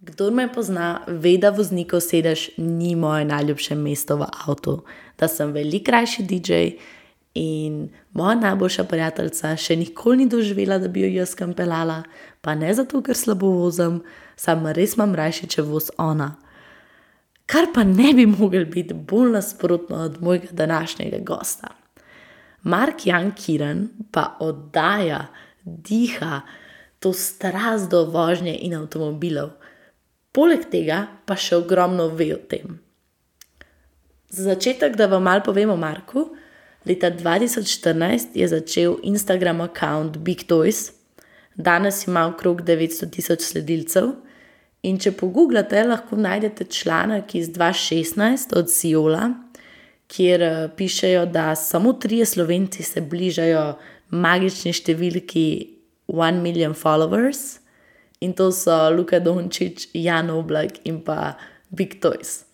Kdo me pozna, ve, da voznikov sedež ni moje najljubše mesto v avtu, da sem velik krajši DJ in moja najboljša prijateljica še nikoli ni doživela, da bi jo jaz kam pelala, pa ne zato, ker slabo vozim, sam res imam rajši, če voz ona. Kar pa ne bi mogel biti bolj nasprotno od mojega današnjega gosta. Mark Jan Kiran pa oddaja, diha to strast do vožnje in avtomobilov. Poleg tega pa še ogromno ve o tem. Za začetek, da vam malo povem o Marku, leta 2014 je začel Instagram račun Big Toys, danes ima okrog 900 tisoč sledilcev. In če pogooglate, lahko najdete članek iz 2016 od Siola, kjer uh, pišejo, da samo trije slovenci se bližajo magični številki 1 million followers in to so Luka Dončić, Jan Oblak in pa Big Toys.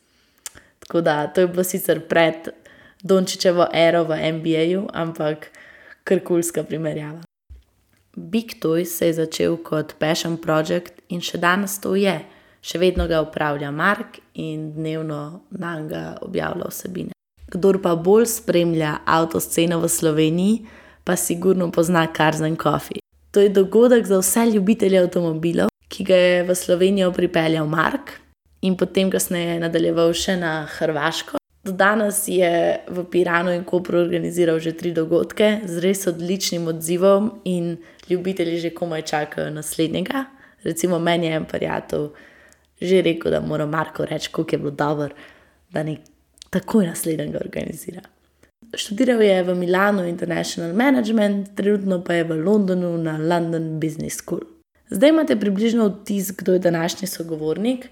Tako da to je bilo sicer pred Dončićevo ero v NBA-ju, ampak krkulska primerjava. Big Toys se je začel kot passion project in še danes to je. Še vedno ga upravlja Mark in dnevno na njega objavlja vsebine. Kdor pa bolj spremlja avtosceno v Sloveniji, pa sigurno pozna Karzen Coffee. To je dogodek za vse ljubitelje avtomobilov, ki ga je v Slovenijo pripeljal Mark in potem kasneje nadaljeval še na Hrvaško. Do danes je v Piranu in Kopru organiziral že tri dogodke z res odličnim odzivom, in ljubitelji že komaj čakajo naslednjega. Recimo, meni je en prijatelj že rekel, da mora Marko reči, kako je bilo dobro, da ne takoj naslednjega organizira. Študiral je v Milanu International Management, trenutno pa je v Londonu na London Business School. Zdaj imate približno vtis, kdo je današnji sogovornik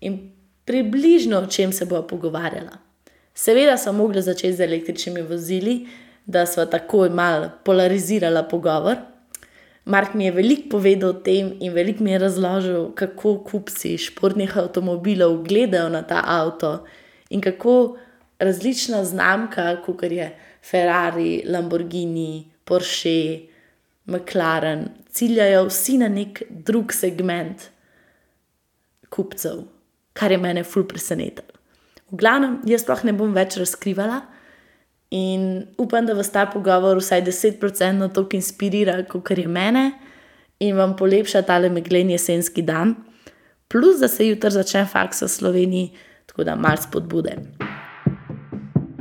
in približno o čem se bo pogovarjala. Seveda sem mogla začeti z električnimi vozili, da smo tako malo polarizirala pogovor. Mark mi je veliko povedal o tem in veliko mi je razložil, kako kupci športnih avtomobilov gledajo na ta avto in kako različna znamka, kot je Ferrari, Lamborghini, Porsche, McLaren, ciljajo vsi na nek drug segment kupcev, kar je mene ful presenetilo. V glavnem, jaz sploh ne bom več razkrivala in upam, da vas ta pogovor vsaj 10% toliko inspirira, kot je mene in vam polepša tale meglen jesenski dan, plus da se jutri začne faks v Sloveniji, tako da mal spodbude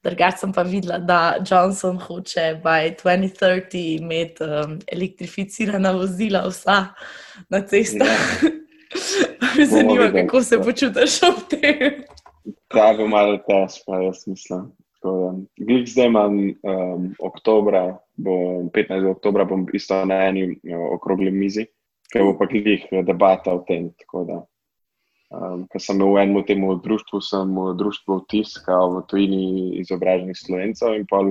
Drugač sem pa videla, da Johnson hoče by 2030 imeti um, elektrificirana vozila, vsa na cestah. Ja. Me zanima, kako se počutiš ob tem. Ta bo malo težko, jaz mislim. Glede zdaj imam um, oktobra, bo 15. oktobra, bom isto na eni uh, okrogli mizi, ker bo pa glih debata o tem. Um, ker sem v enem tem društvu, sem v društvu tiskal v tujini izobraženih slovencev in pa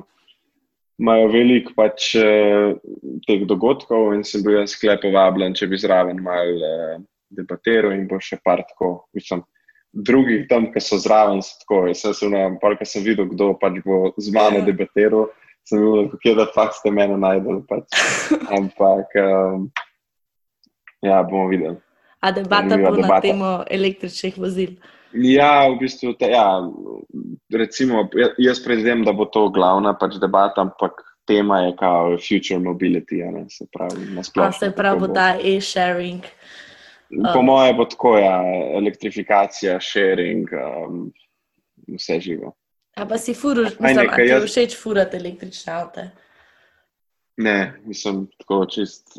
imajo veliko pač uh, teh dogodkov in sem bil jaz sklep povabljen, če bi zraven mal uh, debatiral in bo še par tako, mislim, drugih tam, ki so zraven, so tako. Jaz sem na par, ki sem videl, kdo pač bo z mano ja. debatiral, sem bil, kako je da fakt ste mene najdel. Pač. Ampak, um, ja, bomo videli a debata bo debata. na temo električnih vozil. Ja, v bistvu, te, ja, recimo, ja, jaz predvidevam, da bo to glavna pač debata, ampak tema je kao future mobility, ne, se pravi, na splošno. Se pravi, bo ta e-sharing. Po um, mojem bo tako, ja, elektrifikacija, sharing, um, vse živo. A pa si furaš, mislim, da ti jaz... všeč furati električne avte? Ne, mislim, tako čist,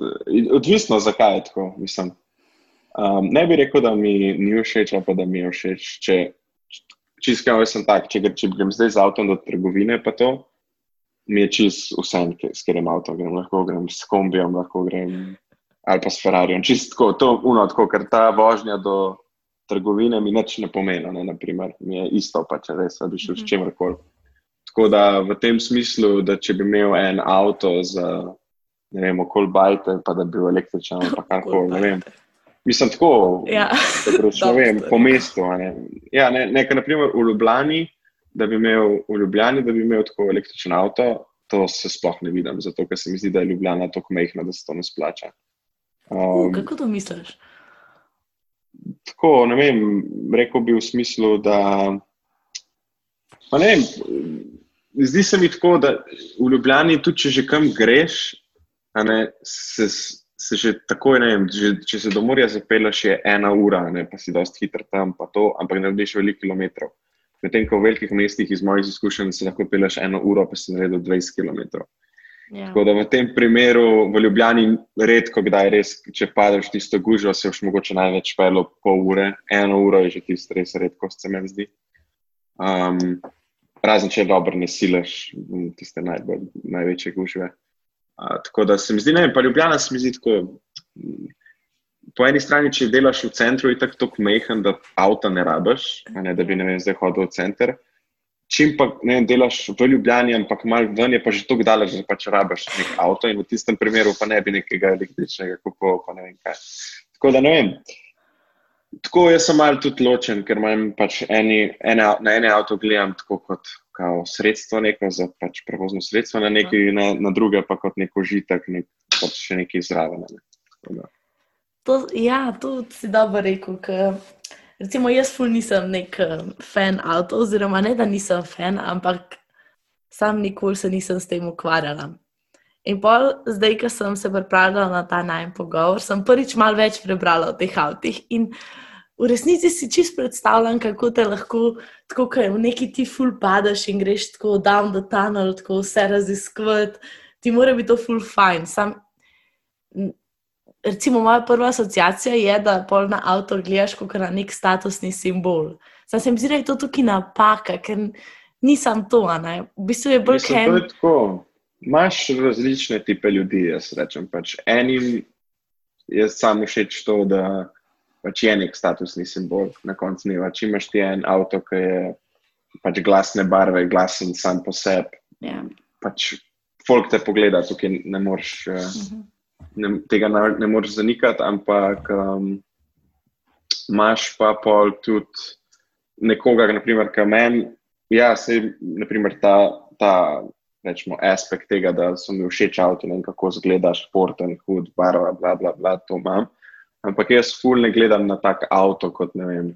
odvisno zakaj je tako, mislim. Um, ne bi rekel, da mi ni všeč, pa da mi je všeč. Če, čisto jaz sem tak, če, če grem zdaj z avtom do trgovine, pa to mi je čisto vse, s katerim avtom grem. Lahko grem s kombijem, lahko grem ali pa s Ferrariom. Čisto to, uno, tako, ker ta vožnja do trgovine mi nič ne pomeni. Ne, naprimer, mi je isto, pa če res bi šel s mhm. čemer koli. Tako da v tem smislu, da če bi imel en avto za, ne vem, okol bajte, pa da bi bil električen ali karkoli, ne vem. Mislim, tako, Ja. da greš, ne vem, po mestu. Ne. Ja, ne, nekaj, naprimer v Ljubljani, da bi imel v Ljubljani, da bi imel tako električen avto, to se sploh ne vidim, zato ker se mi zdi, da je Ljubljana tako mehna, da se to ne splača. Uh, Um, kako to misliš? tako, ne vem, rekel bi v smislu, da. Ne vem, zdi se mi tako, da v Ljubljani, tudi če že kam greš, a ne, se, se že takoj, ne vem, že, če se do morja zapeleš, je ena ura, ne, pa si dosti hiter tam, pa to, ampak narediš veliko kilometrov. Medtem ko v velikih mestih iz mojih izkušenj se lahko peleš eno uro, pa si naredil 20 km. Ja. Tako da v tem primeru v Ljubljani redko kdaj res, če padeš v tisto gužvo, se boš mogoče največ pelo pol ure, eno uro je že tisto res redkost, se meni zdi. Um, razen če dobro ne silaš m, tiste najbolj, največje gužve. Uh, tako da se mi zdi, ne vem, pa Ljubljana se mi zdi tako. Po eni strani, če delaš v centru, je tako tako mehen, da avta ne rabiš, a ne da bi ne vem, zdaj hodil v center. Čim pa ne vem, delaš v Ljubljani, ampak malo ven je pa že tako daleč, da pač rabiš nek avto in v tistem primeru pa ne bi nekega električnega kupoval, pa ne vem kaj. Tako da ne vem. Tako jaz sem malo tudi ločen, ker imam pač eni, ene, na ene avto gledam tako kot kao sredstvo neko za pač prevozno sredstvo, na, neki, na, na druge pa kot neko užitek, nek, pač še nekaj zraven. a Ne. To, ja, to si dobro rekel. Ker, recimo, jaz ful nisem nek um, fan avto, oziroma ne, da nisem fan, ampak sam nikoli se nisem s tem ukvarjala. In pol, zdaj, ko sem se pripravljala na ta najmen pogovor, sem prvič malo več prebrala o teh avtih. In v resnici si čist predstavljam, kako te lahko, tako kot v neki ti ful padeš in greš tako down the tunnel, tako vse raziskovati. Ti mora biti to ful fajn. Sam, recimo, moja prva asociacija je, da pol na avto gledaš kot na nek statusni simbol. Sam se mi zdi, da je to tukaj napaka, ker nisem to. ne. V bistvu je bolj Mislim, je. Imaš različne type ljudi, jaz rečem. Pač enim je samo všeč to, da pač je nek statusni simbol na koncu dneva. Če imaš ti en avto, ki je pač glasne barve, glasen sam po sebi, Ja. pač folk te pogleda, tukaj ne moreš. eh, Mhm. ne, tega ne, ne moreš zanikati, ampak um, imaš pa pol tudi nekoga, naprimer, ki meni, ja, se naprimer ta, ta rečemo, aspekt tega, da so mi všeč avto in kako zgleda športen, hud, barva, bla, bla, bla, to imam. Ampak jaz ful ne gledam na tak avto kot ne vem,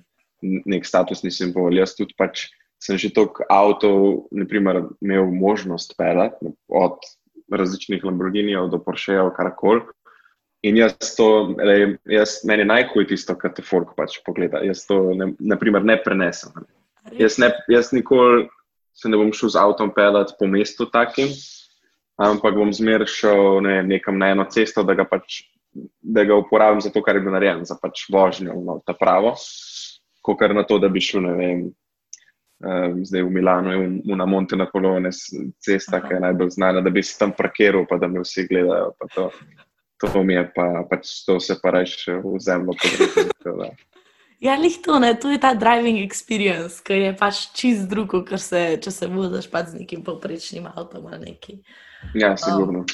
nek statusni simbol. Jaz tudi pač sem že toliko avtov, naprimer, imel možnost pelati od različnih Lamborghinijev do Porschejev, karkoli. In jaz to, lej, jaz, meni je najhuj tisto, kar te folk pač pogleda. Jaz to, ne, naprimer, ne prenesem. Jaz, ne, jaz nikoli se ne bom šel z avtom pelati po mestu takim, ampak bom zmeraj šel ne, vem, nekam na eno cesto, da ga, pač, da ga uporabim za to, kar je bilo narejeno, za pač vožnjo, no, ta pravo, kot na to, da bi šel, ne vem. Um, zdaj v Milano je v- v na Monte Napoleone s- cesta, ki je najbolj znana, da bi se tam parkiral, pa da me vsi gledajo. To, to mi je pa, pač to se pa reče v zemljo. podreti, Ja, lih to, ne, to je ta driving experience, ki je pač čist drugo, ker se, če se voziš pač z nekim povprečnim avtom ali nekaj. Ja, sigurno.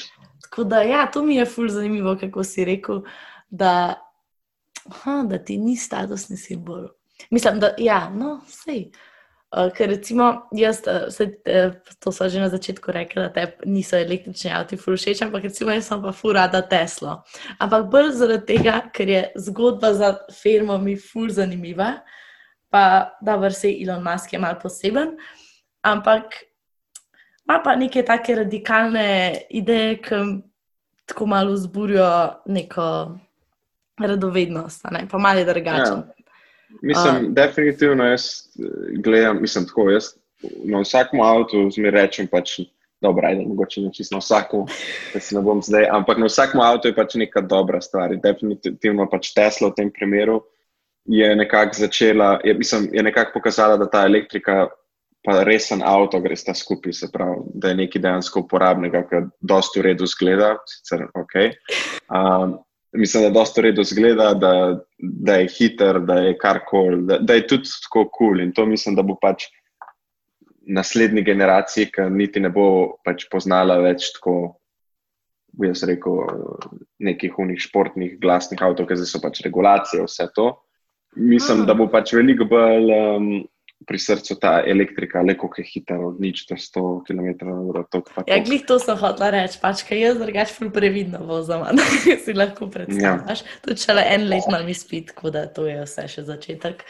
Tako da, ja, to mi je ful zanimivo, kako si rekel, da, aha, da ti ni statusni simbol. Mislim, da, ja, no, sej. Uh, ker recimo, jaz, uh, se, uh, to so že na začetku rekli, da te niso električni avti všeč, ampak recimo jaz sem pa ful rada Tesla. Ampak bolj zaradi tega, ker je zgodba za firmo mi ful zanimiva, pa da vrse Elon Musk je mal poseben, ampak ima pa neke take radikalne ideje, ki tako malo vzburijo neko radovednost, ne? pa malo je drugačen. Ja. Mislim, A. definitivno jaz eh, gledam, mislim tako, jaz na vsakem avtu zmeraj rečem pač, dobro, ajde, mogoče ne čisto na vsakem, da se ne bom zdaj, ampak na vsakem avtu je pač neka dobra stvar. In Definitivno pač Tesla v tem primeru je nekako začela, je, mislim, je nekako pokazala, da ta elektrika pa resen avto gre sta skupaj, se pravi, da je nekaj dejansko uporabnega, kar dosti v redu zgleda, sicer ok. Um, mislim, da dosta v redu zgleda, da, da je hiter, da je karkoli, da, da je tudi tako kul cool. in to mislim, da bo pač naslednji generaciji, ki niti ne bo pač poznala več tako, bi jaz rekel, nekih unih športnih glasnih avtomobilov, ki so pač regulacije, vse to. Mislim, da bo pač veliko bolj um, pri srcu ta elektrika, le kako je hiter, od nič do 100 km/h. Ja, glih to sem hotel reči, pač kaj jaz drugač ful previdno vozim, da si lahko predstavljaš. Ja. To je šele en let imam izpit, tako da to je vse še začetek.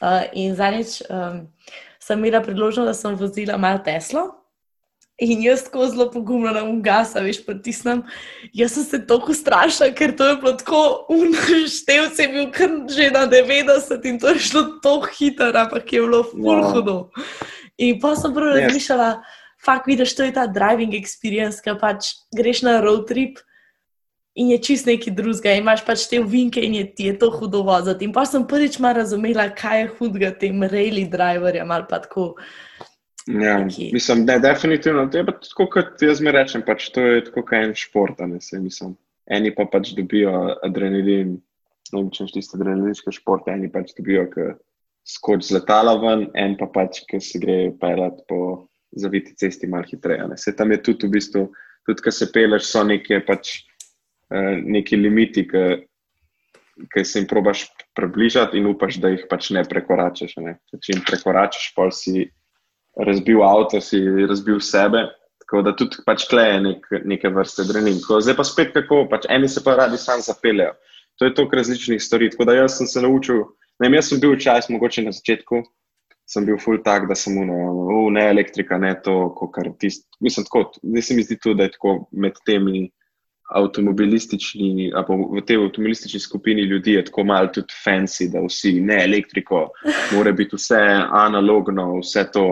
Uh, in zadnjič um, sem imela priložnost, da sem vozila malo Teslo. In jaz tako zelo pogumno na ugasa, veš, pritisnem. Jaz sem se tako strašila, ker to je bilo tako unoštev, se je bil kar že na 90 in to je šlo tako hitro, ampak je bilo full wow. hudo. In pa sem prvo razmišljala, fakt vidiš, to je ta driving experience, ki pač greš na road trip in je čist neki drugega, imaš pač te uvinke in je ti je to hudo voziti. In pa sem prvič malo razumela, kaj je hudega tem rally driverjem ali pa tako. Ja, mislim, da je definitivno to. Je pa tako, kot jaz mi rečem, pač to je tako, kot en šport. Eni pa pač dobijo adrenalin, ne vem, če tiste adrenalinske športe, eni pač dobijo, ki skoč z letala ven, en pa pač, ki se gre pelat po zaviti cesti malo hitreje. Se tam je tudi v bistvu, tudi ko se peleš, so neke pač uh, neki limiti, ki se jim probaš približati in upaš, da jih pač ne prekoračaš. Ne? Če jim prekoračaš, pa si razbil avto, si razbil sebe. Tako da tudi pač kleje nek, neke vrste drenin. Zdaj pa spet kako, pač eni se pa radi sam zapeljejo. To je toliko različnih stvari. Tako da jaz sem se naučil, ne vem, jaz sem bil včasih, mogoče na začetku, sem bil full tak, da sem uno, uh, ne elektrika, ne to, kar tisti. Mislim, tako, zdaj se mi zdi tudi, da je tako med temi avtomobilistični, v tej avtomobilistični skupini ljudi je tako malo tudi fancy, da vsi ne elektriko, mora biti vse analogno, vse to.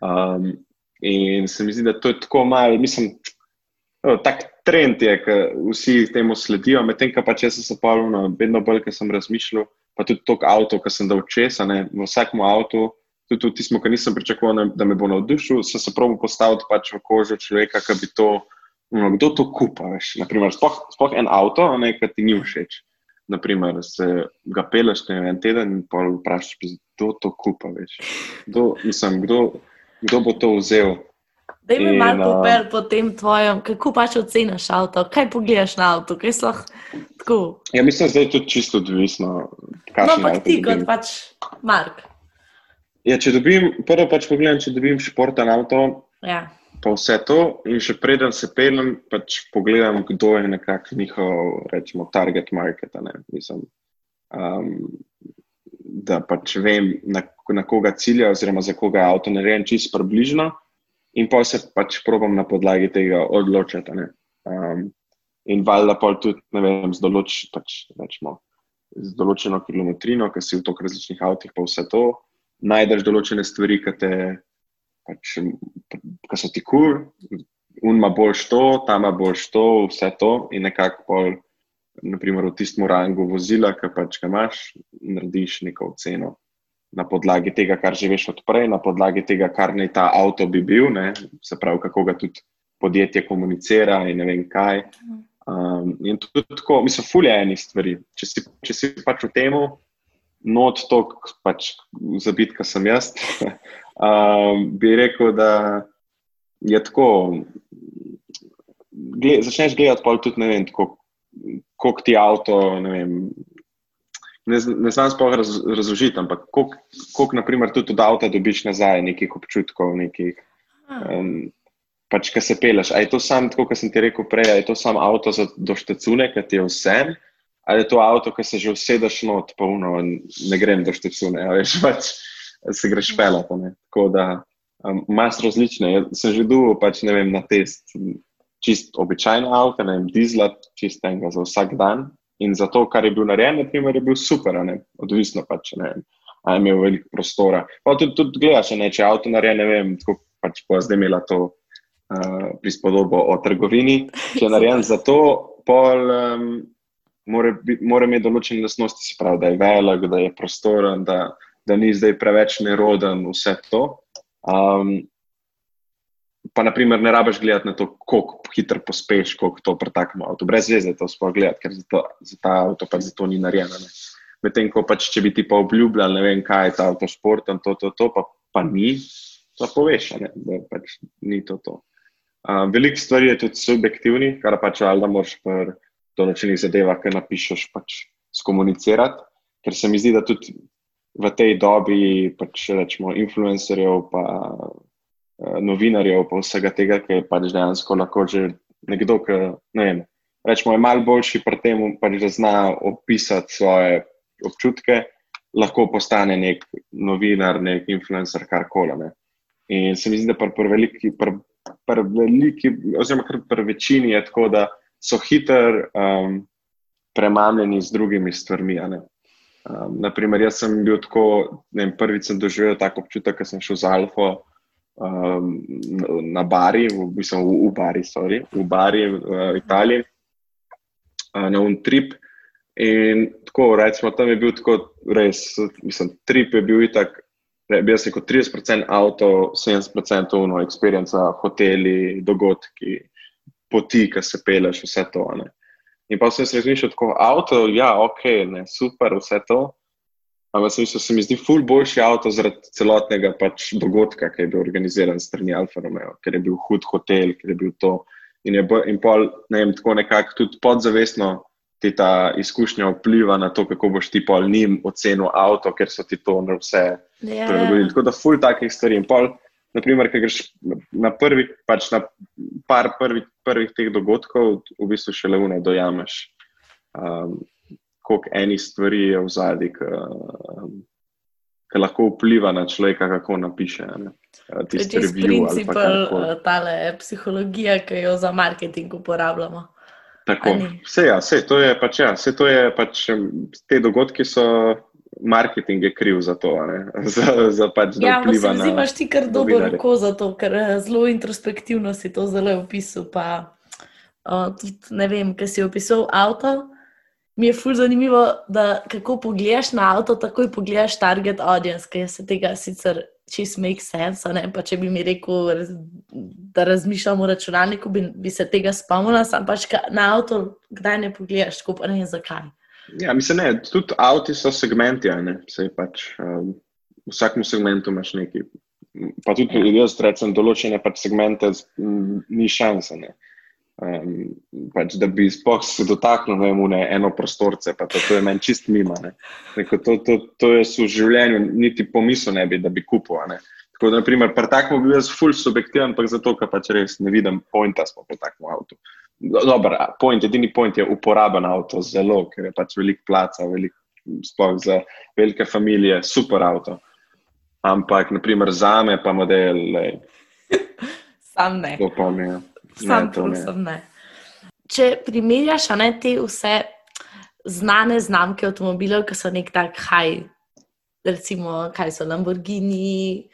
Um, in se mi zdi, da to je tako malo, mislim, no, tak trend je, da vsi temu sledijo, medtem pa če sem se pavljal, vedno bolj, ker sem razmišljal, pa tudi tok avto, ki sem dal česa, ne, v vsakem avtu. Tudi v tistem, kar nisem pričakoval, da me bo navdušil, sem se probil postaviti pač v kožo človeka, ki bi to no, kdo to kupa. Naprimer, spoh, spoh en avto, nekaj ti ni všeč. Naprimer, se ga peleš ne en teden in pa vprašaš, kdo to kupa. Kdo, mislim, kdo, kdo bo to vzel? Da mi malo popel po tem tvojem, kako pač oceniš avto, kaj pogledaš na avto, kaj so tako. Ja, mislim, da je to čisto odvisno. No, ampak ti kot pač Mark. Ja, če dobim, prvo pač pogledam, če dobim športen avto. Ja pa vse to. In še preden se peljem, pač pogledam, kdo je nekako njihov, rečemo, target market. Mislim, um, da pač vem, na, na koga cilja, oziroma za koga avto narejen, čisto približno. In pa se pač probam na podlagi tega odločiti. Um, in valjda pa tudi, ne vem, z, določ, pač, rečemo, z določeno kilometrino, ki si v toliko različnih avtomobilih, pa vse to, najdeš določene stvari, ki te pač, ki so ti kur, cool, unma boš to, tama boš to, vse to in nekako pol, naprimer v tistem rangu vozila, ki pač ga imaš, narediš neko oceno. Na podlagi tega, kar že veš odprej, na podlagi tega, kar naj ta avto bi bil, ne? se pravi, kako ga tudi podjetje komunicira in ne vem kaj. Um, in tudi tako, mislim, fulje enih stvari. Če si, če si pač v tem, not tok, pač zabit, kar sem jaz, Um, bi rekel, da je tako. Gled, začneš gledati, pa tudi ne vem, koliko ti avto. Ne, vem, ne, ne znam sploh raz, razložiti, ampak koliko, naprimer, tudi od avta dobiš nazaj nekih občutkov, nekih. Um, pač, ki se peleš. Ali je to samo, kot sem ti rekel prej, ali je to samo avto za doštecune, ki ti je vse, ali je to avto, ki se že usedeš not, pa uno, ne grem doštecune. Veš, pač, se greš pelati. Tako da um, imaš različne. Jaz sem že duhal pač, na test, čist običajno avto, ne vem, dizla, čist enega za vsak dan. In za to, kar je bil narejen, naprimer, je bil super, odvisno pač, ne vem, ali je imel veliko prostora. Pa tudi, tudi gledaš, ne, če je avto narejen, ne vem, tako pač bo zdaj imela to uh, prispodobo o trgovini. Če je narejen za to, pol. Um, Mora, imeti določene lastnosti, se pravi, da je velik, da je prostoren, da, da ni zdaj preveč neroden vse to. Um, pa, naprimer, ne rabiš gledati na to, kako hitro pospeš, kako to pretakamo avto. Brez veze to sploh gledati, ker za, to, za ta avto pač za to ni narejeno. Medtem ko pač, če bi ti pa obljubljali, ne vem, kaj je ta avtošport in to, to, to, pa, pa ni. zapoveš, da pač ni to. to. Uh, Veliko stvari je tudi subjektivnih, kar pač ali da moraš pri določenih zadevah, ki napišeš, pač skomunicirati. Ker se mi zdi, da tudi v tej dobi, pač rečemo, influencerjev, pa uh, novinarjev, pa vsega tega, ki je pač dejansko lahko že nekdo, ki ne vem. Rečemo, je malo boljši pri tem, pač, da zna opisati svoje občutke, lahko postane nek novinar, nek influencer, kar koli. In se mi zdi, da pri pr veliki, pr, pr veliki, oziroma pri večini je tako, da so hitro um, premamljeni z drugimi stvarmi. Um, naprimer, jaz sem bil tako, ne vem, prvič sem doživel tako občutek, ker sem šel z Alfa um, na Bari, v bistvu v, v Bari, sorry, v Bari v Italiji, uh, na un trip. In tako, recimo, tam je bil tako res, mislim, trip je bil itak. Bil sem kot 30% avto, 70% uno, experience, hoteli, dogodki, poti, ki se peleš, vse to. Ne. In pa sem se razmišljal, tako avto, ja, ok, ne, super, vse to. Ampak sem mislil, se mi zdi ful boljši avto zaradi celotnega pač dogodka, ki je bil organiziran strani Alfa Romeo, ker je bil hud hotel, ker je bil to. In, je, in pol, ne vem, tako nekako tudi podzavestno ti ta izkušnja vpliva na to, kako boš ti pol njim ocenil avto, ker so ti to vse yeah. prilagodili. Tako da ful takih stvari. In pol, naprimer, ki greš na prvi, pač na par prvi, prvih teh dogodkov, v bistvu še le vne dojameš, um, koliko eni stvari je v zadnji, um, ki lahko vpliva na človeka, kako napiše. To je princip, uh, tale psihologija, ki jo za marketing uporabljamo. Tako, vse, ja, vse, to je pač, ja, vse to je pač, te dogodki so marketing je kriv za to, za, za pač, da ja, vpliva na. Ja, imaš ti kar dobro roko za to, ker eh, zelo introspektivno si to zelo opisal. Pa, uh, tudi, ne vem, kaj si opisal avto. Mi je fulj zanimivo, da kako pogledaš na avto, takoj pogledaš target audience, ki se tega sicer čist make sense. Pa če bi mi rekel, da razmišljamo o računalniku, bi, bi se tega spomnil, sam pač na avto, kdaj ne pogledaš, tako pa ne vem zakaj. Ja, mislim, ne, tudi avti so segmenti, ne, pač, um, v vsakem segmentu imaš nekaj. Pa tudi ja. jaz rečem, določene pač segmente m, ni šanse. Um, pač, da bi spoh se dotaknil ne, eno prostorce, pa to, to je meni čist mimo. Neko, to, to, to je v življenju, niti pomisel ne bi, da bi kupil. Tako da, naprimer, pri takem bi bil jaz ful subjektiven, ampak zato, ker pač res ne vidim pointa smo pri takem avtu. Dobar, point, edini point je uporaben avto, zelo, ker je pač velik placa, velik, sploh za velike družine, super avto. Ampak, naprimer, za me pa model. Lej, sam ne. Pa mi, sam ne, ne. ne. Če primerjaš ne, te vse znane znamke avtomobilov, ki so nek tak haj, recimo, kaj so Lamborghini,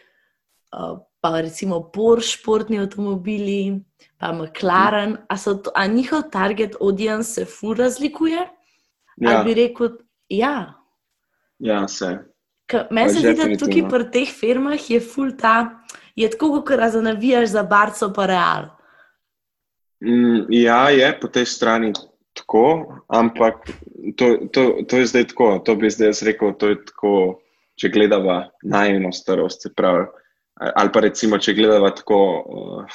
pa recimo Porsche, športni avtomobili pa McLaren, a, to, a njihov target audience se fu razlikuje? Ja. Ali bi rekel, ja. Ja, se. Meni se zdi, da tukaj pri teh firmah je ful ta, je tako, kot razanavijaš za barco pa real. Mm, ja, je po tej strani tako, ampak to, to, to je zdaj tako, to bi zdaj rekel, to je tako, če gledava najmo starost, se pravi. Ali pa recimo, če gledava tako uh,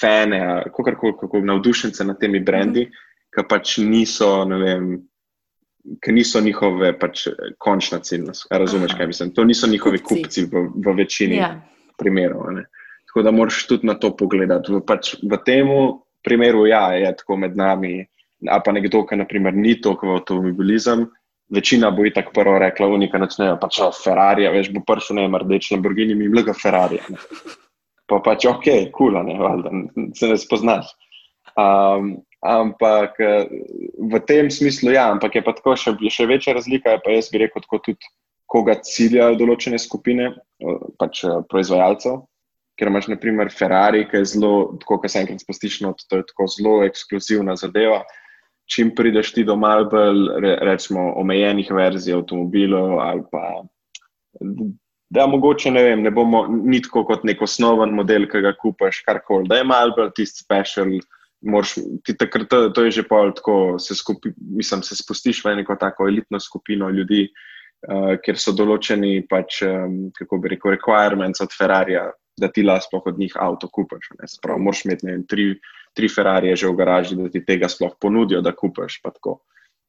fane, kako koli navdušence nad temi brendi, ki pač niso, ne vem. Ker niso njihove pač, končna ciljna, razumeš, Aha. kaj mislim. To niso njihovi kupci, kupci v, v večini ja. primerov. Ne. Tako da moraš tudi na to pogledati. V, pač, v tem primeru ja, je tako med nami, a pa nekdo, ki naprimer, ni toliko v avtomobilizem. Večina bo i tako prvo rekla, unika načnejo, pač Ferrari, veš, bo pršo ne, rdeč Lamborghini, mi mlega Ferrari pa pač ok, kul, ne, valjda, se ne spoznaš. Um, ampak v tem smislu, ja, ampak je pa tako še, še večja razlika. Pa jaz bi rekel, tako tudi koga ciljajo določene skupine, pač proizvajalcev. Ker imaš, na primer, Ferrari, ki je zelo, kot se enkrat spustiš, no, to je tako zelo ekskluzivna zadeva. Čim prideš ti do malce bolj, recimo, omejenih verzij avtomobilov ali pa da mogoče ne vem, ne bomo nitko kot nek osnoven model, ki ga kupaš, kar koli, da je malo bolj tisti special. Moraš, ti takrat, to, to je že pol tako, se, skupi, mislim, se spustiš v neko tako elitno skupino ljudi, uh, kjer so določeni, pač, um, kako bi rekel, requirements od Ferrarija, da ti lahko od njih avto kupiš. Prav, moraš imeti vem, tri, tri Ferrarije že v garaži, da ti tega sploh ponudijo, da kupiš. Tako.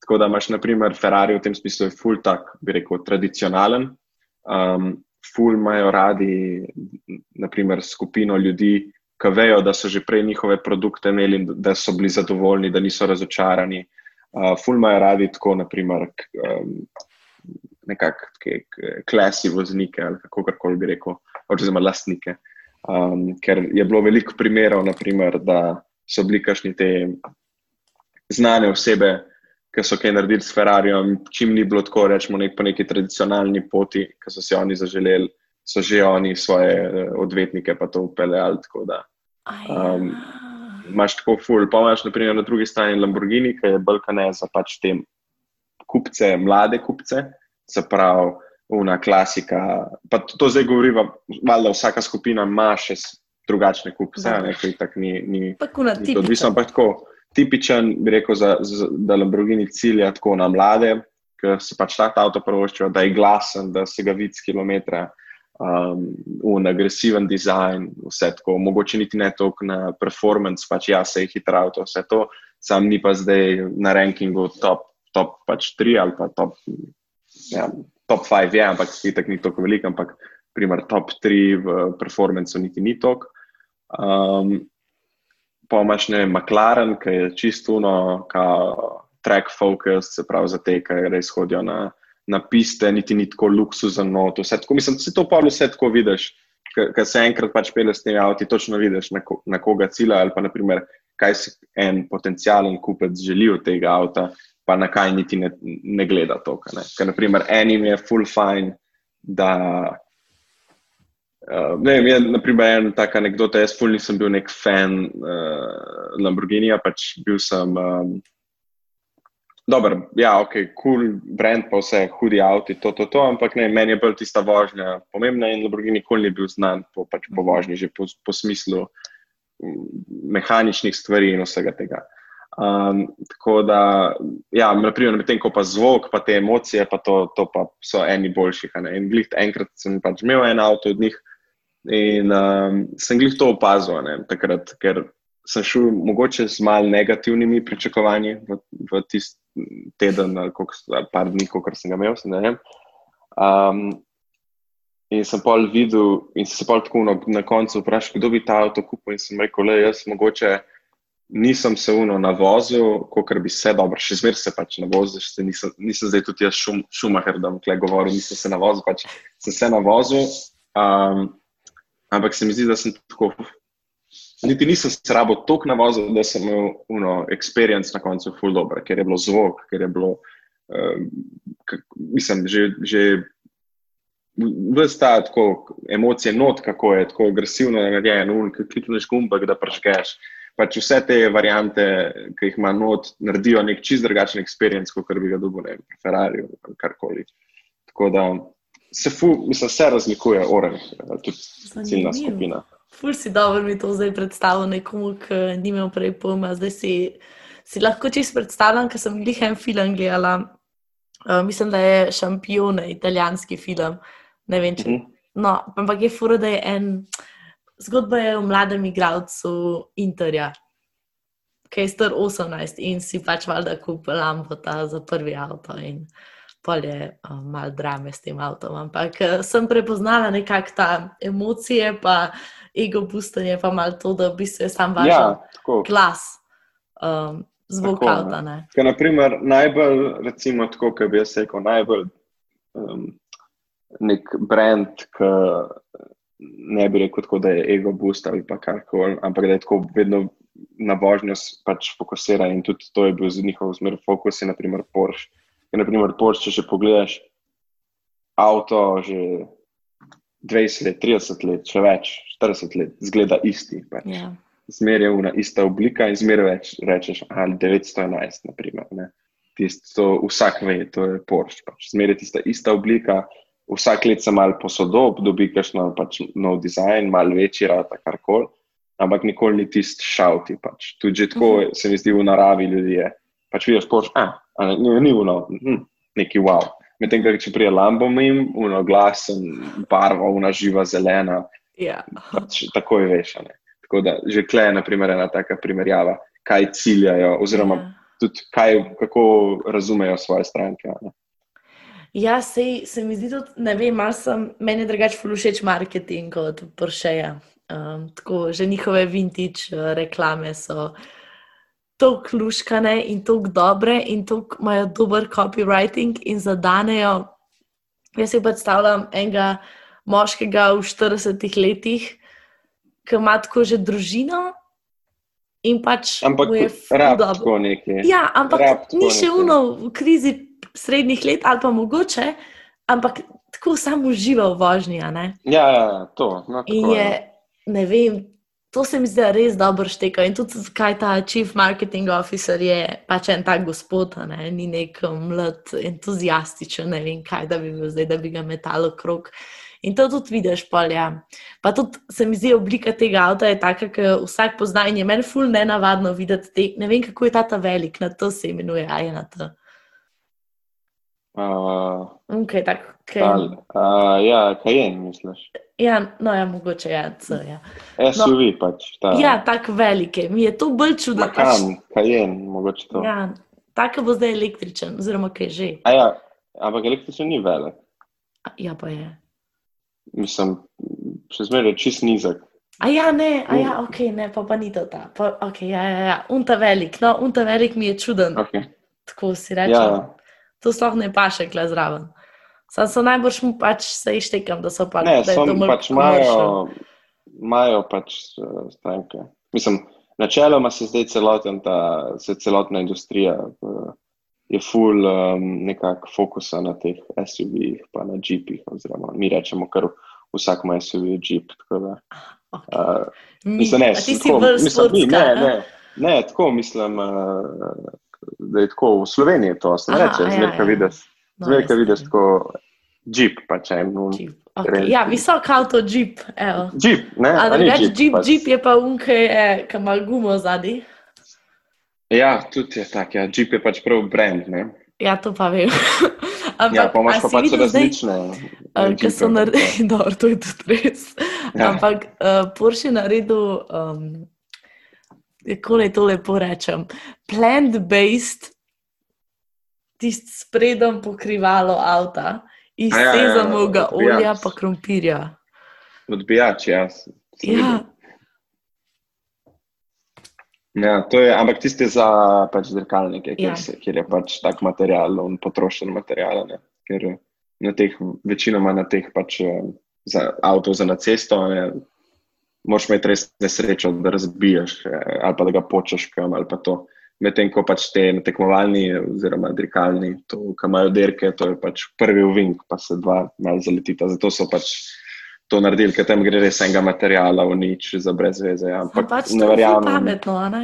tako da imaš, na primer, Ferrari v tem smislu je full tak, bi rekel, tradicionalen. Um, full imajo radi, naprimer, skupino ljudi, ki vejo, da so že prej njihove produkte imeli da so bili zadovoljni, da niso razočarani. Uh, ful imajo radi tako, naprimer, um, nekakšne klasi voznike ali kako koli bi rekel, oziroma lastnike. Um, ker je bilo veliko primerov, naprimer, da so bili kašni te znane osebe, ki so kaj naredili s Ferrariom, čim ni bilo tako, rečemo, nek po neki tradicionalni poti, ki so si oni zaželeli, so že oni svoje uh, odvetnike pa to upeljali. Um, Máš tako ful, pa imaš naprimer, na drugi strani Lamborghini, ki je Balkane za pač te kupce, mlade kupce, se pravi, una klasika. Pa to, to zdaj govoriva, da vsaka skupina ima še drugačne kupce, ne, ki tako ni. ni, ni odvisno, ampak tako tipičen, bi rekel, za, za, da Lamborghini cilja tako na mlade, ki se pač ta avto prvoščijo, da je glasen, da se ga vidi z kilometra um, un agresiven dizajn, vse tako, mogoče niti ne toliko na performance, pač ja, se je hitro avto, vse to, sam ni pa zdaj na rankingu top, top pač 3 ali pa top, ja, top 5, ja, ampak itak ni toliko velik, ampak primer top 3 v performancu niti ni toliko. Um, pa imaš ne McLaren, ki je čisto uno, track focus, se pravi za te, ki res hodijo na na piste, niti ni tako luksuzen not. Vse tako, mislim, da se to pa vse tako vidiš, ker se enkrat pač pele s temi avti, točno vidiš, na, ko, na koga cilja ali pa naprimer, kaj si en potencijalen kupec želi od tega avta, pa na kaj niti ne, ne gleda to. Ker naprimer enim je full fine, da. Uh, ne vem, je naprimer ena taka anekdota, jaz full nisem bil nek fan uh, Lamborghinija, pač bil sem. Um, Dobro, ja, ok, cool brand, pa vse hudi avti, to, to, to, ampak ne, meni je bolj tista vožnja pomembna in Lamborghini nikoli ni bil znan po, pač po vožnji, že po, po smislu mehaničnih stvari in vsega tega. Um, tako da, ja, naprimer, medtem ko pa zvok, pa te emocije, pa to, to pa so eni boljših. In glih, enkrat sem pač imel en avto od njih in um, sem glih to opazil, ne? takrat, ker sem šel mogoče z mal negativnimi pričakovanji v, v tisti teden ali par dni, kot sem ga imel. Sem, um, in sem pol videl, in se pol tako na, na koncu vprašal, kdo bi ta avto kupil. In sem rekel, le jaz mogoče. Nisem se uno navozil, kot bi se dobro, še zmeraj se pač navozil, nisem, nisem zdaj tudi jaz šum, šumaher, da bom tukaj govoril, nisem se navozil, pač sem se navozil. Um, ampak se mi zdi, da sem tako niti nisem se rabo toliko navozil, da sem imel uno experience na koncu full dobro, ker je bilo zvok, ker je bilo, uh, mislim, že, že vsta tako emocije not, kako je, tako agresivno narejen, un, ki klikneš gumbek, da prškeš. Pač vse te variante, ki jih ima not, naredijo nek čist drugačen experience, kot bi ga dobil na Ferrari ali karkoli. Tako da se, fu, mislim, se razlikuje, oren, tudi ciljna skupina. Ful si dobro mi to zdaj predstavljal nekomu, ki ni imel prej pojma. Zdaj si, si lahko čisto predstavljam, ker sem jih en film gledala. Uh, mislim, da je šampion, italijanski film. Ne vem, če. Mhm. No, ampak je fura, da je en. Zgodba je o mladem igralcu Interja, ki je star 18 in si pač valjda kupil Lambota za prvi avto. In pol je uh, mal drame s tem avtom. Ampak uh, sem prepoznala nekakšne ta emocije, pa ego boostanje, pa malo to, da bi se sam važal ja, glas, um, zvok avta. Ne. Ker, naprimer, najbolj, recimo, tako, kot bi jaz rekel, najbolj um, nek brand, ki ne bi rekel tako, da je ego boost ali pa karkoli, ampak da je tako vedno na vožnjo pač fokusira in tudi to je bil njihov zmer fokus, je naprimer Porsche. Ker, naprimer, Porsche, če že pogledaš avto, že 20 let, 30 let, še več, 40 let, zgleda isti. Pač. Yeah. Ja. Zmeraj je ena ista oblika in zmeraj več rečeš, ali 911, naprimer. Tisto, vsak ve, to je Porsche. Pač. Zmeraj je tista ista oblika, vsak let se malo posodob, dobi kakšno pač, nov dizajn, malo večji, rata karkoli, ampak nikoli ni tisti šauti. Pač. Tudi tako uh mhm. -huh. se mi zdi v naravi ljudi. Pač vidiš Porsche, a, a ni, ni uno, hm, neki wow. Medtem, ko če prije Lambo mim, uno glasen, barva, una živa zelena, Ja. pač takoj veš. Ne? Tako da že kle je naprimer ena taka primerjava, kaj ciljajo, oziroma Ja. tudi kaj, kako razumejo svoje stranke. Ne? Ja, sej, se mi zdi tudi, ne vem, malo sem, meni je drugače všeč marketing od Porscheja. Um, tako, že njihove vintage uh, reklame so tako kluškane in tako dobre in tako imajo dober copywriting in zadanejo. Jaz si predstavljam enega moškega v 40 letih, ki ima tako že družino in pač Ampak je tako nekaj. Ja, ampak ni še uno v krizi srednjih let, ali pa mogoče, ampak tako samo uživa v vožnji. a ne. Ja, ja, to. No, tako, In je, ne vem, to se mi zdi res dobro šteka. In tudi, kaj ta chief marketing officer je, pač en tak gospod, ne, ni nek mlad, entuzijastičen, ne vem kaj, da bi bil zdaj, da bi ga metalo krok. In to tudi vidiš, polja. Pa tudi se mi zdi oblika tega avta je taka, ki vsak pozna in je meni ful nenavadno videti. Te, ne vem, kako je ta ta velik, na to se imenuje, a je na to. Uh, Okay, tak, tal, uh, ja, kajen, misliš. Ja, no, ja, mogoče je. Ja, ja. SUV pač. Ta, ja tako velike. Mi je to bolj čudno. pač- Makan, kajen, mogoče to. Ja, tako bo zdaj električen, oziroma kaj že. A ja, ampak električen ni velik. Ja, pa je. Mislim, še zmeraj je čist nizek. A ja, ne, a ja, ok, ne, pa, pa ni to ta. Pa, ok, ja, ja, ja. unta velik, no, unta velik mi je čuden. Okay. Tako si rečem. Ja. To sploh ne paše, kle zraven. Sam so najbolj mu pač se ištekam, da so pa Ne, da bolj pač imajo, imajo pač uh, stranke. Mislim, načeloma se zdaj celoten ta, se celotna industrija uh, je full um, nekako fokusa na teh SUV-jih, pa na jeepih, oziroma mi rečemo, kar vsak ima SUV jeep. Tako da, Ok. uh, Mi- mislim, ne, tako, mislim, mi, ne, ne, ne, tako mislim, uh, da je tako v Sloveniji to, se reče, ja, zmerka ja. vidiš, No, zmerka jaz vidiš tako jeep, pač en. Jeep. Okay. Ja, visok avto, jeep. Evo. Jeep, ne? A a ni drugače, jeep, pač. jeep je pa unke, ki ima gumo zadaj. Ja, tudi je tak, ja. Jeep je pač prav brand, ne? Ja, to pa vem. Ampak, Ja, pa imaš pa pač različne. uh, eh, ki so naredili, dobro, to je tudi res. Ja. Ampak uh, Porsche je naredil, um, kako naj to lepo rečem, plant-based, tisti spredom pokrivalo avta iz ja, ja, ja, sezamovega odbijač. olja pa krompirja. Odbijač, ja. Ja, ja, to je, ampak tiste za pač dirkalnike, kjer, Ja. se, kjer je pač tak material, on potrošen material, ne? ker na teh, večinoma na teh pač eh, za avto za na cesto, ne? Moraš imeti res nesrečo, da razbiješ eh, ali pa da ga počeš kam ali pa to. Medtem ko pač te tekmovalni oziroma dirkalni, to, ki imajo dirke, to je pač prvi uvink, pa se dva malo zaletita. Zato so pač to naredili, ker tam gre res enega materijala v nič za brez veze. Ja. ampak pač ne to je verjamem. pametno, ne?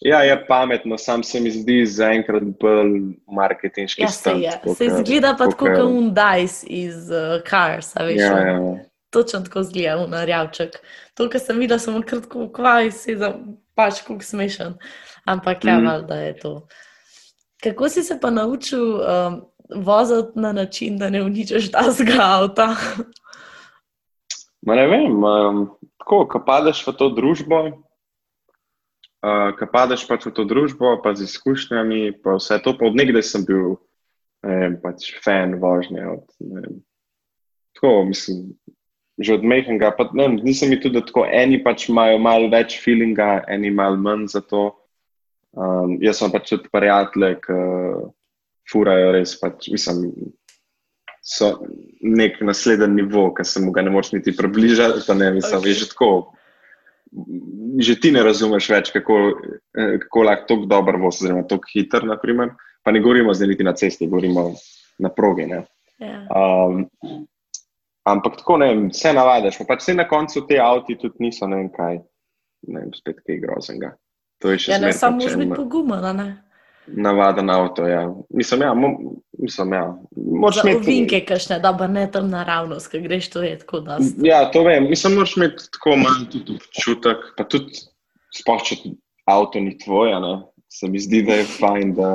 Ja, je pametno, sam se mi zdi zaenkrat bolj marketinški Ja, se je. stunt, Se izgleda pa tako, kot un dice iz uh, Cars, veš. Ja, ono. ja. Točno tako zgleda, unarjavček. To, kar sem videla, sem kratko ukvarjala, se za pač kako smešen. Ampak ja, Mhm. mm. da je to. Kako si se pa naučil um, voziti na način, da ne uničiš tazga avta? Ma ne vem, um, tako, ko padeš v to družbo, uh, ko padeš pač v to družbo, pa z izkušnjami, pa vse to, pa odnegdaj sem bil ne vem, pač fan vožnje. Od, vem, tako, mislim, že od ne vem, nisem mi tudi da tako, eni pač imajo malo več feelinga, eni malo manj za to. Um, jaz sem pač tudi prijatelje, ki furajo res, pač, mislim, so nek nasleden nivo, ki se mu ga ne moreš niti približati. Ne, mislim, Ok. okay. že tako. Že ti ne razumeš več, kako, eh, kako lahko tako dobro vozi, oziroma tako hiter. Naprimer. Pa ne govorimo zdaj niti na cesti, govorimo na progi. Ne. Ja. Um, ampak tako ne, vem, se navadiš. Pa pač vse na koncu te avti tudi niso ne vem kaj, ne vem, spet kaj groznega. To je še ja, ne samo pač moraš biti en pogumen, ne? navaden avto. Ja. Mislim, ja, mislim, ja. moraš imeti- ovinke, kašne, da pa ne tam naravnost, ker greš to je tako da. Ja, to vem. Mislim, moraš imeti tako malo tudi občutek, pa tudi sploh, če avto ni tvoj, a ne, se mi zdi, da je fajn, da,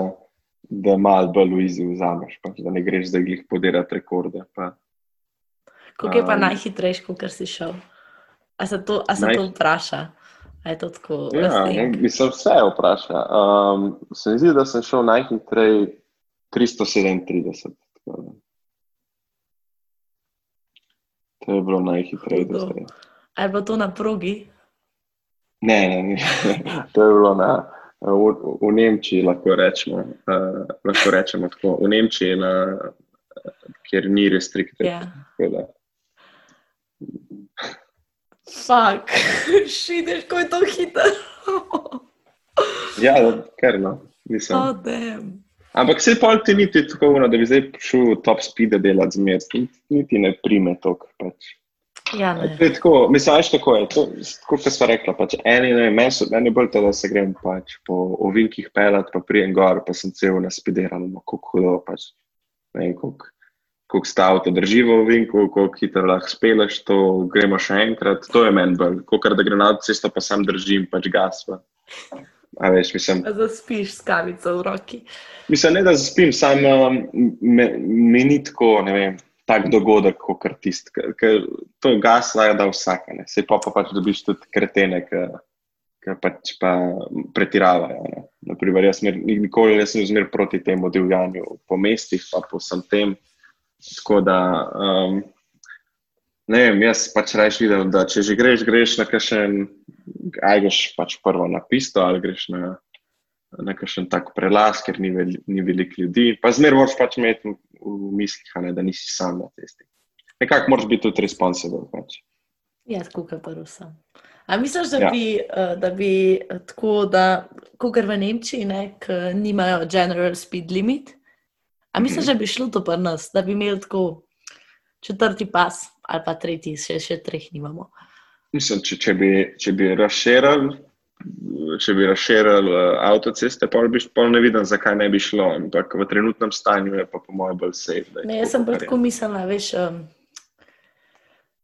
da malo bolj v izi vzameš, pač, da ne greš zdaj jih podirati rekorde. Pa. Kako je pa Um, najhitrejši, kar si šel? A se to, a se Naj- to vpraša? Je to tako? Ja, mislim, vse vpraša. Um, se mi zdi, da sem šel najhitreje 337. tako da. To je bilo najhitreje do zdaj. A je bilo to na progi? Ne, ne, ne. to je bilo na, v, v Nemčiji, lahko rečemo, uh, lahko rečemo tako. V Nemčiji, na, kjer ni restrikcije. Ja. Yeah. Fak, šideš, ko je to hitro. Ja, ker no, nisem. oh, damn. Ampak se pol ti niti tako, ono, da bi zdaj šel top speed delati zmer, niti, niti ne prime toliko. Pač. Ja, To ne. je tako, mislim, veš tako je, to, tako kot sva rekla, pač eni, ne, meni so- meni bolj to, da se grem pač po ovinkih pelat, pa prijem gor, pa sem cel naspideran, no, kako hudo, pač, ne vem, koliko, koliko sta avto drži v ovinku, koliko hitro lahko speleš, to gremo še enkrat, to je meni bolj, kot da grem na avtocesto, pa sam držim pač gas. Pa. A veš, mislim, Zaspiš s kavico v roki. Mislim, ne da zaspim, sam um, me, me ni tako, ne vem, tak dogodek kot tisti, ker- to gas laja da vsaka, ne. Sej pa, pa pač dobiš tudi kretene, ki pač pa pretiravajo. Ne. Naprimer, jaz mer, nikoli nisem zmer proti temu divjanju po mestih, pa po vsem tem. Tako da, um, ne vem, jaz pač rajš videl, da če že greš, greš na kakšen, aj greš pač prvo na pisto ali greš na na kakšen tak prelaz, ker ni, vel, ni veliko ljudi. Pa zmeraj moraš pač imeti v, mislih, ne, da nisi sam na cesti. Nekako moraš biti tudi responsible. Pač. Ja, tako kot prvo sem. A misliš, da Ja. bi, eh, da bi eh, tako, da, kot v Nemčiji, ne, ki nimajo general speed limit, a misliš, da bi šlo to pri nas, da bi imeli tako četrti pas ali pa tretji, še, še treh nimamo. Mislim, če, če, bi, če bi razširili. Če bi razširili uh, avtoceste, pa bi šlo ne vidim, zakaj ne bi šlo. Ampak v trenutnem stanju je pa po mojem bolj safe. Ne, jaz sem bolj tako mislila, veš. Um,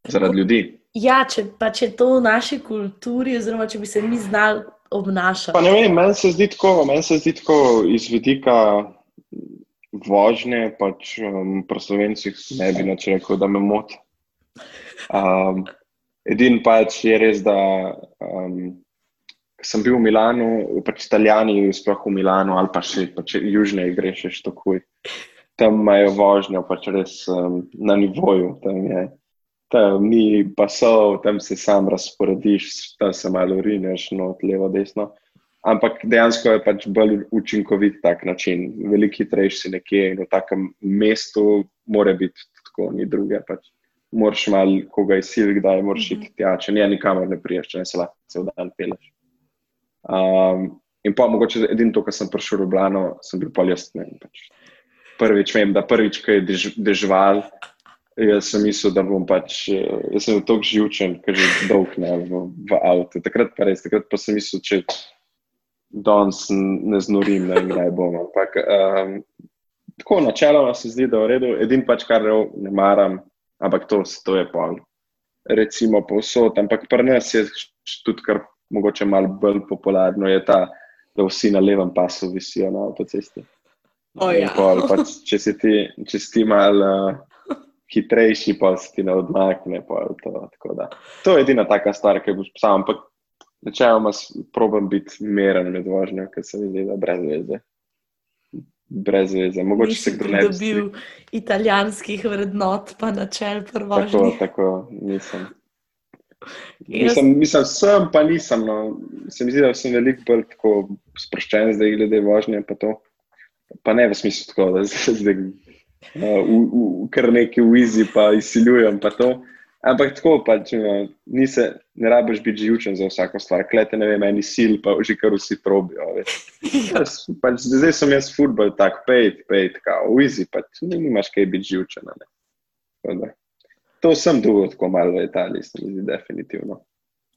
Zaradi ljudi. Ja, če pa če to v naši kulturi, oziroma če bi se mi znali obnašati. Pa ne vem, meni se zdi tako, meni se zdi tako iz vidika vožnje, pač um, pri slovencih ne bi nič rekel, da me moti. Um, Edini pač je res, da um, sem bil v Milanu, pač Italijani, sploh v Milanu ali pa še pač južneje greš, še takoj. Tam imajo vožnjo pač res um, na nivoju. Tam, je, tam ni pasov, tam se sam razporediš, tam se malo urineš, no, levo, desno. Ampak dejansko je pač bolj učinkovit tak način. Veliko hitrejši si nekje in v takem mestu mora biti tako, ni druge. Pač. Moraš malo koga izsiliti, kdaj moraš iti tja, če ne, nikamor ne priješ, če ne se lahko cel dan peleš. Um, in pa mogoče edino to, kar sem prišel v Ljubljano, sem bil pa jaz. Ne, pač. Prvič vem, da prvič, ko je dež, dežval, jaz sem mislil, da bom pač, eh, jaz sem tako živčen, ker že dolg ne v, v avtu. Takrat pa res, takrat pa sem mislil, če danes ne znorim, ne vem, kdaj bom. Ampak um, tako načeloma se zdi, da je v redu. Edin pač, kar ne maram, ampak to, to je pol. Recimo povsod, ampak pri nas je tudi kar mogoče malo bolj popularno, je ta, da vsi na levem pasu visijo na avtocesti. O, In ja. pol, pač, če si ti, če si ti malo uh, hitrejši, pa si ti ne odmakne. Pol, to, to je edina taka stvar, ki bo sam, ampak načeloma probam biti meren med vožnjo, ker se mi zdi, da brez veze. Brez veze. Mogoče Nisi se kdo ne bi pridobil italijanskih vrednot, pa načel Tako, prvožnji. tako, nisem. Jaz- Mislim, mislim, sem, pa nisem. No. Se mi zdi, da sem veliko bolj tako sproščen zdaj glede vožnje. Pa, to. pa ne v smislu tako, da zdaj, zdaj uh, v, v, kar nekaj v izi pa izsiljujem. Pa to. Ampak tako pač, no, nise, ne rabiš biti živčen za vsako stvar. Klete, ne vem, eni sil, pa že kar vsi probijo. a veš. Jaz Pač, zdaj sem jaz futbol, tako pejt, pejt, kao, v izi, pač ni- nimaš kaj biti živčen. ne. To sem dobil tako malo v Italiji, se mi zdi definitivno.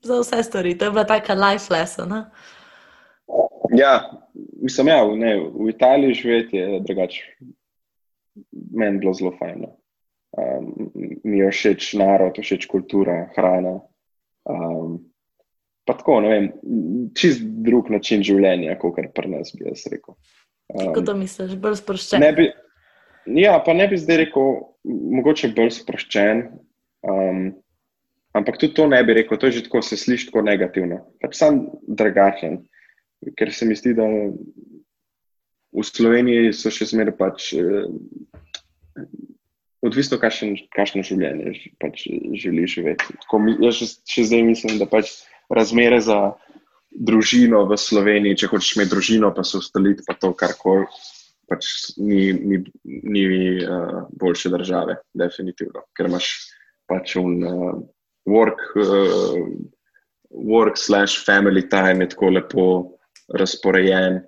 Za vse stvari, to je bila taka life lesson. a? Ja, mislim, ja, ne, v Italiji živeti je drugače. Meni je bilo zelo fajn. Um, mi je všeč narod, všeč kultura, hrana. Um, pa tako, ne vem, čist drug način življenja, kot kar pri nas bi jaz rekel. Kako Um, to misliš, bolj sproščen? bi, ja, pa ne bi zdaj rekel, mogoče bolj sproščen. Um, ampak tudi to ne bi rekel, to je že tako, se sliši tako negativno. Pač sam drugačen, ker se mi zdi, da v Sloveniji so še zmeraj pač. eh, Odvisno, kakšen, kakšno življenje pač želiš živeti. Tako, jaz še, še zdaj mislim, da pač razmere za družino v Sloveniji, če hočeš imeti družino, pa se ustaliti, pa to karkoli, pač ni, ni, ni uh, boljše države, definitivno, ker imaš pač un uh, work, uh, work slash family time je tako lepo razporejen.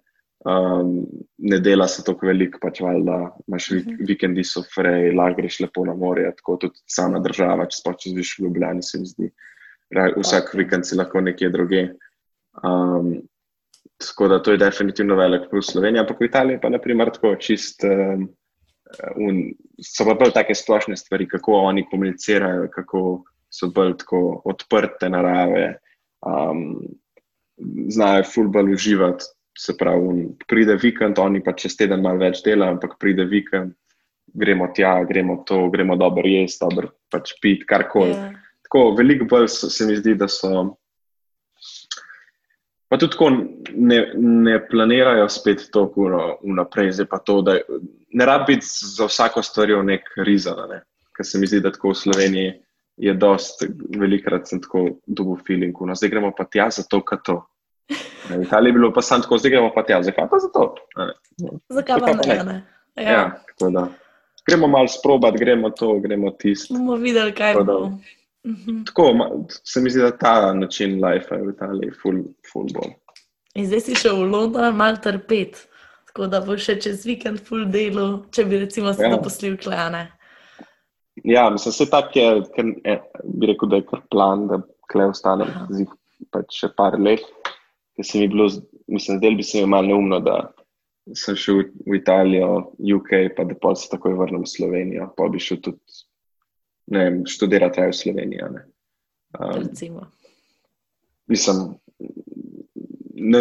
Um, ne dela se tako veliko, pač valjda imaš vik vikendi so frej, lahko greš lepo na morje, tako tudi sama država, če sploh če zviš v Ljubljani, se mi zdi. Vsak Ok. vikend si lahko nekje druge. Um, tako da to je definitivno velik plus Slovenije, ampak v Italiji pa naprimer tako čist. Um, un, so pa bolj take splošne stvari, kako oni komunicirajo, kako so bolj tako odprte narave, um, znajo fulbal uživati. Se pravi, pride vikend, oni pa čez teden malo več dela, ampak pride vikend, gremo tja, gremo to, gremo dobro jesti, dobro pač piti, karkoli. Ja. Tako veliko bolj so- se mi zdi, da so. Pa tudi tako ne, ne planirajo spet tako vnaprej, zdaj pa to, da ne rabi biti za vsako stvar nek rizan, ne? ker se mi zdi, da tako v Sloveniji je dost, velikrat sem tako dobil feeling, no zdaj gremo pa tja za to, kaj to. V Italiji je bilo pa samo tako, zdaj gremo pa tja, zakaj pa za to? a ne. Zakaj pa ne? ne? Ja. Ja. Tako da. Gremo malo sprobati, gremo to, gremo tisto. Bomo videli, kaj Tako bo. Mhm. Tako ma- se mi zdi, da ta način life v Italiji je full, full bolj. In zdaj si šel v London malo trpeti, tako da bo še čez vikend full delo, če bi recimo se Ja. zaposlil klane. Ja, mislim, se tak je, ker, eh, bi rekel, da je kar plan, da kle ostanem zih pač še par let. Ker se mi bilo, z- mislim, zdaj bi se mi malo neumno, da sem šel v- Italijo, UK, pa da pa se takoj vrnem v Slovenijo, pa bi šel tudi, ne vem, študirati v ne. Um, Recimo. mislim, ne,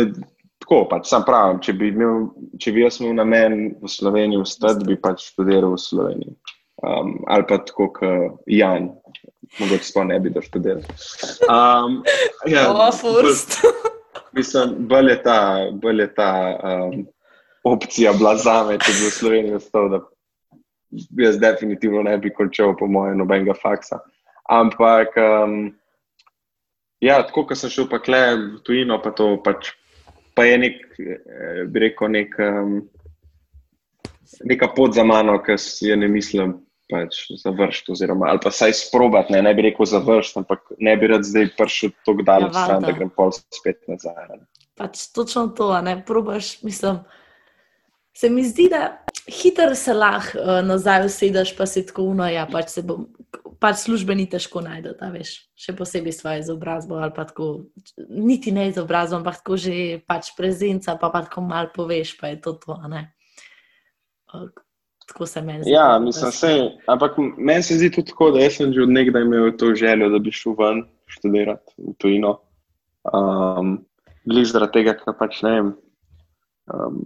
tako pač sam pravim, če bi, imel, če bi jaz imel namen v Sloveniji ostati, bi pač študiral v Sloveniji. Um, ali pa tako kot Jan, mogoče sploh ne bi doštudiral. Um, ja, Oh, furst. Mislim, bolj je ta, bolj je ta um, opcija bila za me, če bi v Sloveniji ostal, da jaz definitivno ne bi končal, po mojem, nobenega faksa. Ampak, um, ja, tako kot sem šel pa kle v tujino, pa to pač, pa je nek, eh, bi rekel, nek, um, neka pot za mano, ki si je ne mislim. Pač završiti, oziroma ali pa saj sprobati, ne, ne bi rekel završiti, ampak ne bi rad zdaj prišel tako daleč Ja, stran, da grem pol spet nazaj. ne. Pač točno to, ne probaš, mislim. Se mi zdi, da hitro se lahko uh, nazaj usedeš, pa si tako uno, ja, pač se bom, pač službeni težko najdeš, a veš, še posebej svojo izobrazbo ali pa tako, niti ne izobrazbo, ampak tako že pač prezenca, pa pa tako mal poveš, pa je to to, ne. Uh, tako se meni zdi. Ja, mislim, se- ampak meni se zdi tudi tako, da sem že od nekdaj imel to željo, da bi šel ven študirati v tujino. Um, Bliž zaradi tega, ker pač ne vem. Um,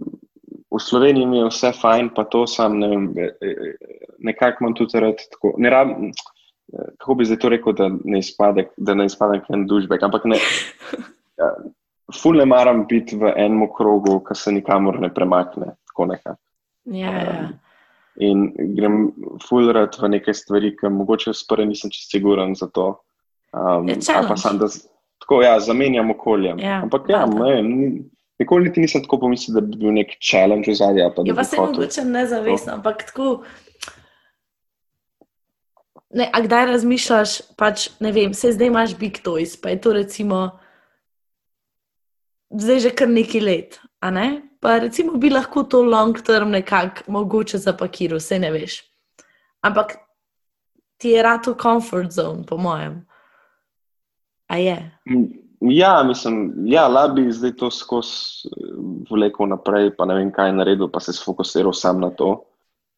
v Sloveniji mi je vse fajn, pa to sam ne vem. e, e, Nekako imam tudi rad tako. Ne rab, kako bi zdaj to rekel, da ne izpade, da ne izpade en dušbek, ampak ne. Ja, ful ne maram biti v enem krogu, ki se nikamor ne premakne. Tako nekako. Ja, ja. In grem fulrat v neke stvari, ki mogoče sprej nisem čisto siguren za to. Um, pa sam, da tako, ja, zamenjam okolje. Ja, Ampak ja, ne, ni- nikoli niti nisem tako pomislil, da bi bil nek challenge v zadnji. Ja, pa se mogoče nezavestno, ampak tako. Ne, a kdaj razmišljaš, pač, ne vem, se zdaj imaš Big Toys, pa je to recimo zdaj že kar nekaj let, ne? Pa recimo bi lahko to long term nekako mogoče zapakiral, vse ne veš. Ampak ti je rado comfort zone, po mojem. A je? Ja, mislim, ja, labi zdaj to skozi eh, vlekel naprej, pa ne vem, kaj naredil, pa se sfokusiral sam na to,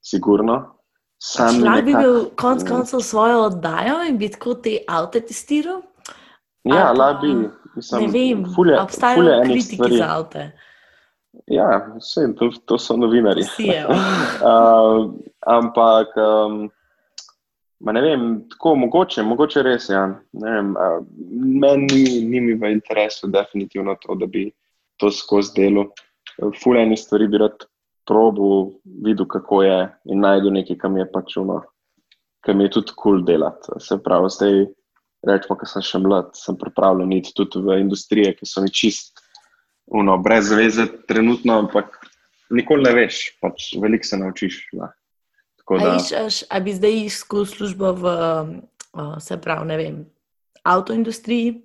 sigurno. Sam mi Lahko bi bil konec koncev svojo oddajo in bi tako te avte testiral? Ja, ali pa- labi. Mislim, Ne vem, ful je- ful je obstajajo enih kritiki stvari. za avte. Ja, vse, to, to so novinari. Uh, ampak, um, ne vem, tako mogoče, mogoče res. Ja. Ne vem, uh, meni ni, ni mi v interesu, definitivno to, da bi to skozi delo. Fulejni stvari bi rad probu, videl, kako je in najdu nekaj, kam je pač uno, kam je tudi kul cool delati. Se pravi, zdaj rečemo, ker sem še mlad, sem pripravljen iti tudi v industrije, ki so mi čist, uno, brez zveze, trenutno, ampak nikoli ne veš, pač veliko se naučiš. Da. Da... Iščeš, a bi zdaj išel službo v, se pravi, ne vem, avtoindustriji?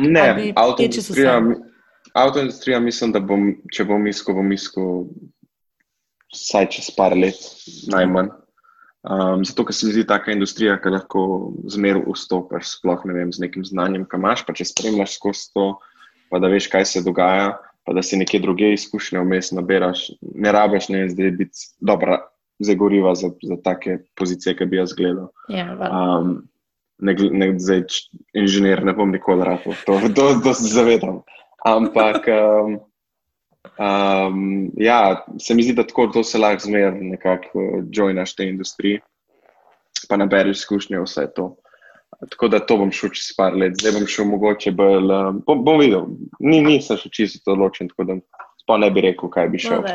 Ne, avtoindustrija. Avtoindustrija, mislim, da bom, če bom iskal, bom iskal vsaj čez par let, najmanj. Um, zato, ker se mi zdi taka industrija, ki lahko zmeraj vstopiš, sploh ne vem, z nekim znanjem, kam imaš, pa če spremljaš skozi to, pa da veš, kaj se dogaja, pa da si nekje druge izkušnje vmes naberaš, ne rabiš, ne zdaj biti dobra, zagoriva za, za take pozicije, ki bi jaz gledal. Ja, um, ne, ne, zdaj, inženir, ne bom nikoli rado, to, to, to se zavedam. Ampak. Um, Um, ja, se mi zdi, da tako to se lahko zmeraj nekako joinaš te industrije, pa nabereš izkušnje vse to. Tako da to bom šel čez par let, zdaj bom šel mogoče bolj. Um, bom, bom videl, Ni, nisem še čisto odločen, tako da pa ne bi rekel, kaj bi no, šel.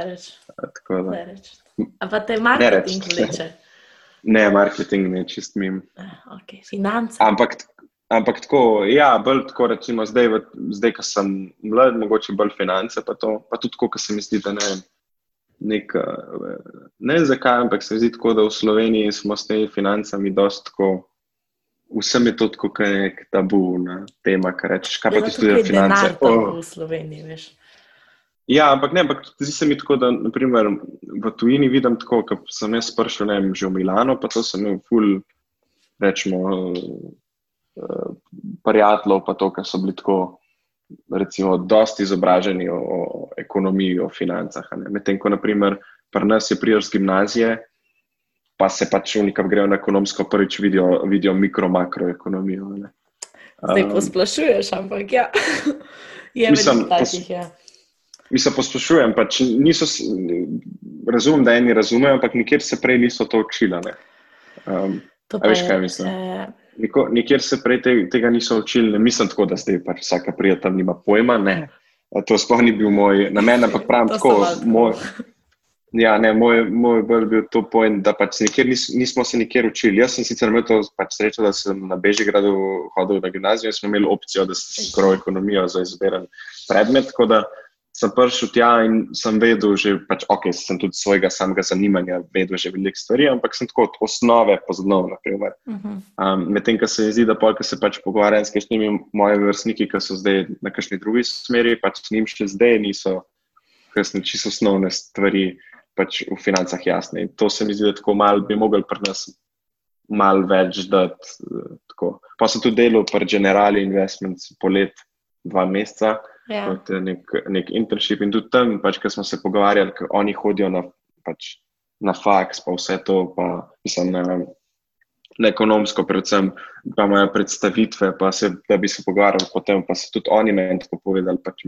No, A pa te marketing vleče? Ne, marketing ne, čist mim. Ah, okay. Finance. Ampak Ampak tako, ja, bolj tako, recimo, zdaj, v, zdaj ko sem mlad, mogoče bolj finance, pa, to, pa tudi tako, ko se mi zdi, da ne. Nek, ne vem zakaj, ampak se zdi tako, da v Sloveniji smo s temi financami dosti tako. Vsem je to tako, kot nek tabu na tema, kar rečeš. Kaj pa ja, ti tudi finance? Oh. V Sloveniji, veš. Ja, ampak ne, ampak zdi se mi tako, da naprimer, v tujini vidim tako, kot sem jaz prišel, ne vem, že v Milano, pa to sem imel ful, rečemo prijateljev, pa to, kar so bili tako, recimo, dosti izobraženi o, o ekonomiji, o financah. Medtem ko, naprimer, pri nas je prijel z gimnazije, pa se pač v nekem grejo na ekonomsko, prvič vidijo, vidijo mikro-makroekonomijo. Zdaj um, posplašuješ, ampak ja, je mislim, takih, ja. Mislim, poslušujem, pač niso, razumem, da eni razumejo, ampak nikjer se prej niso to učili. Um, veš, kaj mislim? Eh, Niko, nikjer se prej te, tega niso učili, ne mislim tako, da zdaj pač vsaka prijatelj nima pojma. Ne. To sploh ni bil moj namen, ampak pravim tako. Moj, ja, ne, moj, moj bolj bil to pojem, da pač nikjer nis, nismo se nikjer učili. Jaz sem sicer imel to pač srečo, da sem na Bežigradu hodil na gimnazijo in smo imeli opcijo, da se skoro ekonomijo za izberen predmet. Tako da sem prišel tja in sem vedel, že pač, ok, sem tudi svojega samega zanimanja vedel že veliko stvari, ampak sem tako od osnove poznal. Uh -huh. um, Medtem, ko se mi zdi, da polk se pač pogovarjam s kakšnimi mojimi vrstniki, ki so zdaj na kakšni drugi smeri, pač s njim še zdaj niso, ker so čisto osnovne stvari pač v financah jasne. In to se mi zdi, da tako mal bi mogel pri nas mal več dati. Pa sem tudi delal pri Generali Investments po let, dva meseca ja. kot nek, nek internship. In tudi tam, pač, ko smo se pogovarjali, ker oni hodijo na, pač, na faks, pa vse to, pa mislim, na, na ekonomsko, predvsem, pa imajo predstavitve, pa se, da bi se pogovarjali potem, pa so tudi oni meni tako povedali. Pač,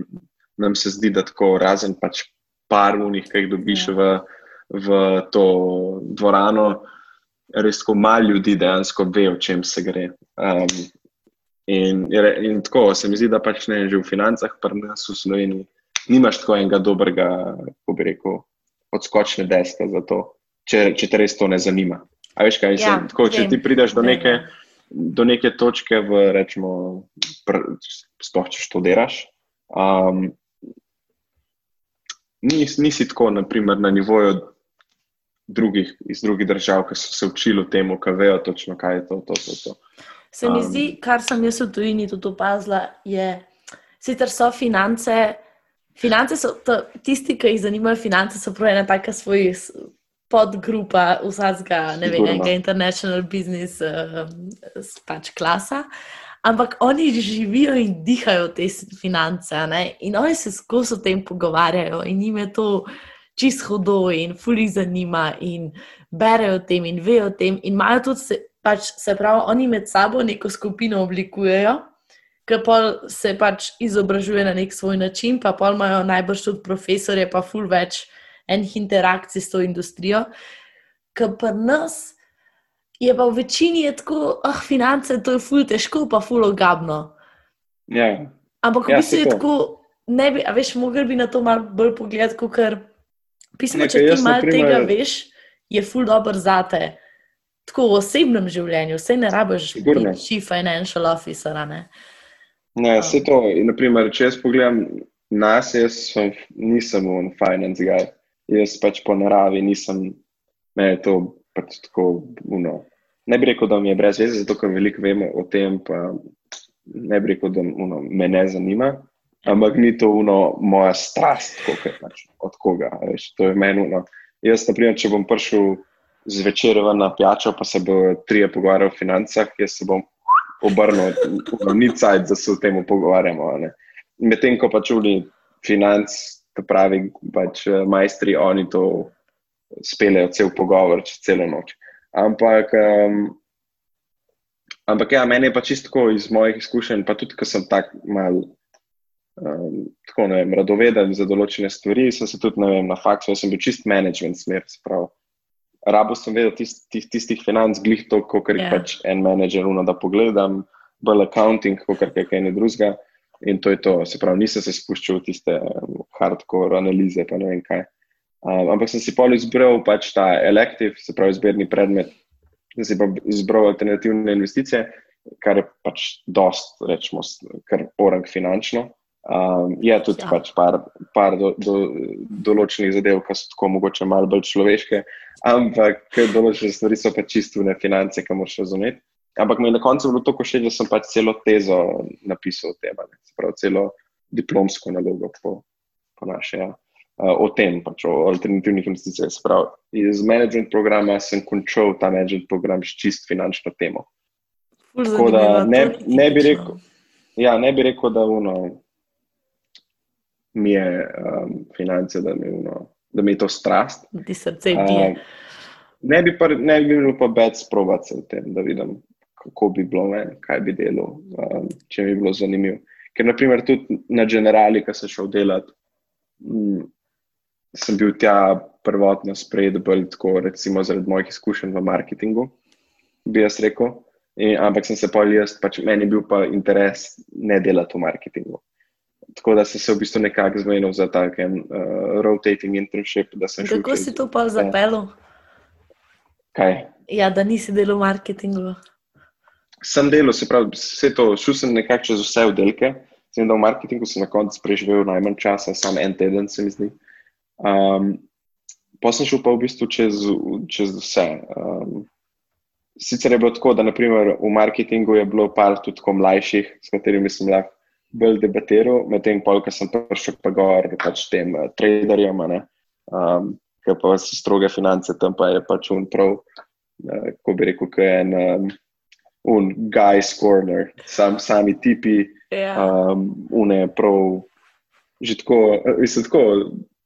nam se zdi, da tako razen pač par unih, ki jih dobiš ja. v, v to dvorano. Res tako malo ljudi dejansko ve, o čem se gre. Um, In, in tako se mi zdi, da pač ne že v financah, pa nas v Sloveniji, nimaš tako enega dobrega, kako bi rekel, odskočne deske za to, če, če te res to ne zanima. A veš kaj, ja, tako, če vem, ti prideš do neke, do neke točke, v, rečemo, sploh če študiraš. Um, nis, nisi tako, naprimer, na nivoju drugih iz drugih držav, ki so se učili temu, kaj vejo točno, kaj je to. to, to, to. Se mi zdi, kar sem jaz v tujini tudi opazila, je, sicer so finance. Finance so to, tisti, ki jih zanimajo finance, so pravi ena taka svoj podgrupa vsega, ne vem, enega international business, uh, pač klasa. Ampak oni živijo in dihajo te finance, ne? in oni se skozi o tem pogovarjajo, in jim je to čisto hudo, in fully zanima, in berejo o tem, in vejo o tem, in imajo tudi pač se pravi, oni med sabo neko skupino oblikujejo ki se pač izobražuje na nek svoj način, pa pol imajo najbrž tudi profesorje, pa ful več enih interakcij s to industrijo. Ker pa nas je pa v večini tako, ah, finance, to je ful težko, pa ful ogabno. Ja. Ampak Ja, v bistvu je tako, ne bi, a veš, mogli bi na to malo bolj pogledati, kar. Pismo, če ker ti malo primer- tega veš, je ful dobr zate. Tako v osebnem življenju, vse ne rabiš biti financial officer. Ne? Ne, vse to. In, naprimer, če jaz pogledam nas, jaz sem, nisem un finance guy. Jaz pač po naravi nisem, me je to pač tako, uno. Ne bi rekel, da mi je brez veze, zato ker veliko vemo o tem, pa ne bi rekel, da uno, me ne zanima. Ampak ni to uno, moja strast, kot je pač od koga. Veš, to je meni uno. Jaz, naprimer, če bom prišel zvečer ven na pijačo, pa se bo trije pogovarjali o financah, jaz se bom obrnil, uno, ni cajt, da se o tem pogovarjamo. Medtem ko pač uli financ, to pravi, pač eh, majstri, oni to speljejo cel pogovor, čez celo noč. Ampak, um, ampak ja, meni je pa čisto iz mojih izkušenj, pa tudi, ker sem tak mal. Um, tako ne vem, radoveden za določene stvari, sem se tudi vem, na faksu, jaz sem bil čist management smer, se pravi. Rabo sem vedel tist, tist, tistih financ, glih to, kot jih Ja. pač en menedžer, uno, da pogledam, bolj accounting, kot kar kaj ne drugega. In to je to, se pravi, nisem se spuščal v tiste um, hardcore analize, pa ne vem kaj. Um, ampak sem si pol izbral pač ta elective, se pravi, izbirni predmet, sem si pa izbral alternativne investicije, kar je pač dost, rečemo, kar orang finančno. Um, je tudi Ja. ja. pač par, par do, do, določenih zadev, ki so tako mogoče malo bolj človeške, ampak določene stvari so pač čistovne finance, ki moraš razumeti. Ampak mi je na koncu bilo tako všeč, da sem pač celo tezo napisal o tem, ne. pravi, celo diplomsko nalogo po, po naše. Ja. Uh, o tem, pač o alternativnih investicijah. Se pravi, iz management programa sem končal ta management program s čist finančno temo. Ful Tako da ne- ne bi rekel. Ja, ne bi rekel, da uno, mi je um, finance, da mi, uno, da mi je to strast. Ti srce bije. Um, ne bi, pa, ne bi bilo pa več sprobati se v tem, da vidim, kako bi bilo, ne, kaj bi delal, um, če mi bi bilo zanimivo. Ker, naprimer, tudi na generali, ki sem šel delati, mm, sem bil tja prvotno sprejet, bolj tako, recimo, zaradi mojih izkušenj v marketingu, bi jaz rekel. In, ampak sem se pa jaz, pač meni je bil pa interes ne delati v marketingu. Tako da sem se v bistvu nekako zmenil za takem uh, rotating internship. Kako si to pa zapeljal? Kaj? Ja, da nisi delal v marketingu. Sem delal, se pravi, vse to, šel sem nekako čez vse oddelke. Sem da v marketingu sem na koncu preživel najmanj časa, samo en teden, se mi zdi. Um, pa sem šel pa v bistvu čez, čez vse. Um, sicer je bilo tako, da naprimer, v marketingu je bilo par tudi tako mlajših, s katerimi sem lahko bolj debatiral, medtem ko sem prišel pa gor pač tem uh, traderjem, um, ki pa so stroge finance, tam pa je pač un prav, uh, ko bi rekel, ki je en um, un guy's corner, sam, sami tipi, Ja. um, une prav, že tako, eh, mislim, tako,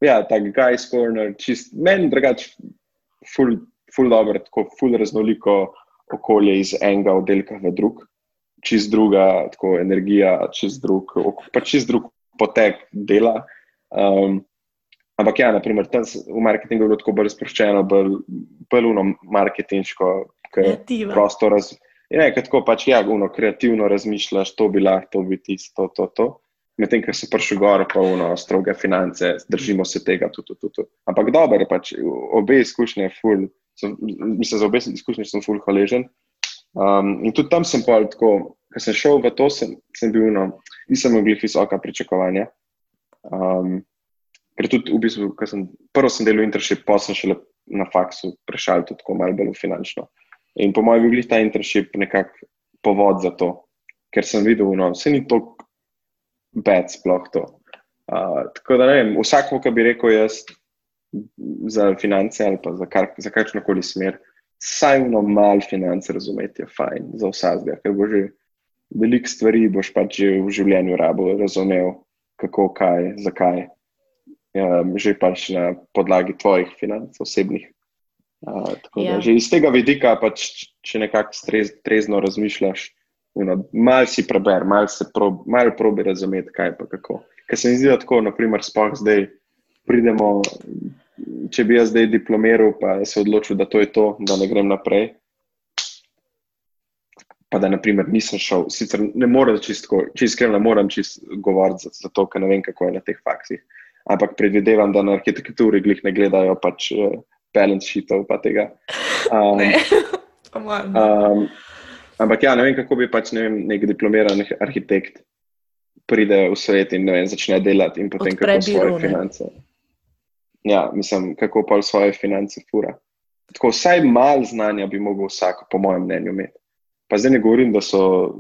ja, tak guy's corner, čist, meni drugače, ful, ful dobro, tako ful raznoliko okolje iz enega oddelka v drug, čist druga, tako energija, čist drug, pa čist drug potek dela. Um, ampak ja, naprimer, tam v marketingu je bilo tako bolj sproščeno, bolj, bolj uno marketinško, ker Kreativa. prosto raz, ja, ker tako pač ja, uno, kreativno razmišljaš, to bi lahko, to bi tisto, to, to. Medtem, ko se prišel gor, pa uno, stroge finance, držimo se tega, tu, tu, tu, tu. Ampak dobro pač, obe izkušnje, ful, sem, mislim, za obe izkušnje sem ful hvaležen. Um, in tudi tam sem pa tako, ko sem šel v to, sem, sem bil, no, nisem imel visoka pričakovanja. Um, ker tudi v bistvu, ko sem prvo sem delal internship, pa sem šele na faksu prešal tudi tako malo bolj finančno. In po mojem, je bil ta internship nekako povod za to, ker sem videl, no, vse ni tako bed sploh to. Uh, tako da ne vem, vsakmo, ki bi rekel jaz za finance ali pa za, kar, za kakšno koli smer, saj eno malo finance razumeti je fajn za vsakega, ker bo že veliko stvari boš pač že v življenju rabo razumel, kako, kaj, zakaj. Um, že pač na podlagi tvojih financ, osebnih. Uh, tako Ja. da že iz tega vidika, pač, če nekako strez, trezno razmišljaš, Mal si preber, mal se prob, mal probi razumeti, kaj pa kako. Ker se mi zdi, da tako, naprimer, spoh zdaj pridemo, če bi jaz zdaj diplomiral, pa se odločil, da to je to, da ne grem naprej. Pa da, naprimer, nisem šel, sicer ne morem iskreno, ne morem čisto govoriti za, za to, ker ne vem, kako je na teh faksih. Ampak predvidevam, da na arhitekturi glih ne gledajo pač uh, balance sheetov pa tega. Um, Ne. Um, ampak ja, ne vem, kako bi pač ne vem, nek diplomiran arhitekt pride v svet in vem, začne delati in potem Odpre kako svoje biro, ne. Ja, mislim, kako pa svoje finance fura. Tako vsaj malo znanja bi mogel vsak, po mojem mnenju, imeti. Pa zdaj ne govorim, da, so,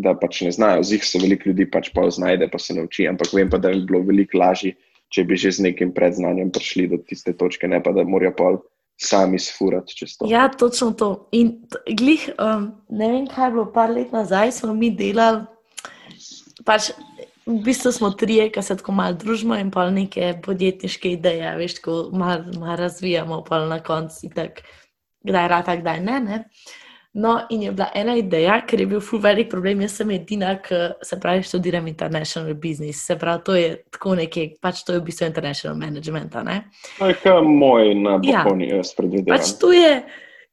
da pač ne znajo, z jih se veliko ljudi pač pa znajde, pa se nauči, ampak vem pa, da bi bilo veliko lažje, če bi že z nekim predznanjem prišli do tiste točke, ne pa da morajo pol sami sfurati čez to. Ja, točno to. In glih, um, ne vem, kaj je bilo, par let nazaj smo mi delali. Pač, v bistvu smo trije, ki se tako malo družimo in pa neke podjetniške ideje, veš, ko malo mal razvijamo, pa na koncu tak, kdaj rata, kdaj ne. ne. No, in je bila ena ideja, ker je bil ful velik problem. Jaz sem edina, ki se pravi, študiram international business. Se pravi, to je tako nekje, pač to je v bistvu international management. To je kot moj na Ja. balkoni, jaz predvidevam. Pač to je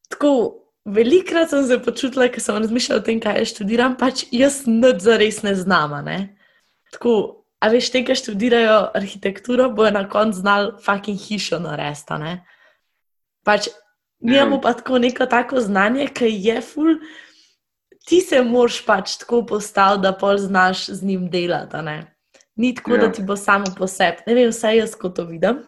tako. Velikrat sem se počutila, ker sem razmišljala o tem, kaj študiram, pač jaz nič za res ne znam. Ne? Tako, a veš, te, ki študirajo arhitekturo, bojo na koncu znali fucking hišo narediti. Pač mi imamo pa tako neko tako znanje, ki je ful. Ti se moraš pač tako postaviti, da pol znaš z njim delati. Ni tako, ja. da Ja. ti bo samo po sebi. Ne vem, vse jaz kot to vidim.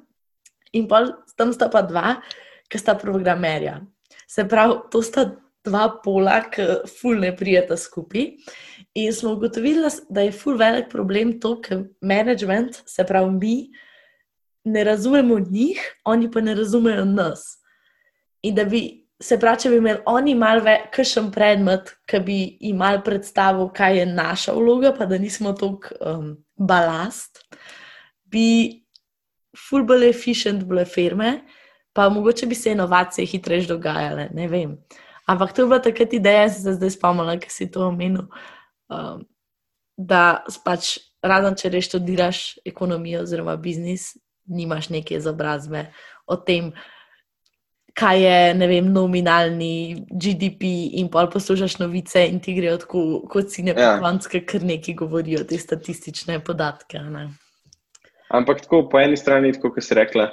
In pol, tam sta pa dva, ki sta programerja. Se pravi, to sta dva pola, ki ful ne prijeta skupaj. In smo ugotovili, da je ful velik problem to, ker management, se pravi mi, ne razumemo njih, oni pa ne razumejo nas. In da bi, se pravi, če bi imeli oni malo več, kakšen predmet, ki bi jim mal predstavil, kaj je naša vloga, pa da nismo tako um, balast, bi ful bolj efficient bile firme, pa mogoče bi se inovacije hitreje dogajale, ne vem. Ampak to je bila takrat ideja, sem se zdaj spomnila, ker si to omenil. Um, da pač razen če res študiraš ekonomijo oziroma biznis, nimaš neke izobrazbe o tem, kaj je vem, nominalni GDP, in pol poslušaš novice in ti grejo tako, kot si ne Ja. pokonske, ker neki govorijo te statistične podatke. Ne? Ampak tako po eni strani, kot si rekla,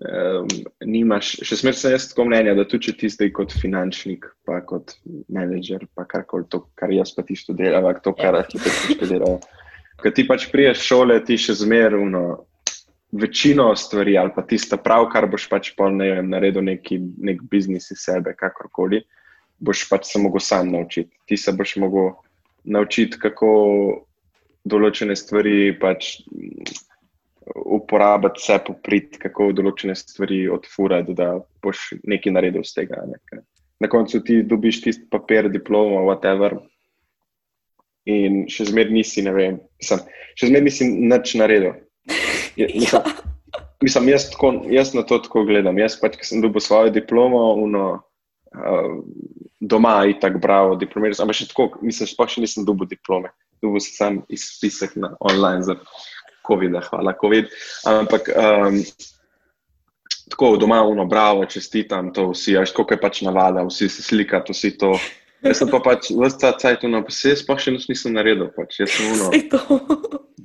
um, nimaš, še smer sem jaz tako mnenja, da tudi če ti zdaj kot finančnik, pa kot menedžer, pa karkoli to, kar jaz pa ti študiram, to, kar Ja. arhitekti študirajo. Ker ti pač priješ šole, ti še zmerno večino stvari, ali pa tisto prav, kar boš pač pol, ne vem, naredil neki, nek biznis iz sebe, kakorkoli, boš pač se mogel sam naučiti. Ti se boš mogel naučiti, kako določene stvari pač uporabiti, se poprit, kako določene stvari odfurati, da boš nekaj naredil z tega. Ne? Na koncu ti dobiš tisti papir, diplomo, whatever. In še zmeraj nisi, ne vem, mislim, še zmeraj nisi nič naredil. Je, mislim, mislim jaz, tako, jaz na to tako gledam. Jaz pač, ki sem dobil svojo diplomo, uno, uh, doma in tako bravo, diplomiral sem, ampak še tako, mislim, sploh še nisem dobil diplome. Dobil sem sam izpisek na online za COVID, hvala COVID. Ampak um, tako doma, uno, bravo, čestitam to vsi, až tako je pač navada, vsi se slikati, vsi to. Jaz sem pa pač vse ta cajt, no, pa se jaz sploh še nič nisem naredil. Pač. Jaz sem uno,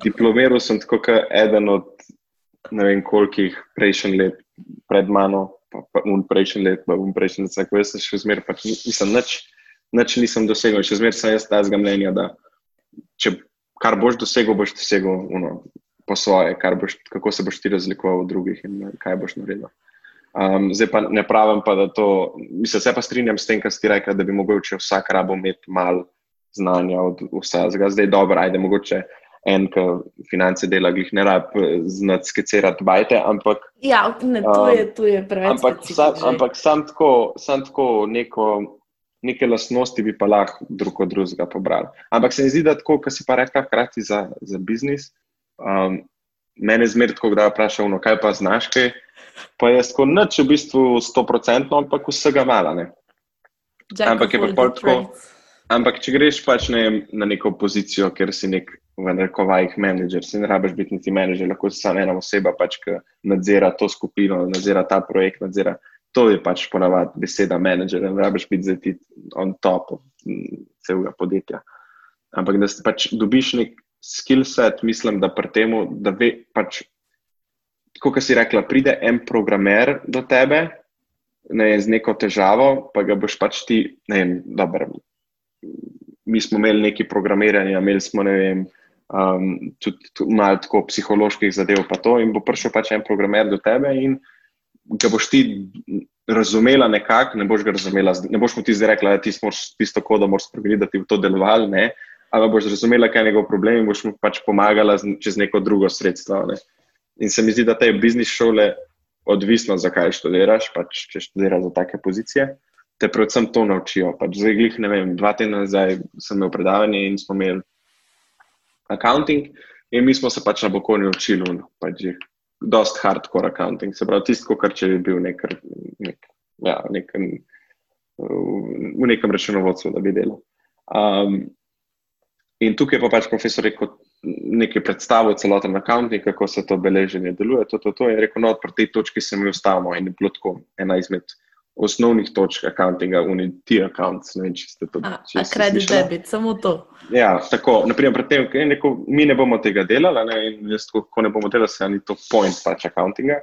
diplomiral sem tako kot eden od ne vem kolikih prejšnjih let pred mano, pa, pa un prejšnji let, pa un prejšnji let, tako jaz še zmeraj pač ni- nisem nič, nič nisem dosegel, še zmeraj sem jaz tazga mnenja, da če kar boš dosegel, boš dosegel uno, po svoje, kar boš, kako se boš ti razlikoval od drugih in eh, kaj boš naredil. Um, zdaj pa ne pravim, pa, da to, mislim, se pa strinjam s tem, kar si ti rekel, da bi mogoče vsak rabo imeti malo znanja od vsega. Zdaj je dobro, ajde mogoče en, ki finance dela, glih ne rab znati skicirati bajte, ampak, Ja, ne, to, Um, je, to je preveč. ampak, sam, ampak sam tako, sam tako neko, neke lastnosti bi pa lahko drug od drugega pobrali. Ampak se mi zdi, da tako, kar si pa rekla, hkrati za, za biznis. Um, mene zmeraj tako, da vprašam, no, kaj pa znaš kaj. Pa jaz tako nič v bistvu stoprocentno, ampak vsega malo. ne. Jack ampak je pa tako-. Ampak, če greš pač ne, na neko pozicijo, ker si nek v rekovajih menedžer, si ne rabiš biti niti menedžer, lahko si samo ena oseba, pač, ki nadzira to skupino, nadzira ta projekt, nadzira. To je pač ponavadi beseda menedžer, ne rabiš biti zdaj on top celega podjetja. Ampak, da si pač dobiš nek skill set, mislim, da pri tem, da ve, pač, kot si rekla, pride en programer do tebe ne, z neko težavo, pa ga boš pač ti, ne vem, dobro mi smo imeli neki programiranje, imeli smo vem, um, tudi, tudi malo tako psiholoških zadev, pa to. In bo prišel pač en programer do tebe in ga boš ti razumela nekako, ne boš ga razumela, ne boš mu ti zdaj rekla, da ti moraš tisto kodo spremeniti, da ti bo to delovalo, ne. Ampak boš razumela, kaj je njegov problem in boš mu pač pomagala čez neko drugo sredstvo. Ne. In se mi zdi, da te biznis šole, odvisno zakaj študiraš, pač če študiraš za take pozicije, te predvsem to naučijo. Pač zdaj, glih, ne vem, dva tedna nazaj sem imel predavanje in smo imeli accounting, in mi smo se pač na bokovni učili, no, pač dost hardcore accounting, se pravi, tisto, kar če bi bil nek, nek, ja, nekem, v nekem računovodstvu, da bi delal. Um, in tukaj pa pač profesor rekel nekaj predstavo celoten accounting, kako se to beleženje deluje, to, to, to je rekel, no, pri tej točki se mi ustavimo in je bilo tako ena izmed osnovnih točk accountinga, uniti accounts. Ne vem, če ste to videli. Kredit, debit, samo to. Ja, tako. Naprimer, pri tem, neko, mi ne bomo tega delali, ne, in jaz, ko ne bomo delali, se ni to point pač accountinga.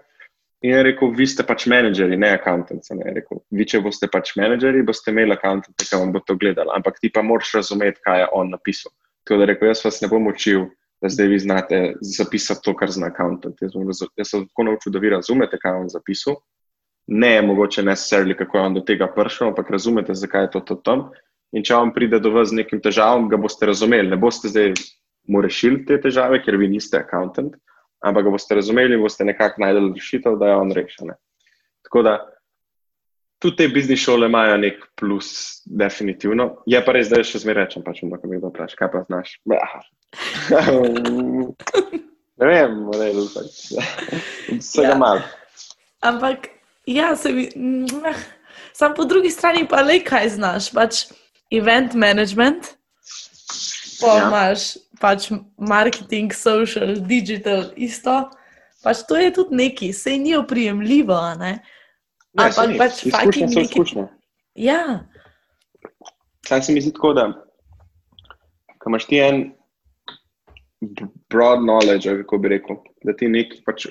In je rekel, vi ste pač menedžeri, ne accountants. Ne. Rekel, vi, če boste pač menedžeri, boste imeli accountante, ki vam bo to gledali. Ampak ti pa moraš razumeti, kaj je on napisal. Tako da rekel, jaz vas ne bom učil, da zdaj vi znate zapisati to, kar zna accountant. Jaz, bom, jaz sem tako naučil, da vi razumete, kaj je on zapisal ne mogoče necessarily, kako je on do tega prišel, ampak razumete, zakaj je to, to tam. In če vam pride do vas z nekim težavom, ga boste razumeli. Ne boste zdaj mu rešili te težave, ker vi niste accountant, ampak ga boste razumeli in boste nekako najdeli rešitev, da je on rešen. Tako da tudi te biznis šole imajo nek plus, definitivno. Je pa res, da še zmeraj rečem, pač bom, da mi kdo vpraša, kaj pa znaš. ne vem, ne vem, vsega ja. malo. Ampak Ja, se mi. Sam po drugi strani pa le kaj znaš, pač event management, pa ja. imaš pač marketing, social, digital, isto. Pač to je tudi neki, se ni oprijemljivo, ne? Ja, Ampak ja, pač fucking neki. Ja. Sam se mi zdi tako, da ko imaš ti en broad knowledge, kako bi rekel, da ti nekaj pač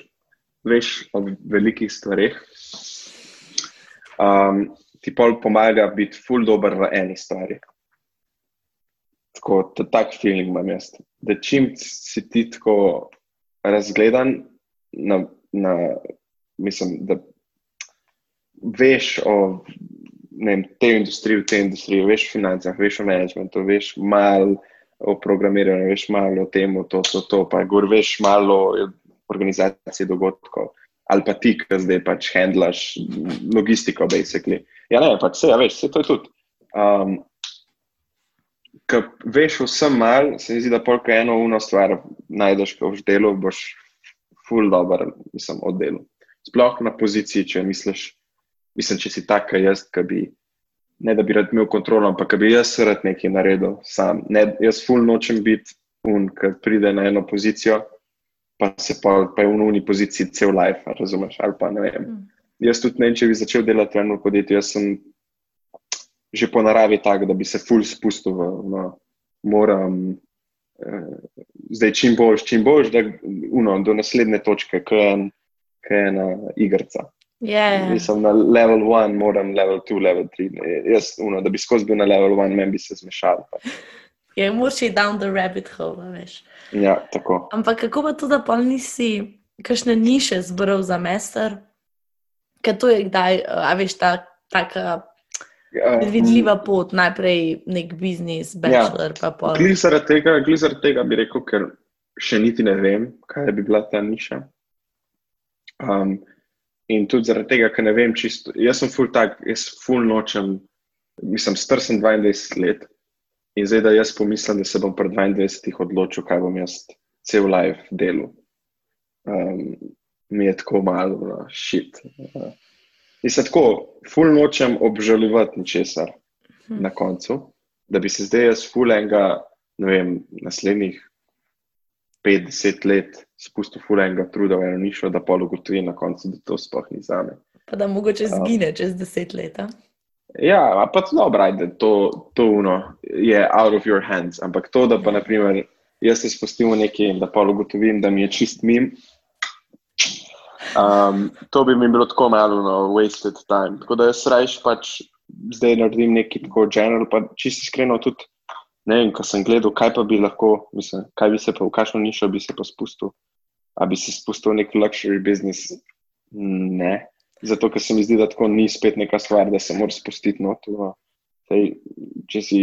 veš o velikih stvarih, um, ti pol pomaga biti ful dobr v eni stvari. Tako, tak feeling imam jaz. Da čim si ti tako razgledan, na, na, mislim, da veš o vem, tej industriji, v tej industriji, veš o financah, veš o managementu, veš malo o programiranju, veš malo o tem, to, to, to, pa gor veš malo o organizaciji dogodkov ali pa ti, ki zdaj pač handlaš logistiko, basically. Ja, ne, pač vse, ja, veš, vse to je tudi. Um, Ker veš vsem mal, se mi zdi, da polk eno uno stvar najdeš, ko v delu boš full dobro, mislim, od delu. Sploh na poziciji, če misliš, mislim, če si tak, jaz, ki bi, ne da bi rad imel kontrolo, ampak bi jaz rad nekaj naredil sam. Ne, jaz full nočem biti un, ki pride na eno pozicijo pa se pa, pa je v nujni poziciji cel life, razumeš? Mm. Jaz tudi ne vem, če bi začel delati v enem podjetju. Jaz sem že po naravi tak, da bi se ful spustil v no, moram. Eh, zdaj, čim boš, čim boš, da uno, do naslednje točke, ki je, je ena igrica. Yeah. Mislim, na level 1, moram level 2, level 3. Jaz, uno, da bi skozi bil na level 1, meni bi se zmešal. Je moraš iti down the rabbit hole, veš. Ja, tako. Ampak kako pa tudi, da pa nisi kakšne niše zbral za mester, ker to je kdaj, a veš, ta taka vidljiva ja, pot, najprej nek biznis, ja. bachelor, ja. pa pol. Glizar tega, glizar tega bi rekel, ker še niti ne vem, kaj bi bila ta niša. Um, in tudi zaradi tega, ker ne vem čisto, jaz sem full tak, jaz full nočem, mislim, star sem 22 let. In zdaj, da jaz pomislim, da se bom pred 22 odločil, kaj bom jaz cel life delal. Um, mi je tako malo, no, šit. Uh, in se tako, ful nočem obžalovati ničesar hm. na koncu. da bi se zdaj jaz fulenga, ne vem, naslednjih 50 let spustil fulenga truda v eno nišo, da pol ugotovi na koncu, da to sploh ni za me. Pa da mogoče zgine um, čez 10 let. Ja, pa to dobro, da to, to uno je out of your hands. Ampak to, da pa naprimer jaz se spustim v neki in da pol ugotovim, da mi je čist mim. Um, to bi mi bilo tako malo no, wasted time. Tako da jaz rajš pač zdaj naredim nekaj tako general, pa čisto iskreno tudi, ne vem, ko sem gledal, kaj pa bi lahko, mislim, kaj bi se pa v kakšno nišo bi se pa spustil. A bi se spustil v nek luxury business? Ne. Zato, ker se mi zdi, da tako ni spet neka stvar, da se moraš spustiti noter. No. Če si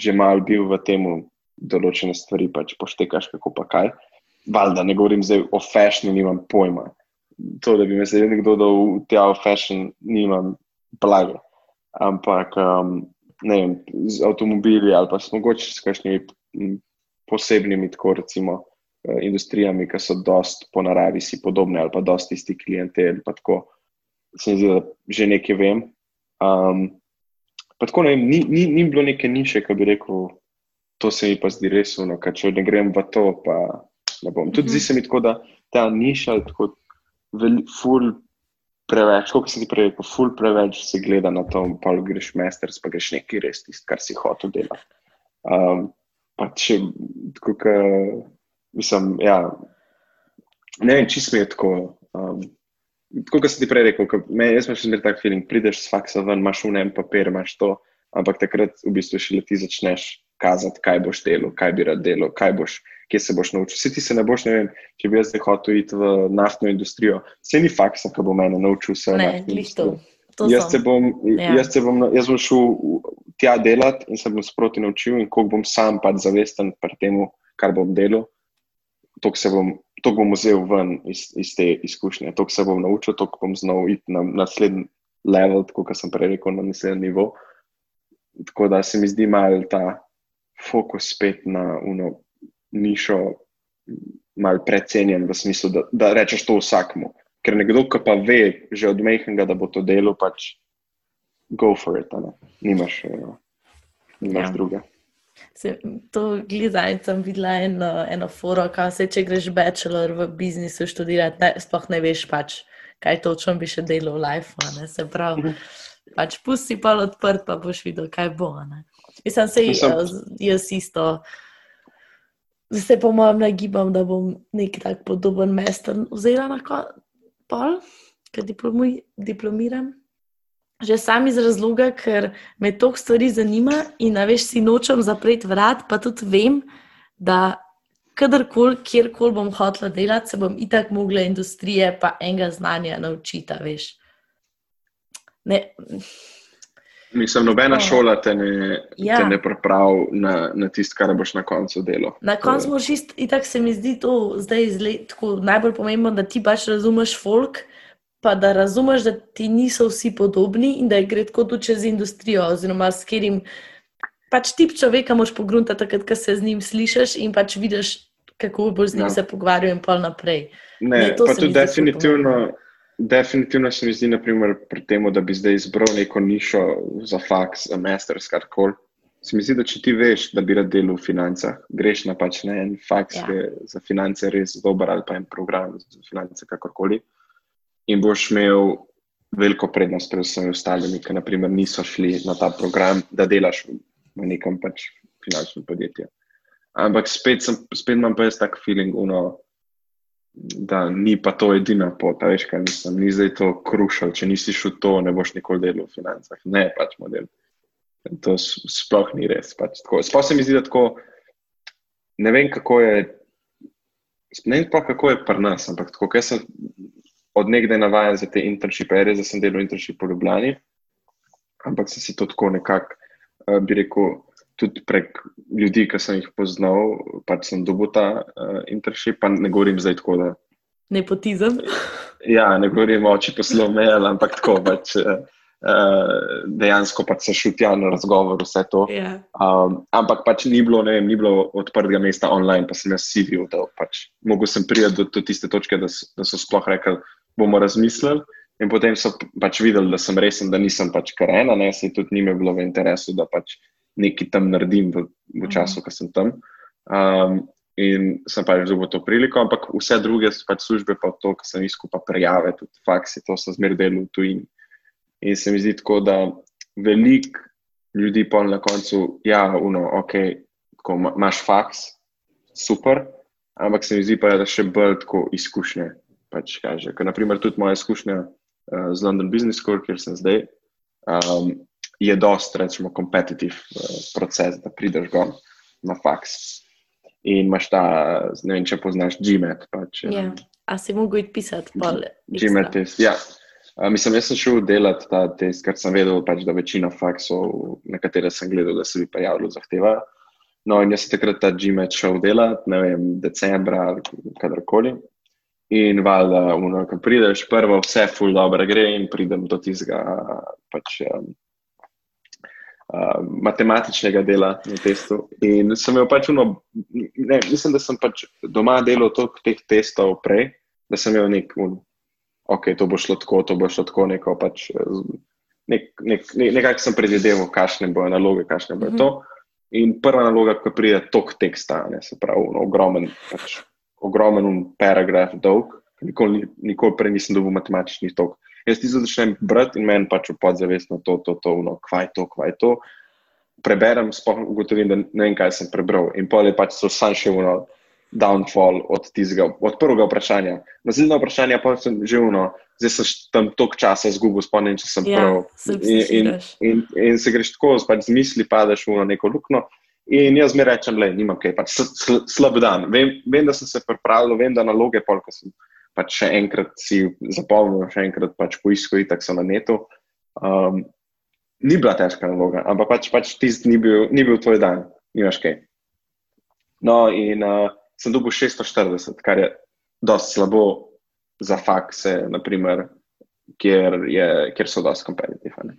že mal bil v tem, določene stvari pač poštekaš, kako pa kaj. Valjda, ne govorim zdaj o fashionu, nimam pojma. To, da bi me zdaj nekdo dal v tja v fashion, nimam blago ampak um, vem, z avtomobili ali pa s mogoče s kakšnimi posebnimi, tako recimo, uh, industrijami, ki so dost po naravi si podobne ali pa dost isti klientel. Pa tako se mi zdi, da že nekaj vem. Um, pa tako ne vem, ni, ni, ni bilo neke niše, ki bi rekel, to se mi pa zdi res uno, ker če ne grem v to, pa ne bom. Tudi mm -hmm. zdi se mi tako, da ta niša, tako vel, full preveč, kot si ti prej rekel, ful preveč se gleda na to, pa greš mesters, pa greš neki res tisto, kar si hotel delati. Um, pa če, tako, ka, mislim, ja, ne vem, čisto mi je tako. Um, Tako kot si ti prej rekel, me, jaz še zmeraj tak feeling, prideš s faksa ven, imaš v enem papir, imaš to, ampak takrat v bistvu šele ti začneš kazati, kaj boš delal, kaj bi rad delal, kaj boš kje se boš naučil. Vsi ti se ne boš, ne vem, če bi jaz zdaj hotel iti v naftno industrijo, se ni faksa, ki bo mene naučil vse. Ne, listo. Jaz, bom, ja. jaz, bom, jaz bom šel tja delati in se bom sproti naučil, in ko bom sam pač zavesten pri tem, kar bom delal, to bom, bom vzel ven iz, iz te izkušnje, to se bom naučil, to bom znal iti na naslednji level, kot sem prej rekel, na naslednji nivo. Tako da se mi zdi malo ta fokus spet na uno nišo malo precenjen v smislu, da, da rečeš to vsakmu. Ker nekdo, ki pa ve že od mehkega, da bo to delo, pač go for it, ne? nimaš, uh, nimaš ja. druge. Se, to gledaj, sem videla eno, eno foro, kaj se če greš bachelor v biznisu študirati, ne, sploh ne veš pač, kaj točno bi še delal v life, ne? se pravi, mhm. pač pusti pa odprt, pa boš videl, kaj bo. Mislim, se jaz isto zdaj se po mojem nagibam, da bom nek tak podoben mester vzela na pol, ker diplomi, diplomiram. Že sam iz razloga, ker me toliko stvari zanima in veš, si nočem zapreti vrat, pa tudi vem, da kadarkoli, kjerkoli bom hotela delati, se bom itak mogla industrije pa enega znanja naučiti, veš. Ne. Mislim, nobena oh. šola te ne, ja. ne pripravi na, na tisto, kar boš na koncu delal. Na koncu moraš isto, in tako se mi zdi to zdaj izlet, najbolj pomembno, da ti pač razumeš folk, pa da razumeš, da ti niso vsi podobni in da gre tako tudi čez industrijo, oziroma s katerim pač tip človeka moš pogruntati, takrat, ko se z njim slišiš in pač vidiš, kako boš z njim ja. se pogovarjal in pol naprej. Ne, ne pa tudi definitivno. Pomembno. Definitivno se mi zdi, naprimer, pri tem, da bi zdaj izbral neko nišo za faks, za masters, kar koli. Se mi zdi, da če ti veš, da bi rad delal v financah, greš na pač na en faks, ja. ki je za finance res dober ali pa en program za finance, kakorkoli. In boš imel veliko prednost pred vsemi ostalimi, ki naprimer niso šli na ta program, da delaš v nekem pač finančnem podjetju. Ampak spet, sem, spet imam pa jaz tak feeling, uno da ni pa to edina pot, veš, kaj mislim. Ni zdaj to krušal, če nisi šel to, ne boš nikoli delal v financah. Ne, pač model. To sploh ni res. Pač sploh se mi zdi, da tako. Ne vem, kako je. Ne vem, pa, kako je pri nas, ampak tako, ker sem od nekdaj navaden za te internshipe, res, da sem delal internship v Ljubljani, ampak sem si to tako nekako, uh, bi rekel, tudi prek ljudi, ki sem jih poznal, pač sem dobil ta uh, internship, pa ne govorim zdaj tako. Da, Nepotizem. Ja, ne govorim oči poslov mail, ampak tako pač. Uh, dejansko pač se šutja na razgovor, vse to. Yeah. Ja. Um, ampak pač ni bilo, ne vem, ni bilo odprtega mesta online, pa sem jaz videl, da pač mogel sem priti do, do tiste točke, da, da so sploh rekli, bomo razmislili. In potem so pač videli, da sem resen, da nisem pač kar ena, ne, se tudi njime bilo v interesu, da pač nekaj tam naredim v, v času, ko sem tam. Um, in sem pač dobil to priliko, ampak vse druge pač službe, pa to, kar sem iskal, pa prijave, tudi faksi, to sem zmer delal v tujini. In se mi zdi tako, da veliko ljudi pa na koncu, ja, uno, ok, ko imaš faks, super, ampak se mi zdi pa, da še bolj tako izkušnje. Pač kaže. Ker, naprimer, tudi moja izkušnja uh, z London Business School, kjer sem zdaj, um, je dost, rečemo, kompetitiv uh, proces, da prideš gor na faks. In imaš ta, ne vem, če poznaš GMAT. Pač, ja. A si mogel iti pisati pol? GMAT test, ja. Mislim, jaz sem šel delati ta test, ker sem vedel, pač, da večina faksov, na katere sem gledal, da se bi pa javilo zahteva. No, in jaz sem takrat ta GMAT šel delati, ne vem, decembra ali kadarkoli. In valjda, ko prideš, prvo vse ful dobro gre in pridem do tistega pač, um, uh, matematičnega dela na testu. In sem imel pač uno, ne, mislim, da sem pač doma delal toliko teh testov prej, da sem imel nek, un, ok, to bo šlo tako, to bo šlo tako, neko pač, nek, nek, nek, nekako sem predvideval, kakšne bojo naloge, kakšne bojo to. In prva naloga, ko pride tok teksta, ne, se pravi, uno, ogromen pač ogromen paragraf dolg, nikoli, nikoli prej nisem dobil matematičnih tok. Jaz ti začnem brati in meni pač podzavestno to, to, to, no, kvaj to, kvaj to. Preberem, spohaj ugotovim, da ne vem, kaj sem prebral. In pol je pač so sam še uno downfall od tistega, od prvega vprašanja. Naslednje vprašanje pa sem že uno, zdaj sem tam tok časa zgubil, spomnim, če sem ja, prav. In, in, in, in se greš tako, pač z misli padeš v neko luknjo. In jaz mi rečem, da nimam kaj, pač sl slab dan. Vem, vem, da sem se pripravil, vem, da naloge, pol, ko sem pač še enkrat si zapomnil, še enkrat pač poiskal, tako so na netu. Um, ni bila težka naloga, ampak pač, pač tisti ni, ni bil tvoj dan, nimaš kaj. No, in uh, sem dobil 640, kar je dosti slabo za fakse, naprimer, kjer, je, kjer so dosti kompetitivni.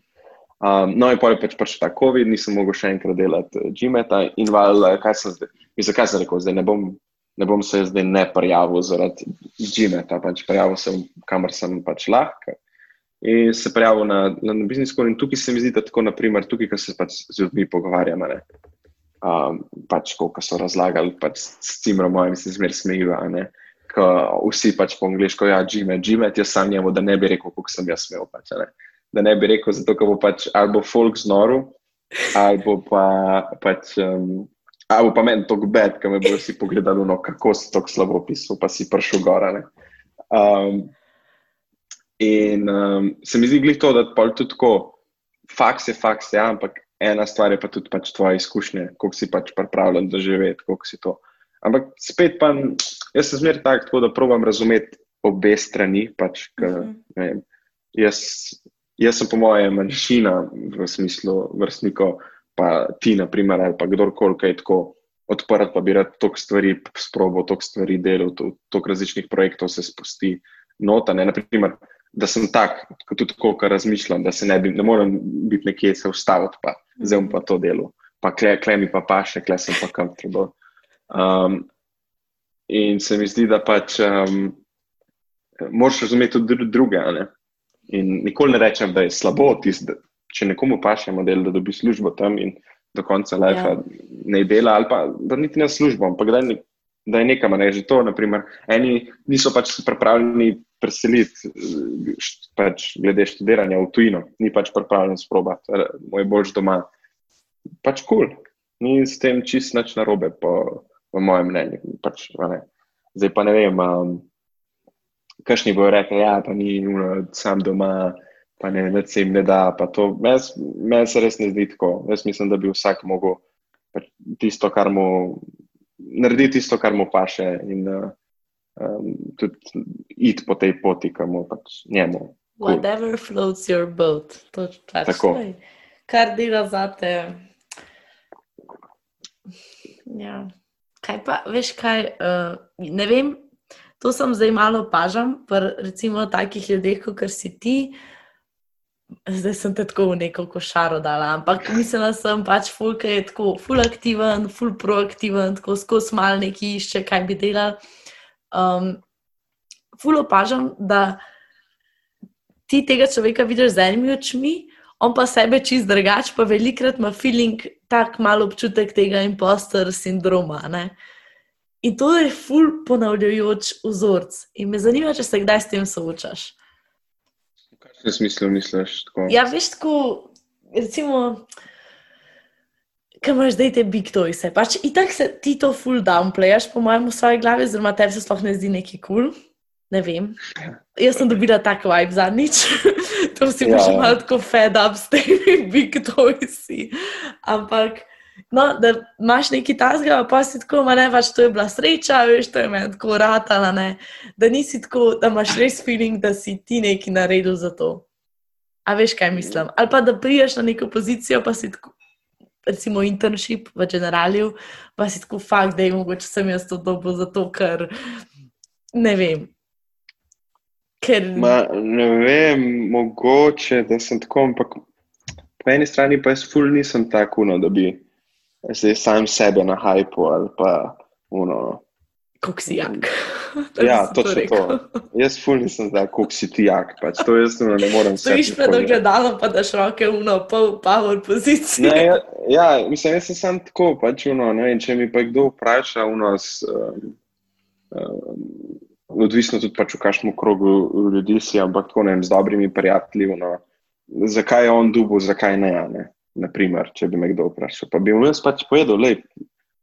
Um, no, in pa je pač prišel ta COVID, nisem mogel še enkrat delati GMET-a in val, kaj sem zdaj, zakaj sem rekel, zdaj ne bom, ne bom se zdaj ne prijavil zaradi GMET-a, pač prijavil sem, kamor sem pač lahko. In se prijavil na, na, na biznis school in tukaj se mi zdi, da tako, naprimer, tukaj, ko se pač z ljudmi pogovarjamo, ne, um, pač, koliko so razlagali, pač s cimrom mojim se zmer smejijo, ne, ko vsi pač po angliško, ja, GMET, GMET, jaz sam njemu, da ne bi rekel, koliko sem jaz smel, pač, ne da ne bi rekel, zato ker bo pač ali folk znoru, ali pa pač. Um, Ali pa meni to gbed, ki me bo vsi pogledali, no, kako si tako slabo pisal, pa si prišel gor. Um, in um, se mi zdi, to, da je tudi tako, faks je faks, ja, ampak ena stvar je pa tudi pač tvoje izkušnje, koliko si pač pripravljen doživeti, koliko si to. Ampak spet pa, jaz sem zmer tak, tako, da probujem razumeti obe strani. Pač, k, mm -hmm. vem, jaz Jaz sem, po mojem, manjšina v smislu vrstnikov, pa ti, naprimer, ali pa kdorkoli, ki je tako odprt, pa bi rad toliko stvari sprobil, toliko stvari delal, toliko različnih projektov se spusti nota. Ne? Naprimer, da sem tak, tudi tako, kar razmišljam, da se ne, bi, ne morem biti nekje se ustaviti, pa zdaj bom pa to delo, pa kle, kle mi pa paše, kle sem pa comfortable. Um, in se mi zdi, da pač um, moraš razumeti tudi druge. In nikoli ne rečem, da je slabo, tist, da, če nekomu paše model, da dobi službo tam in do konca leta ja. ne dela, ali pa da niti ne službo, ampak da, da je nekam reči to. Naprimer, eni niso pač pripravljeni preseliti, pač glede študiranja v tujino, ni pač pripravljen sprobati, moj bož doma. Pač kul, cool. ni s tem čist nič narobe, po, po mojem mnenju. Pač, Zdaj pa ne vem. Um, Kašni bojo rekli, da ja, ni uno, sam doma, pa ne, da se jim ne da. Meni se res ne zdi tako. Jaz mislim, da bi vsak mogel tisto, kar mu naredi, tisto, kar mu paše in um, tudi iti po tej poti, ki mu pač njemu. Cool. Whatever floats your boat, to pač tako. Kar dela za te. Ja. Kaj pa, veš kaj, uh, ne vem, to sem zdaj malo opažam, recimo takih ljudeh, kot si ti. Zdaj sem te tako v neko košaro dala, ampak mislim, da sem pač fulk je tako ful aktiven, ful proaktiven, tako skozi mal neki išče, kaj bi delal. Um, ful opažam, da ti tega človeka vidiš z enimi očmi, on pa sebe čist drugač, pa velikrat ima feeling, tako malo občutek tega impostor sindroma. Ne? In to je ful ponavljajoč vzorc. In me zanima, če se kdaj s tem soočaš. Si smisel, misliš? Tako? Ja, veš, tako, recimo, kaj imaš zdaj te big toys. Pač, in tako se ti to full downplayaš, po mojem, v svoji glavi, oziroma tebi se sploh ne zdi neki kul. Cool. Ne vem. Jaz sem dobila tak vibe zadnjič, to si ja, že ja. malo tako fed up s temi big toysi. Ampak, no, da imaš neki tasga, pa si tako, ma ne, pač to je bila sreča, veš, to je meni tako ratala, ne. Da nisi tako, da imaš res feeling, da si ti neki naredil za to. A veš, kaj mislim? Ali pa da priješ na neko pozicijo, pa si tako, recimo internship v generalju, pa si tako fakt, da je mogoče sem jaz to dobo zato, ker ne vem. Ker... Ma, ne vem, mogoče, da sem tako, ampak po eni strani pa jaz ful nisem tako, no, da bi zdaj sam sebe na hajpu ali pa uno. Kako si jak? ja, točno to. to. Jaz ful nisem zdaj, kako si ti jak. Pač. To jaz ne morem se. Stojiš pred ogledalom, pa daš roke uno, pol power pozicijo. Ne, ja, ja, mislim, jaz sem sam tako, pač uno, ne vem, če mi pa kdo vpraša uno s. Um, um, odvisno tudi pač v kakšnem krogu ljudi si, ampak tako ne vem, z dobrimi prijatelji. No, zakaj je on dubo, zakaj ne? ne? Naprimer, če bi me kdo vprašal. Pa bi mu jaz pač povedal, da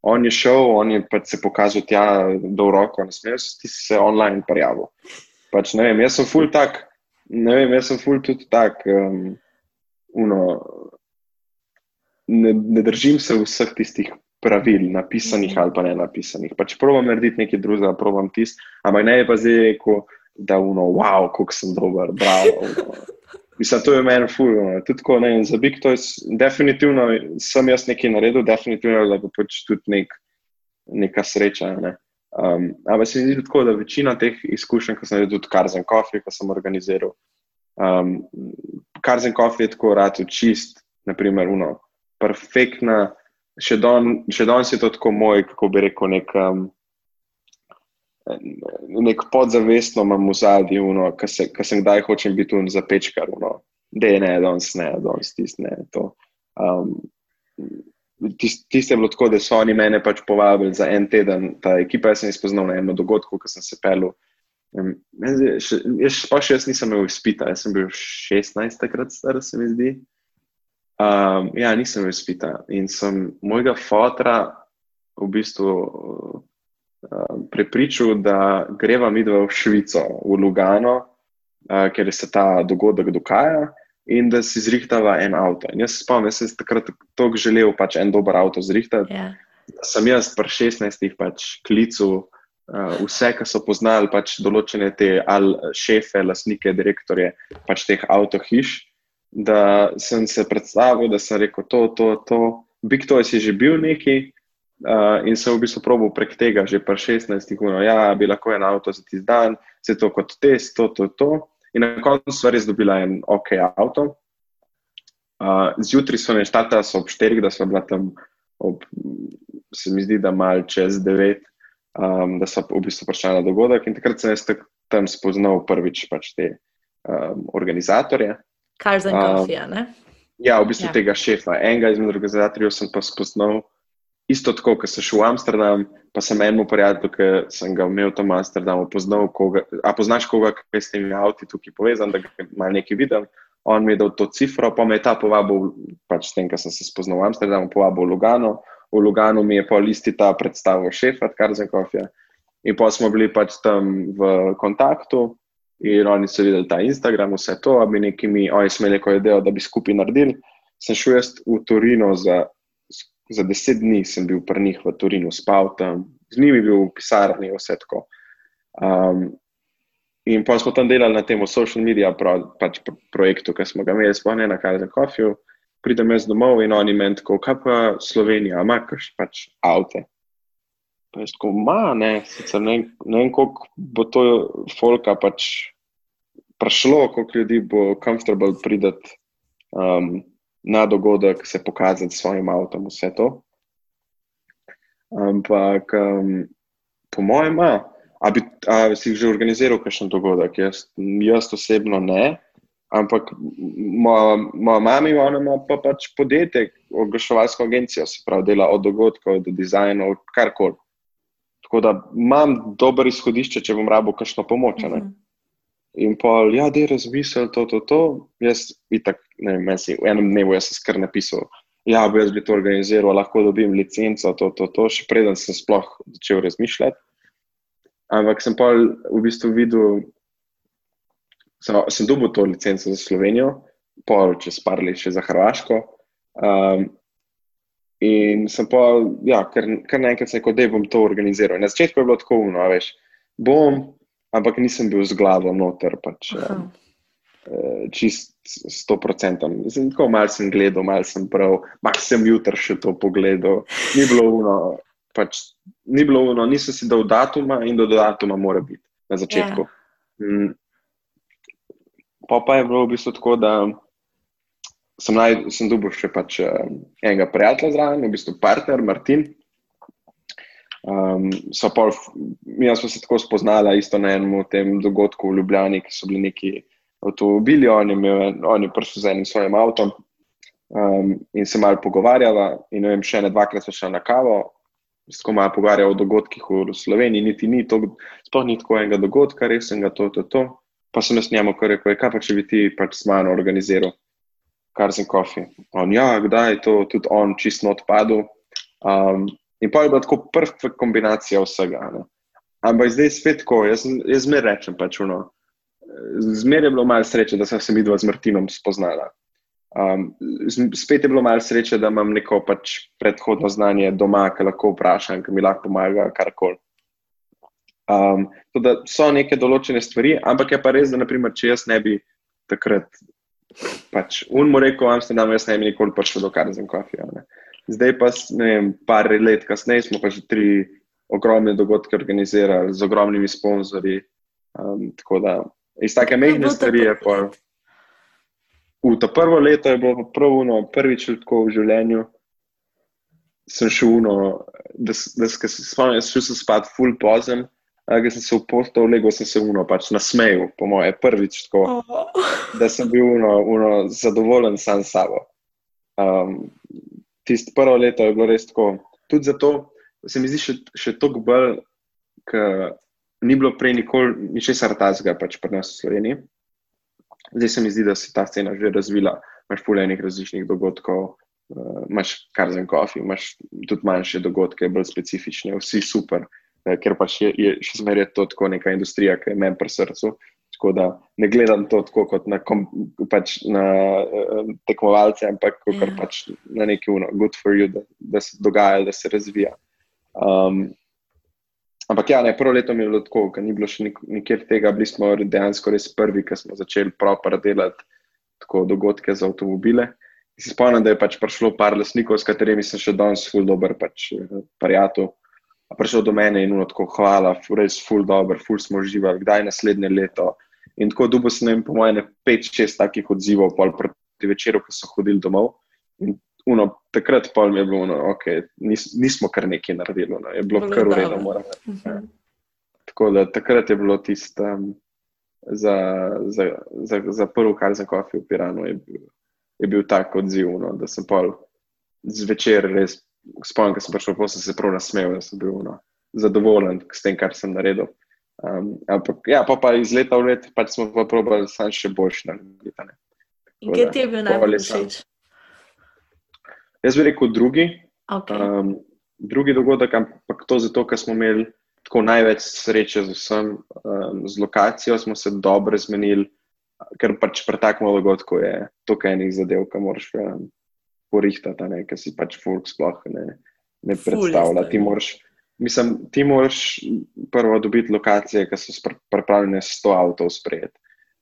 on je šel, on je pač se pokazal tja do roko, ne smeš, ti si se online prijavil. Pač ne vem, jaz sem full tak, ne vem, jaz sem full tudi tak. Um, uno, ne, ne držim se vseh tistih pravil, napisanih ali pa ne napisanih. Pač probujem narediti nekaj drugega, probujem tisto, ampak ne je pa zdaj rekel, da ono, wow, kako sem dober, bravo. Mislim, to je meni fulno. Tudi tako, ne, za Big to je definitivno, sem jaz nekaj naredil, definitivno, da bo pač tudi nek, neka sreča. Ne. Um, ampak se mi zdi tako, da večina teh izkušenj, ko sem naredil tudi Karzen Coffee, ko sem organiziral, um, Karzen Coffee je tako rad čist, naprimer, uno, perfektna še danes dan je to tako moj, kako bi rekel, nek, um, nek podzavestno imam v zadju, ki se, sem kdaj hočem biti tu za pečkar, da je ne, danes ne, danes tisti ne. Um, Tiste je bilo tako, da so oni mene pač povabili za en teden, ta ekipa, jaz sem jih spoznal na enem dogodku, ko sem se pelil. Um, jaz pa še jaz nisem imel izpita, jaz sem bil 16 takrat star, se mi zdi. Um, ja, nisem več spita in sem mojega fotra v bistvu prepričal, da greva mi dva v Švico, v Lugano, uh, ker se ta dogodek dogaja in da si zrihtava en avto. In jaz se spomnim, jaz sem takrat tako želel pač en dober avto zrihtati. Yeah. Ja. Sem jaz pri 16-ih pač klical uh, vse, ki so poznali pač določene te ali šefe, lasnike, direktorje pač teh avtohiš da sem se predstavil, da sem rekel: to, to, to. Big Toys je že bil neki uh, in sem v bistvu probil prek tega, že pa 16, uro, ja, bi lahko en avto za ti dan, vse to kot test, to, to, to. In na koncu sem res dobila en ok avto. Uh, zjutraj so neštata, so ob 4, da so bila tam, ob, se mi zdi, da mal čez 9, um, da so v bistvu prišla na dogodek in takrat sem jaz tam spoznal prvič pač te um, organizatorje. Kar za kofijo, ne? Ja, v bistvu ja. tega šefa. Enega izmed organizatorjev sem pa spoznal isto tako, ko sem šel v Amsterdam, pa sem enemu prijatelju, ki sem ga imel tam v Amsterdamu, poznal koga. A poznaš koga, ki je s temi avti tukaj povezan, da ga ima nekaj videl? On mi je dal to cifro, pa me je ta povabil, pač s tem, ko sem se spoznal v Amsterdamu, povabil v Lugano. V Luganu mi je pa listi ta predstavil šefa, kar za kofijo. In pa smo bili pač tam v kontaktu, In oni so videli ta Instagram, vse to, da bi nekimi, oni smo imeli neko idejo, da bi skupaj naredili. Sem šel jaz v Torino za, za deset dni, sem bil pri njih v Torinu, spal tam, z njimi bil v pisarni, vse tako. Um, in pa smo tam delali na tem social media pro, pač projektu, ki smo ga imeli, spomni na kar za kofijo. Pridem jaz domov in oni meni tako, kaj pa Slovenija, imaš pač avte. Pa je tako, ma, ne, sicer ne, ne vem, koliko bo to folka pač prišlo, koliko ljudi bo komfortabel pridati um, na dogodek, se pokazati s svojim avtom, vse to. Ampak, um, po mojem, a, a bi a, si že organiziral kakšen dogodek? Jaz, jaz osebno ne. Ampak moja mama, ona ima pa pač podjetje, oglaševalsko agencijo, se pravi, dela od dogodkov do dizajnov, karkoli. Tako da imam dober izhodišče, če bom rabo kakšno pomoč. Uh mhm. -huh. In pa, ja, da je razmislil to, to, to. Jaz, itak, ne vem, si, v enem dnevu sem skr napisal, ja, bi jaz bi to organiziral, lahko dobim licenco, to, to, to, še preden sem sploh začel razmišljati. Ampak sem pa v bistvu videl, sem, sem dobil to licenco za Slovenijo, pol čez par let še za Hrvaško. Um, in sem pa, ja, kar, kar naenkrat rekel, da bom to organiziral. Na začetku je bilo tako, no, veš, bom, ampak nisem bil z glavo noter. Pač, um, Čist sto procentov. Tako malo sem gledal, malo sem prav, malo sem jutri še to pogledal. Ni bilo uno, pač, ni bilo uno, nisem si dal datuma in do datuma mora biti na začetku. Yeah. Ja. Mm, Pa, pa je bilo v bistvu tako, da sem, naj, sem dobil še pač, enega prijatelja zraven, v bistvu partner, Martin. Um, pol, mi smo se tako spoznali, isto na enem tem dogodku v Ljubljani, ki so bili neki avtomobili, on je prišel z enim svojim avtom um, in se malo pogovarjala. In vem, še ne dvakrat smo šli na kavo, tako malo pogovarjali o dogodkih v Sloveniji, niti ni to, sploh ni tako enega dogodka, res sem ga to, to, to. Pa sem jaz njemu rekel, kaj pa če bi ti pač s mano organiziral, kar sem kofi. On, ja, kdaj je to, tudi on čisto odpadel. Um, in pa je bila tako prva kombinacija vsega. Ne. Ampak zdaj je spet tako, jaz, jaz zmer rečem pač uno. Zmer je bilo malo sreče, da sem se midva z Martinom spoznala. Um, spet je bilo malo sreče, da imam neko pač predhodno znanje doma, ki lahko vprašam, ki mi lahko pomaga, karkoli. Um, da so neke določene stvari, ampak je pa res, da naprimer, če jaz ne bi takrat, pač, unmo rekel, Amsterdam, jaz ne bi nikoli prišel do Karzen Coffee. Ne. Zdaj pa, ne vem, par let kasneje smo pa že tri ogromne dogodke organizirali z ogromnimi sponzorji. Um, tako da iz take mehne stvari je pa. V to prvo leto je bilo prvo, prvič tako v življenju. Sem šel, no, da, da, se spomnim, šel sem spat full pozem ki sem se v posto vlegel, sem se uno, pač nasmejal, po moje, prvič tako, oh. da sem bil uno, uno, zadovoljen sam s sabo. Um, Tisto prvo leto je bilo res tako. Tudi zato se mi zdi še, še toliko bolj, ker ni bilo prej nikoli ničesar tazga pač pri nas v Sloveniji. Zdaj se mi zdi, da se ta scena že razvila, imaš fulejnih različnih dogodkov, uh, imaš kar za kofi, imaš tudi manjše dogodke, bolj specifične, vsi super. Eh, ker pač je, je še zmeraj to tako neka industrija, ki je meni pri srcu. Tako da ne gledam to tako kot na, kom, pač na uh, tekmovalce, ampak kot. Ja. pač na neki uno, good for you, da, da se dogaja, da se razvija. Um, ampak ja, ne, prvo leto mi je bilo tako, ker ni bilo še nik, nikjer tega, bili smo dejansko res prvi, ki smo začeli proper delati tako dogodke za avtomobile. In se spomnim, da je pač prišlo par lasnikov, s katerimi sem še danes full dober pač eh, prijatelj prišel do mene in tako, hvala, res ful dobro, ful smo živeli, kdaj naslednje leto. In tako dubo sem jim, po mojem, pet, šest takih odzivov, pol proti večeru, ko so hodili domov. In uno, takrat pa mi je bilo, da okay, nis, nismo kar nekaj naredili, no, je bilo kar urejeno. Uh mhm. -huh. Tako da takrat je bilo tisto um, za, za, za, za prvo, kar za kofi v Piranu, je, je bil tak odziv, no, da sem pol zvečer res spomnim, ko sem prišel, pa sem se prav nasmejal, da sem bil no, zadovoljen s tem, kar sem naredil. Um, ampak, ja, pa, pa iz leta v let pač smo pa probali sam še boljši narediti. In kje ti je bil najbolj všeč? Jaz bi rekel drugi. Okay. Um, drugi dogodek, ampak to zato, ker smo imeli tako največ sreče z vsem, um, z lokacijo smo se dobro zmenili, ker pač pri takem dogodku je to, kaj enih zadev, ki moraš um, porihtati, ne, ker si pač folk sploh ne, ne predstavlja. Ti moraš, mislim, ti moraš prvo dobiti lokacije, ki so pripravljene 100 avtov sprejeti.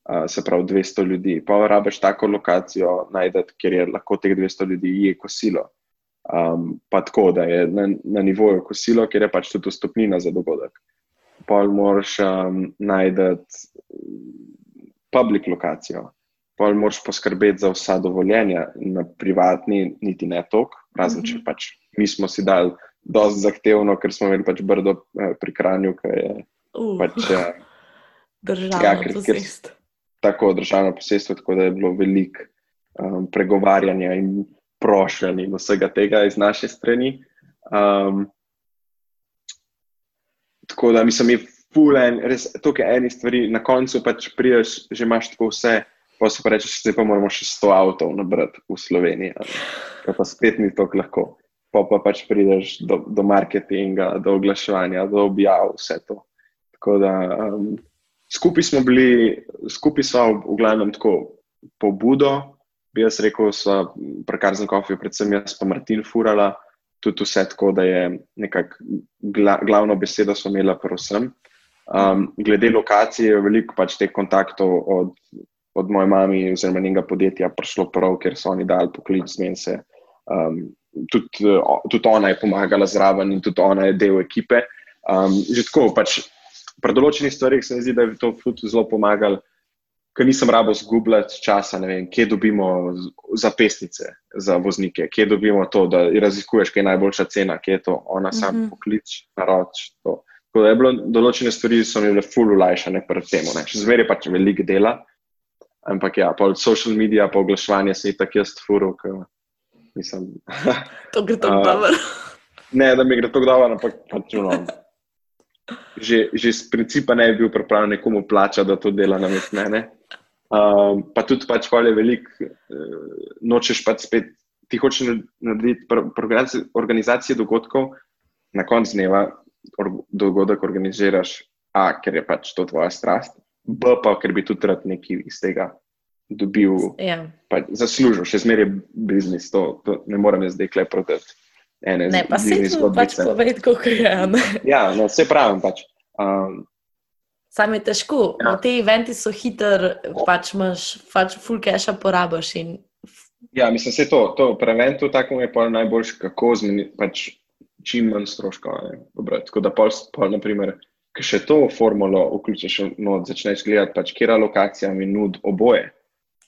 Uh, se pravi, 200 ljudi. Pa rabiš tako lokacijo najdete, kjer je lahko teh 200 ljudi je kosilo. Um, pa tako, da je na, na nivoju kosilo, kjer je pač tudi stopnina za dogodek. Pa moraš um, najti public lokacijo, pa moraš poskrbeti za vsa dovoljenja, na privatni, niti ne tok, razen če mhm. pač mi smo si dali dosti zahtevno, ker smo imeli pač brdo eh, pri kranju, ki je uh, pač. Eh, Država, ja, ker, ker, tako državno posestvo, tako da je bilo veliko um, pregovarjanja in prošljanja in vsega tega iz naše strani. Um, tako da mislim, je fulen, res toliko enih stvari, na koncu pač priješ, že imaš tako vse, pa se pa rečeš, zdaj pa moramo še 100 avtov nabrati v Sloveniji. Pa spet ni tako lahko. Pa pa pač prideš do, do marketinga, do oglaševanja, do objav, vse to. Tako da um, skupaj smo bili, skupaj smo v glavnem tako pobudo, bi jaz rekel, so prekarzen kofi, predvsem jaz pa Martin Furala, tudi vse tako, da je nekako gla, glavno besedo smo imeli prvsem. Um, glede lokacije je veliko pač teh kontaktov od, od moje mami oziroma njenega podjetja prišlo prav, ker so oni dali poklic z mense. Um, tudi, tudi ona je pomagala zraven in tudi ona je del ekipe. Um, že tako, pač pri določenih stvarih se mi zdi, da je to zelo pomagalo ker nisem rabo zgubljati časa, ne vem, kje dobimo zapestnice za voznike, kje dobimo to, da raziskuješ, kaj je najboljša cena, kje je to, ona sam mm -hmm. poklic, naroč. To. Tako da je bilo določene stvari, so mi bile full ulajšane pred tem. Še zmeraj pač veliko dela, ampak ja, pa social medija, pa oglaševanje se je tako jaz furo, ker nisem. to gre tako dobro. Ne, da mi gre tako dobro, ampak pač no že, že z principa ne bi bil pripravljen nekomu plačati, da to dela na mestu mene. Um, pa tudi, pač, je veliko, uh, nočeš pač spet, ti hočeš narediti organizacije dogodkov, na koncu dneva dogodek organiziraš, a ker je pač to tvoja strast, b pa ker bi tudi rad nekaj iz tega dobil, ja. pač, zaslužil, še zmeraj biznis, to, to ne morem jaz zdaj kleprodati ene ne, pa se ti pač povedati, kako je. ja, no, vse pravim. Pač. Um, Sam je težko, ja. no, te eventi so hiter, pač imaš, pač full cache porabiš. In... Ja, mislim, da je to, to preventu tako je pa najboljši, kako zmeni, pač čim manj stroškov. Tako da pol, pol naprimer, ki še to formulo vključiš, no, začneš gledati, pač, kera lokacija mi nud oboje.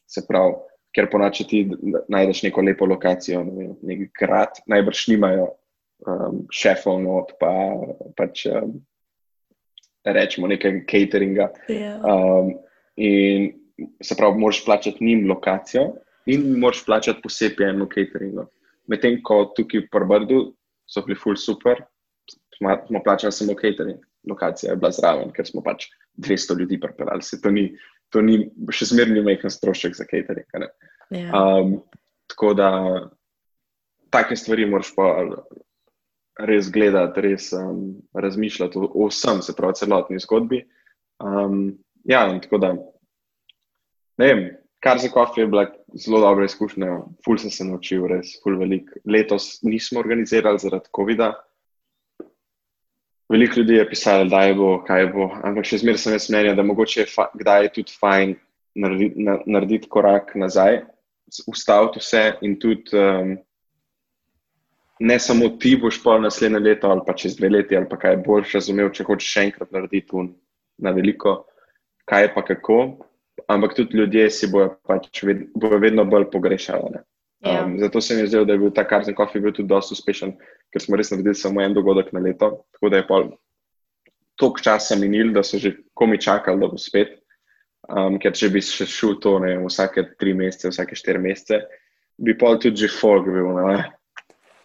Se pravi, ker ponači ti najdeš neko lepo lokacijo, ne vem, nek grad, najbrž nimajo um, šefov, not, pa pač um, rečemo nekaj cateringa. Yeah. Ja. Um, in se pravi, moraš plačati njim lokacijo in moraš plačati posebej eno cateringo. Medtem ko tukaj v Prbrdu so bili full super, smo plačali samo catering, lokacija je bila zraven, ker smo pač 200 ljudi pripeljali. Se to ni to ni še zmerno majhen strošek za catering. Ja. Um, tako da take stvari moraš pa res gledati, res um, razmišljati o, o vsem, se pravi, celotni zgodbi. Um, ja, in tako da, ne vem, kar za kofi je bila zelo dobra izkušnja, ful sem se naučil, res, ful velik. Letos nismo organizirali zaradi COVID-a. Veliko ljudi je pisalo, da je bo, kaj bo, ampak še zmeraj sem jaz mnenja, da mogoče je kdaj je tudi fajn narediti, na, narediti korak nazaj, ustaviti vse in tudi um, ne samo ti boš pa naslednje leto ali pa čez dve leti ali pa kaj boš razumel, če hočeš še enkrat narediti na veliko, kaj pa kako, ampak tudi ljudje si bojo, pač ved, bojo vedno bolj pogrešali. Ja. Um, zato se mi je zdelo, da je bil ta Karzen Coffee bil tudi dosti uspešen, ker smo res naredili samo en dogodek na leto. Tako da je pol toliko časa minil, da so že komi čakali, da bo spet. Um, ker če bi še šel to ne, vsake tri mesece, vsake štiri mesece, bi pol tudi že folk bil. Ne,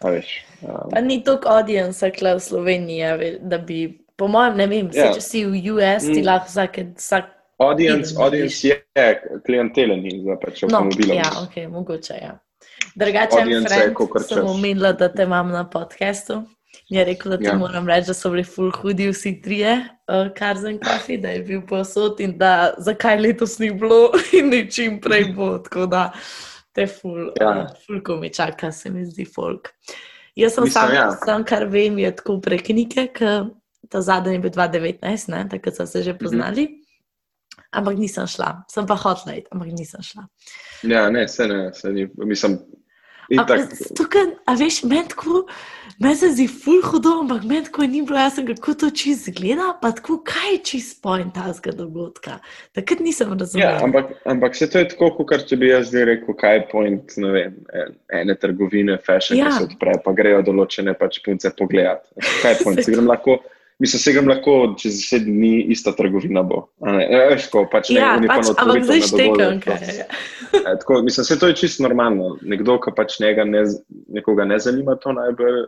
veš, um. Pa ni toliko audienca, kle v Sloveniji, da bi, po mojem, ne vem, yeah. se, ja. če si v US, ti mm. lahko vsake. Vsak Audience, audience je klientelen in za pač avtomobile. No, ja, ok, mogoče, ja. Drugače, sem omenila, da te imam na podkastu. Je rekel, da ti ja. moram reči, da so bili full hudi vsi trije, uh, kar za en kafi, da je bil posod in da zakaj letos ni bilo in da čim prej bo. Tako da te full, ja. uh, full ko mi čaka, se mi zdi folk. Jaz sem sam, ja. sam, kar vem, je tako prek knjige, ker ta zadnji je bil 2019, takrat so se že mhm. poznali. Mm -hmm ampak nisem šla. Sem pa hotla, ampak nisem šla. Ja, ne, se ne, se ni, mislim. Tukaj, a veš, meni tako, meni se zdi ful hudo, ampak meni tako ni bilo jasno, kako to čist zgleda, pa tako, kaj je čist point tazga dogodka. Takrat nisem razumela. Ja, ampak, ampak se to je tako, kot če bi jaz zdaj rekel, kaj je point, ne vem, ene trgovine, fashion, ja. ki se odpre, pa grejo določene pač punce pogledati. Kaj je point? grem lahko, Mislim, se ga lahko čez deset dni ista trgovina bo. Veš, ko pač ne, Ja, pač, ampak zdaj štekam, dovoljajo. kaj je. E, Tako, mislim, se to je čisto normalno. Nekdo, ki pač njega ne, nekoga ne zanima, to najbolj.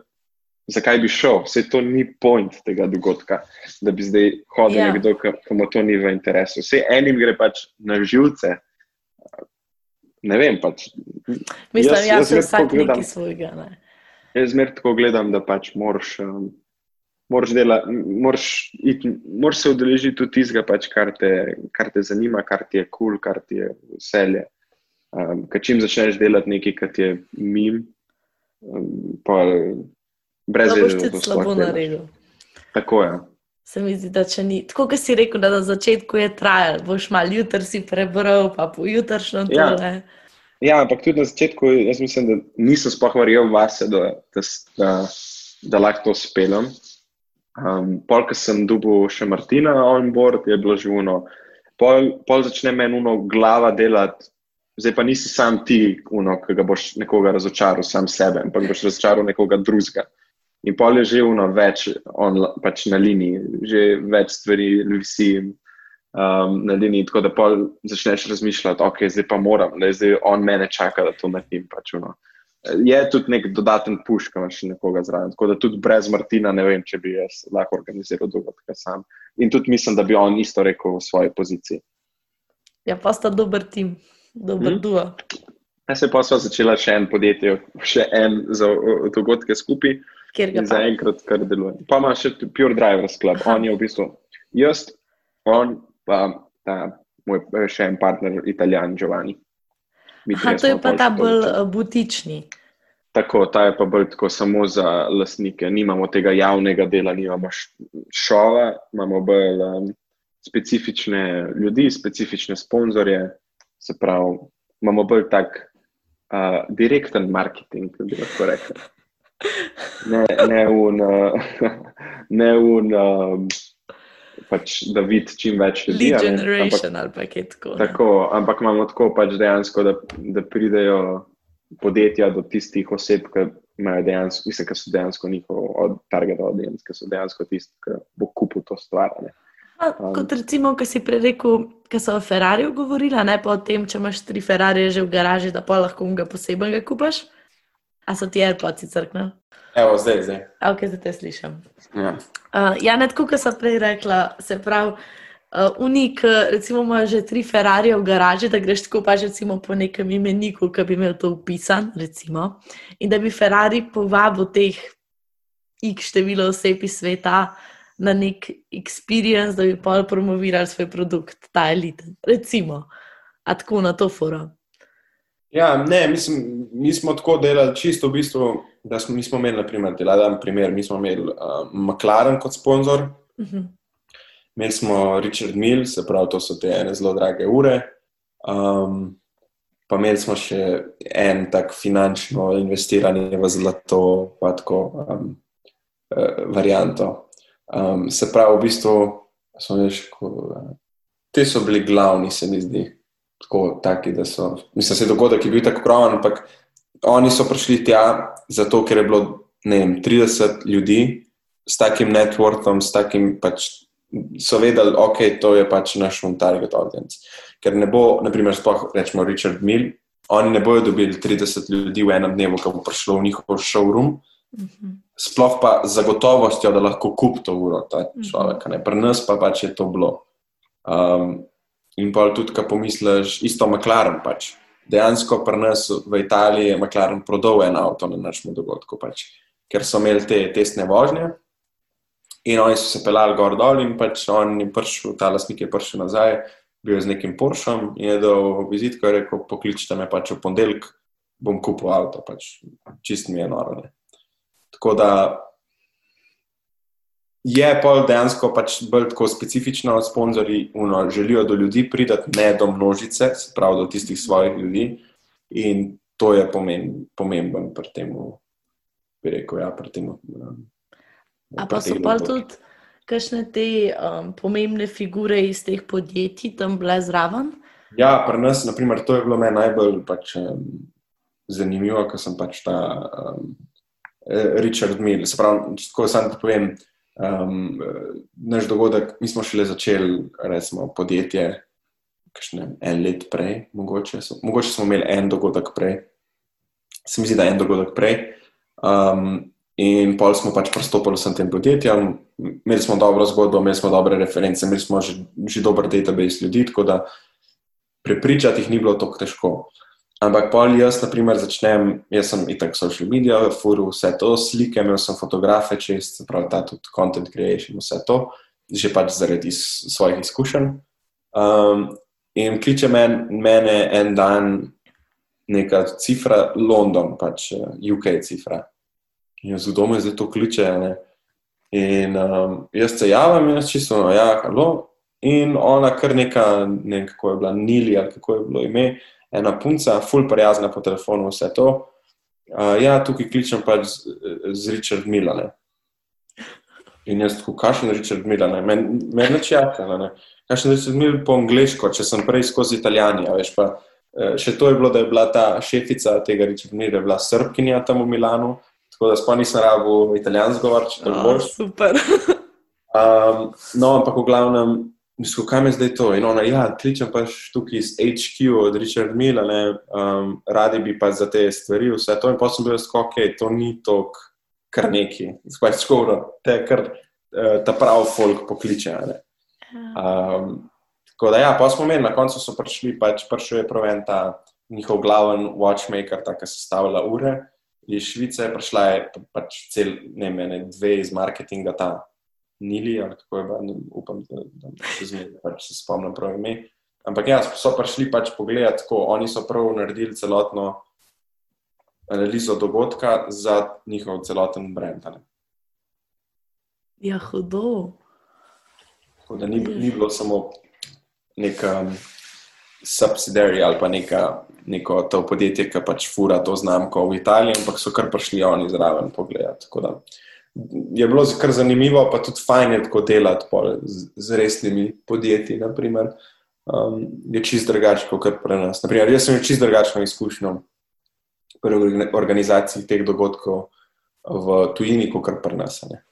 Zakaj bi šel? Vse to ni point tega dogodka, da bi zdaj hodil Ja. nekdo, ki mu to ni v interesu. Vse enim gre pač na živce. Ne vem, pač. Mislim, Jaz- ja, jaz se zmeraj vsak nekaj svojega. Ne. Jaz zmeraj tako gledam, da pač moraš, um, moraš, dela, moraš, iti, moraš se udeležiti tudi tistega, pač, kar, te, kar te zanima, kar ti je kul, cool, kar ti je veselje. Um, ker čim začneš delati nekaj, kar ti je mim, um, pa brez boš veze, da to slabo naredil. Tako je. Se mi zdi, da če ni. Tako, kot si rekel, da na začetku je trajal, boš mal jutr si prebral, pa pojutrišnjo Ja. tole. Ja, ampak tudi na začetku, jaz mislim, da nisem sploh verjel vase, da, da, da, da lahko to spelem. Um, pol, ko sem dobil še Martina on board, je bilo živuno. Pol, pol začne meni uno glava delati, zdaj pa nisi sam ti, uno, ki ga boš nekoga razočaral, sam sebe, ampak boš razočaral nekoga drugega. In pol je že uno več on, pač na liniji, že več stvari visi um, na liniji, tako da pol začneš razmišljati, ok, zdaj pa moram, da zdaj on mene čaka, da to naredim. Pač, uno. Je tudi nek dodaten puš, ko imaš nekoga zraven. Tako da tudi brez Martina ne vem, če bi jaz lahko organiziral dogodke sam. In tudi mislim, da bi on isto rekel v svoji poziciji. Ja, pa sta dober tim, dober Mhm. duo. Jaz se pa začela še en podjetje, še en za dogodke skupaj. Kjer ga zaenkrat kar deluje. Pa ima še Pure Drivers Club, on je v bistvu jaz, on pa ta moj še en partner, italijan Giovanni. Aha, to je pa ta bolj eh, butični. Tako, ta je pa bolj tako samo za lastnike. Nimamo tega javnega dela, nimamo šova, imamo bolj um, specifične ljudi, specifične sponzorje, se pravi, imamo bolj tak uh, direkten marketing, bi lahko rekel. Ne, ne un, uh, ne un um, pač, da vidi čim več ljudi. Lead ne, ampak- generation ali pa kaj tako. ne. Tako, ampak imamo tako pač dejansko, da, da pridejo podjetja do tistih oseb, ki imajo dejansko, mislim, ki so dejansko njihov od target audience, ki so dejansko tisti, ki bo kupil to stvar. ne. A, Kot recimo, ki si prej rekel, ki so o Ferrariju govorila, ne pa o tem, če imaš tri Ferrarije že v garaži, da pa lahko ga posebej kupaš. A so ti AirPods crknili? Evo, zdaj, zdaj. A, ok, zdaj te slišim. Ja. Uh, ja, ne tako, kot sem prej rekla, se pravi, uh, unik, recimo, ima že tri Ferrarije v garaži, da greš tako pač recimo po nekem imeniku, ki bi imel to upisan, recimo, in da bi Ferrari povabil teh x število oseb iz sveta na nek experience, da bi pol promovirali svoj produkt, ta eliten, recimo, a tako na to forum. Ja, ne, mislim, mi smo tako delali, čisto v bistvu, da smo, mi smo imeli, naprimer, da dam primer, mi smo imeli uh, McLaren kot sponzor, Uh -huh. imeli smo Richard Mill, se pravi, to so te ene zelo drage ure. Um, pa imeli smo še en tak finančno investiranje v zlato, pa tako um, uh, varianto. Um, se pravi, v bistvu, smo veš, ko, uh, te so bili glavni, se mi zdi. Tako, taki, da so, mislim, se dogodek je bil tako kroven, ampak oni so prišli tja zato, ker je bilo vem, 30 ljudi s takim networkom, s takim pač so vedeli, da okay, to je pač naš target audience. Ker ne bo, naprimer, sploh rečemo Richard Mill, oni ne bodo dobili 30 ljudi v enem dnevu, ki bo prišlo v njihov showroom, Uh -huh. sploh pa z zagotovostjo, da lahko kupi to uro ta človek. ne. Pri nas pa pač je to bilo. Um, in pa tudi, ko pomisliš, isto McLaren pač. Dejansko pri nas v Italiji je McLaren prodal en avto na našem dogodku, pač, ker so imeli te testne vožnje. In oni so se pelali gor dol, in pač on je prišel, ta lastnik je prišel nazaj, bil je z nekim Porschem in je dal vizitko in rekel: Pokličite me pač v ponedeljek, bom kupil avto, pač čist mi je noro. Ne. Tako da je pol dejansko pač bolj tako specifično, sponzorji uno, želijo do ljudi pridati, ne do množice, se pravi do tistih svojih ljudi. In to je pomen, pomemben pri tem, bi rekel, ja, pri tem. Um, A pa so pa tudi kakšne te um, pomembne figure iz teh podjetij tam bile zraven? Ja, pri nas, naprimer, to je bilo meni najbolj pač, um, zanimivo, ker sem pač ta um, Richard Mill. Se pravi, ko sam ti povem, Um, naš dogodek, mi smo šele začeli, recimo, podjetje, kakšne en let prej, mogoče, so, mogoče smo imeli en dogodek prej, se mi zdi, da en dogodek prej. Um, in pol smo pač pristopili vsem tem podjetjem, imeli smo dobro zgodbo, imeli smo dobre reference, imeli smo že, že dober database ljudi, tako da prepričati jih ni bilo tako težko. Ampak pol jaz, na primer, začnem, jaz sem itak social media, furu vse to, slike, imel sem fotografe čez, pravi ta tudi content creation, vse to, že pač zaradi svojih izkušenj. Um, in kliče men, mene en dan neka cifra, London, pač UK cifra. In jaz v domu zdaj to kliče. Ne? In um, jaz se javim, jaz čisto, no, ja, halo. In ona kar neka, ne vem, kako je bila, Nili ali kako je bilo ime ena punca, ful prijazna po telefonu, vse to. Uh, ja, tukaj kličem pač z, z Richard Milanem. In jaz tako, kakšen Richard Milan, meni men čaka, kakšen Richard Milan po angliško, če sem prej skozi Italijanijo, veš pa. Uh, še to je bilo, da je bila ta šefica tega Richard Milana, bila srpkinja tam v Milanu, tako da sploh nisem rabo italijansko če to Oh, super. um, no, ampak v glavnem, Mislim, kaj me zdaj to? In ona, ja, kličem pač tukaj iz HQ od Richard Mila, um, radi bi pa za te stvari, vse to. In pa sem bil skok, ok, to ni tok, kar neki, pač skoro, te kar uh, ta prav folk pokliče. Um, tako da, ja, pa smo imeli, na koncu so prišli, pač prišel je prav en ta njihov glaven watchmaker, ta, ki se stavlja ure. Iz Švice prišla je pač cel, ne mene, dve iz marketinga ta. Nili, ali kako je bilo, upam, da, da se, zmi, pač se spomnim prav ime. Ampak ja, so prišli pač pogledati, tako oni so prav naredili celotno analizo dogodka za njihov celoten brend. Ne. Ja, hudo. Tako da ni, ni bilo samo neka um, subsidiary ali pa neka, neko to podjetje, ki pač fura to znamko v Italiji, ampak so kar prišli oni zraven pogledati je bilo kar zanimivo, pa tudi fajn je tako delati z, z resnimi podjetji. Naprimer, um, je čist drugače kot pri nas. Naprimer, jaz sem imel čist drugačno izkušnjo pri organizaciji teh dogodkov v tujini, kot pri nas. Ne.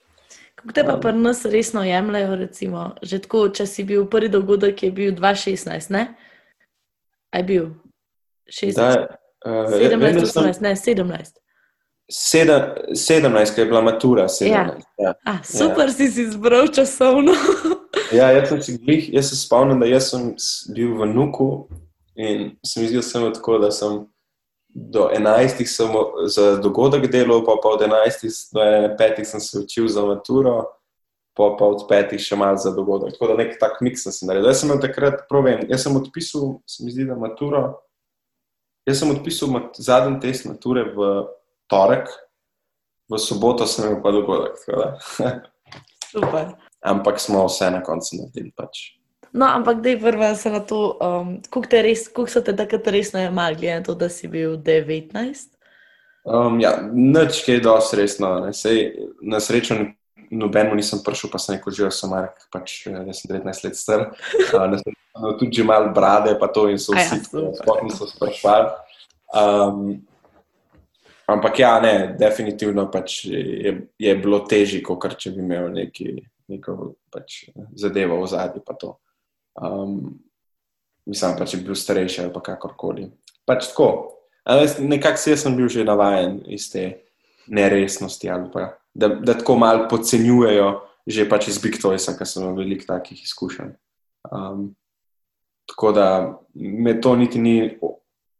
Kako te pa pri nas resno jemljajo? Recimo, že tako, če si bil prvi dogodek, je bil 2016, ne? Aj bil 16. Da, uh, 17, 18, ne 17. 17, ki je bila matura. 17, ja. Ja. A, super ja. si si izbral časovno. ja, jaz, sem glih, jaz se spomnim, da sem bil v Nuku in se mi zdi, da sem tako, da sem do 11. Sem za dogodek delal, pa, pa od 11. do 5. sem se učil za maturo, pa, pa od 5. še malo za dogodek. Tako da nek tak miks sem naredil. Jaz sem takrat provem, jaz sem odpisal, se mi zdi, da maturo. Jaz sem odpisal mat, zadnji test mature v torek, v soboto sem imel pa dogodek. Super. Ampak smo vse na koncu naredili. Pač. No, ampak da je prva se na to, um, kako so te takrat resno imeli, glede na to, da si bil 19? Um, ja, nič, kaj je dosti resno. Sej, na srečo nobeno nisem prišel, pa sem rekel, že sem Mark, pač, da sem 19 let star. Uh, tudi že malo brade, pa to in so ja, vsi, sploh niso sprašvali. Um, Ampak ja, ne, definitivno pač je, je bilo težje, kot če bi imel neki, neko pač zadevo v zadnji. Um, mislim, pa če bi bil starejši ali kakorkoli. Pač tako. Nekako se sem bil že navaden iz te neresnosti, pa, da, da tako malo podcenjujejo, že pač iz Big Toysa, ker sem imel veliko takih izkušenj. Um, tako da me to niti ni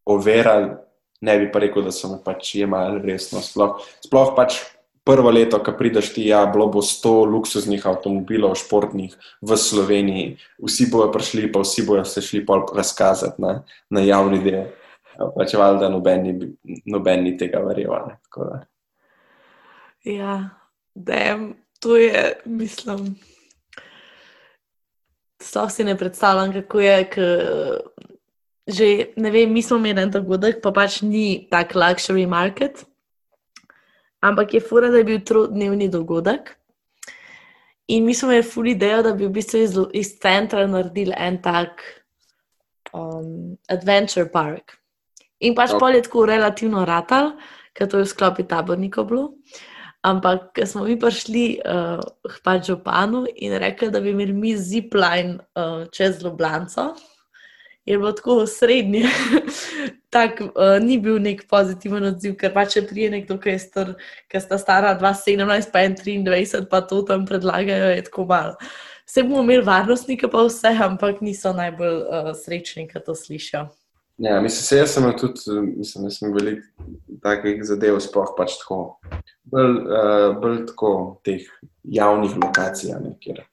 overalo ne bi pa rekel, da so me pač jemali resno. Sploh, sploh pač prvo leto, ko prideš ti, ja, bilo bo sto luksuznih avtomobilov, športnih v Sloveniji, vsi bojo prišli, pa vsi bojo se šli pol razkazati na, na javni del. Pač valjda noben ni, noben ni tega verjel. Ja, dem, to je, mislim. Sploh si ne predstavljam, kako je, že ne vem, mi smo imeli en dogodek, pa pač ni tak luxury market, ampak je fura, da je bil trodnevni dogodek. In mi smo imeli ful idejo, da bi v bistvu iz, iz centra naredili en tak um, adventure park. In pač okay. pol je tako relativno ratal, ker to je v sklopi tabornikov bilo. Ampak, smo mi prišli uh, k pač Županu in rekli, da bi imeli mi zipline uh, čez Ljubljano, je bilo tako srednje. tak, uh, ni bil nek pozitiven odziv, ker pač če prije nekdo, ki je star, ki sta stara 2,17, pa 1,23, pa to tam predlagajo, je tako malo. Vse bomo imeli varnostnike, pa vse, ampak niso najbolj uh, srečni, ki to slišijo. Ja, mislim, se jaz sem tudi, mislim, da sem veliko takih zadev, sploh pač tako, bolj, uh, bolj tako teh javnih lokacij, ne, kjer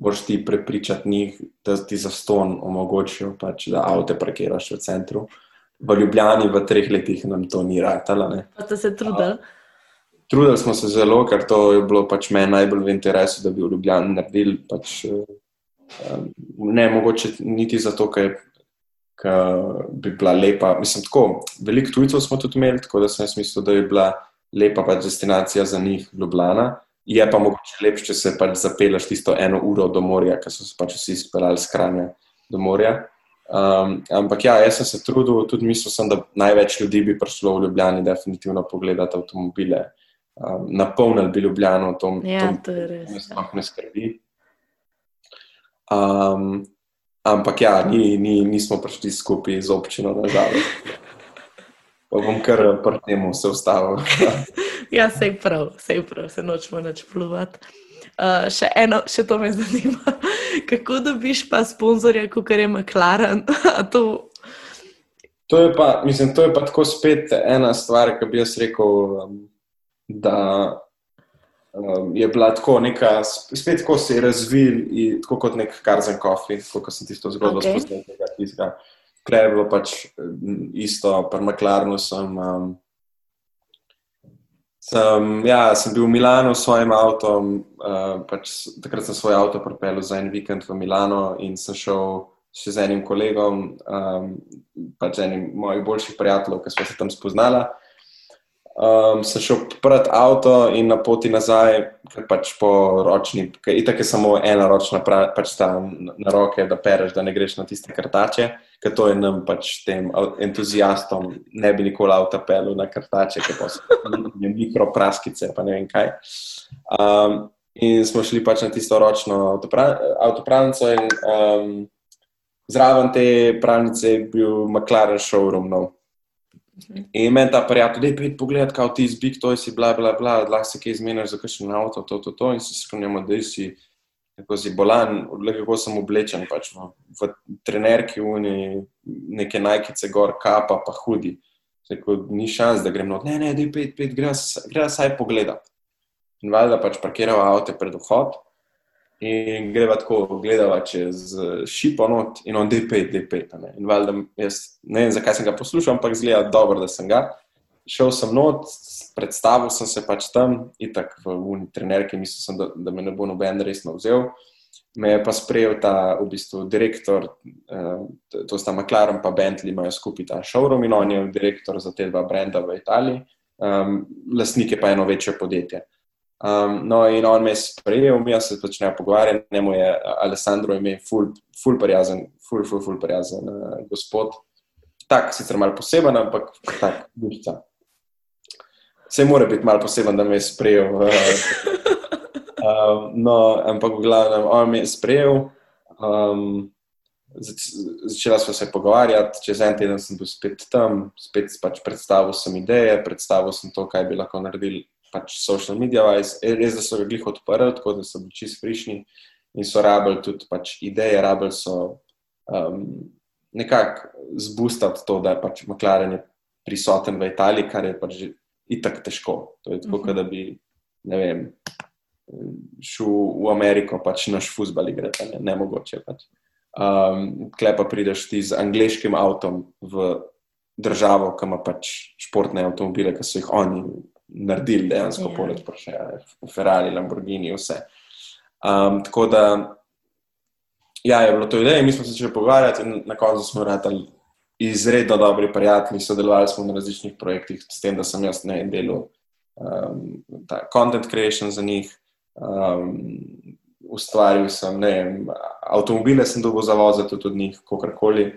boš ti prepričati njih, da ti za ston omogočijo, pač, da avto parkiraš v centru. V Ljubljani v treh letih nam to ni ratalo. Pa ste se trudili? Trudili smo se zelo, ker to je bilo pač meni najbolj v interesu, da bi v Ljubljani naredili. Pač, uh, ne mogoče niti zato, ker je ki bi bila lepa. Mislim, tako, veliko tujcev smo tudi imeli, tako da sem mislil, da bi bila lepa pač destinacija za njih, Ljubljana. Je pa mogoče lepše, če se pač zapeleš tisto eno uro do morja, ker so se pač vsi speljali skrajne do morja. Um, ampak ja, jaz sem se trudil, tudi mislil sem, da največ ljudi bi prišlo v Ljubljani, definitivno pogledati avtomobile. Um, napolnili bi Ljubljano, to, ja, to je res. Me sploh ne skrbi. Um, Ampak ja, ni, ni, nismo prišli skupaj z občino, da žal. Pa bom kar pri tem se ustavil. ja, sej prav, sej prav, se nočemo več pluvati. Uh, še eno, še to me zanima. Kako dobiš pa sponzorja, kot je McLaren? to... To, je pa, mislim, to je pa tako spet ena stvar, ki bi jaz rekel, um, da um, je bila tako neka, spet tako se je razvil, in, tako kot nek Karzen Coffee, kot sem tisto zgodbo okay. spoznal tega tiska. Klej je bilo pač isto, pri McLarenu sem, um, sem, ja, sem bil v Milano s svojim avtom, uh, pač, takrat sem svoj avto pripeljal za en vikend v Milano in sem šel še z enim kolegom, um, pač enim mojih boljših prijateljev, ki smo se tam spoznala. Um, sem šel pred avto in na poti nazaj, ker pač po ročni, ker itak je samo ena ročna, pač ta na roke, da pereš, da ne greš na tiste kartače, ker to je nam pač tem entuzijastom, ne bi nikoli avto pelil na ker pa so mikropraskice, pa ne vem kaj. Um, in smo šli pač na tisto ročno avtopravnico in um, zraven te pravnice je bil McLaren showroom. No. In meni ta prijatelj, da je pet pogled, kot ti zbik, to si bla, bla, bla, lahko se kaj zmeniš za kakšen avto, to, to, to. In se skrbimo, da si, kako si bolan, kako sem oblečen, pač v, v trenerki, v neke najkice gor, kapa, pa hudi. Tako, ni šans, da grem not, ne, ne, da je pet, pet, gre, saj pogledat. In valjda pač parkirajo avto pred vhod. In greva tako, gledava čez šipo not in on D5, D5. Ne. In valjda, jaz ne vem, zakaj sem ga poslušal, ampak zgleda dobro, da sem ga. Šel sem not, predstavil sem se pač tam, itak v uni trenerki, mislil sem, da, da me ne bo noben resno vzel. Me je pa sprejel ta v bistvu direktor, eh, to sta McLaren pa Bentley, imajo skupaj ta showroom in on je direktor za te dva brenda v Italiji, um, lastnik je pa eno večje podjetje. Um, no, in on me je sprejel, mi se začnejo pogovarjati, njemu je Alessandro ime, ful, ful prijazen, ful, ful, ful prijazen uh, gospod. Tak, sicer malo poseben, ampak tak, dušica. Vse mora biti malo poseben, da me je sprejel. Uh, uh, no, ampak v glavnem, on me je sprejel. Um, Začela smo se pogovarjati, čez en teden sem bil spet tam, spet pač predstavil sem ideje, predstavil sem to, kaj bi lahko naredili pač social media, res, da so ga glih odprli, tako da so bili čist frišni in so rabili tudi pač ideje, rabili so um, nekako zbustati to, da je pač McLaren je prisoten v Italiji, kar je pač itak težko. To je tako, mm -hmm. da bi, ne vem, šel v Ameriko, pač naš futbal igra, ne, ne mogoče. Pač. Um, Klepa prideš ti z angliškim avtom v državo, ki ima pač športne avtomobile, ki so jih oni naredili dejansko, yeah. Ja. poleg Porsche, Ferrari, Lamborghini, vse. Um, tako da ja, je bilo to ideja, mi smo se začeli pogovarjati in na koncu smo rekli, izredno dobri prijatelji, sodelovali smo na različnih projektih, s tem, da sem jaz na enem delu um, ta content creation za njih. Um, ustvaril sem, ne vem, avtomobile sem dobil za voziti tudi njih, kakorkoli.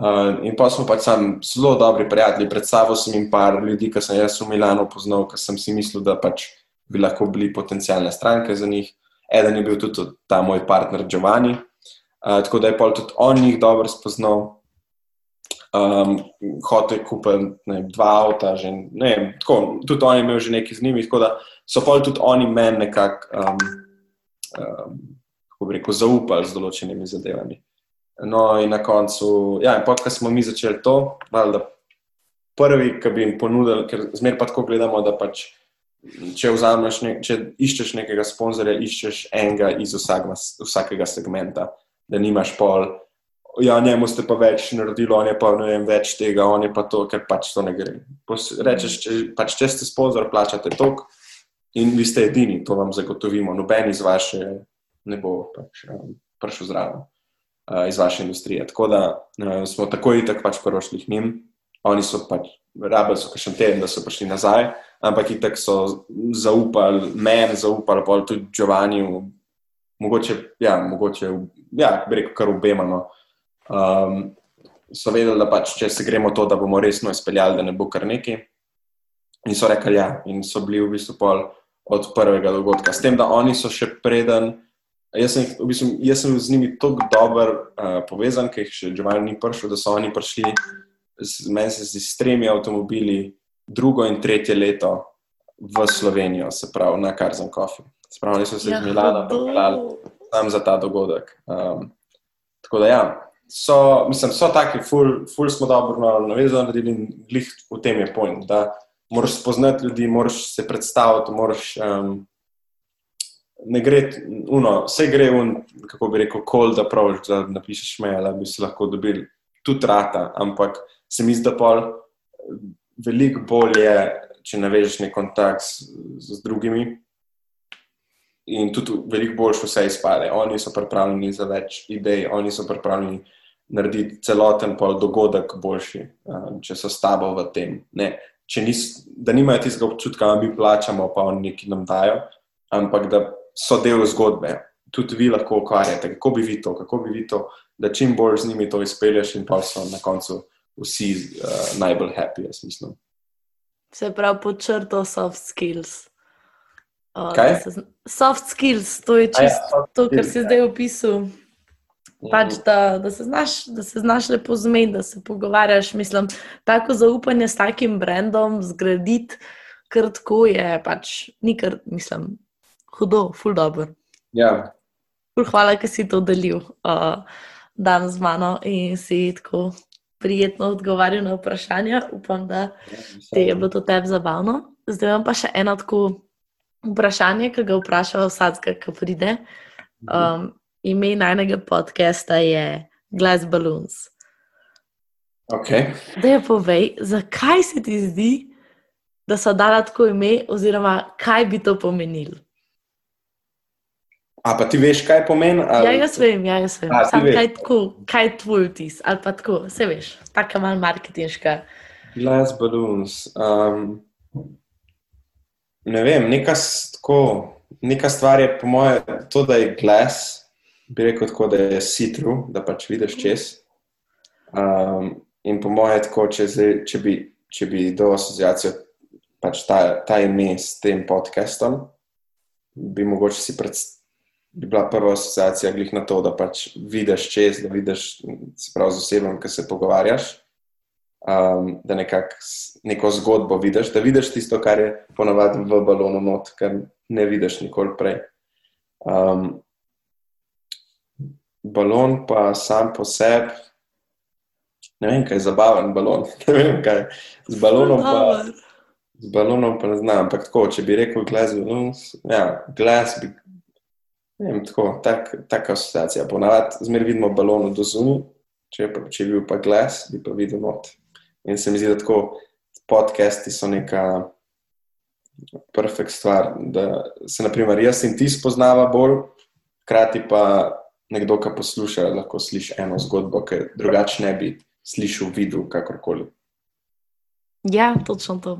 Uh, in pa smo pač sam zelo dobri prijatelji. Predstavil sem jim par ljudi, ki sem jaz v Milano poznal, ker sem si mislil, da pač bi lahko bili potencijalne stranke za njih. Eden je bil tudi ta moj partner Giovanni, uh, tako da je pol tudi on jih dobro spoznal. Um, Hotel kupiti dva avta, že, ne, tako, tudi on je imel že nekaj z njimi, tako da so pol tudi oni meni nekako, um, um, kako bi rekel, zaupali z določenimi zadevami. No, in na koncu, ja, in pa, ko smo mi začeli to, valjda prvi, ki bi jim ponudili, ker zmeraj pa tako gledamo, da pač, če, ne, če iščeš nekega sponzorja, iščeš enega iz vsakega, vsakega segmenta, da nimaš pol. Ja, njemu ste pa več naredili, on je pa ne vem več tega, on je pa to, ker pač to ne gre. Rečeš, če, pač, če ste sponzor, plačate tok in vi ste edini, to vam zagotovimo. Noben iz vaše ne bo pač, um, prišel zraven, uh, iz vaše industrije. Tako da uh, smo takoj tako pač prvošli k njim oni so pač rabili, so še en teden, da so prišli nazaj, ampak itek so zaupali meni, zaupali pa tudi Giovanniu, mogoče, ja, mogoče, ja, bi rekel, kar obema. No. Um, so vedeli, da pač, če se gremo to, da bomo resno izpeljali, da ne bo kar neki. In so rekli, ja, in so bili v bistvu pol od prvega dogodka. S tem, da oni so še preden. Jaz sem, v bistvu, jaz sem z njimi tako dobro uh, povezan, ker jih še Giovanni ni prišel, da so oni prišli meni se zdi s tremi avtomobili, drugo in tretje leto v Slovenijo, se pravi na Karzen Coffee. Spravili so se ja, iz Milana, pripeljali tam za ta dogodek. Um, tako da ja, so, mislim, so taki, ful, ful smo dobro navezali, naredili in glih v tem je point, da moraš spoznati ljudi, moraš se predstaviti, moraš. Um, Ne gre, uno, vse gre, un, kako bi rekel, cold approach, da napišeš mail, da bi si lahko dobil tudi rata, ampak se mi zdi, da pol veliko bolje, če ne veš nek kontakt z, z drugimi. In tudi veliko boljše vse izpade. Oni so pripravljeni za več idej, oni so pripravljeni narediti celoten dogodek boljši, um, če so s tabo v tem. Ne, nis, da nimajo tistega občutka, da mi plačamo, pa oni nekaj nam dajo, ampak da so del zgodbe. Tudi vi lahko ukvarjate, kako bi vi to, kako bi vi to, da čim bolj z njimi to izpelješ, in pa so na koncu vsi uh, najbolj happy, jaz mislim. Se pravi, počrto soft skills. Uh, se, soft skills, to je ja, čisto ja, to, kar si zdaj opisal. Ja. Pač, da, da, se znaš, da se znaš lepo zmeniti, da se pogovarjaš. Mislim, tako zaupanje s takim brandom zgraditi, ker tako je, pač ni kar, mislim, hudo, full dobro. Ja. Hvala, da si to delil uh, dan z mano in si tako prijetno odgovarjal na vprašanja. Upam, da te je bilo to tebi zabavno. Zdaj imam pa še eno tako vprašanje, ki ga vprašam vsakega, ki pride. Mhm. Um, ime najnega podcasta je Glass Balloons. Okay. Da je povej, zakaj se ti zdi, da so dala tako ime, oziroma kaj bi to pomenilo? A pa ti veš, kaj pomeni? Ali... Ja, jaz vem, ja, jaz vem. A, Sam, kaj, tako, kaj je tvoj vtis? Ali pa tako, se veš, tako malo marketinška. Glass balloons. Um, ne vem, neka, tako, neka stvar je, po mojem, to, da je glas, bi rekel tako, da je sitru, da pač vidiš čez. Um, in po mojem, tako, če, zdaj, če, bi, če bi do asociacijo pač ta, ta ime s tem podcastom, bi mogoče si predstavljal bi bila prva asociacija glih na to, da pač vidiš čez, da vidiš prav z osebom, ki se pogovarjaš, um, da nekak, neko zgodbo vidiš, da vidiš tisto, kar je ponavadi v balonu not, kar ne vidiš nikoli prej. Um, balon pa sam po sebi, ne vem, kaj je zabaven balon, ne vem, kaj je z balonom pa. Z balonom pa ne znam, ampak tako, če bi rekel glas, ja, glas bi Vem, tako, tak, taka asociacija. Ponavadi zmeraj vidimo balon do zunaj, če, če bi bil pa glas, bi pa videl not. In se mi zdi, da tako podcasti so neka perfekt stvar, da se naprimer jaz in ti spoznava bolj, hkrati pa nekdo, ki posluša, lahko sliši eno zgodbo, ki drugače ne bi slišal, videl, kakorkoli. Ja, točno to.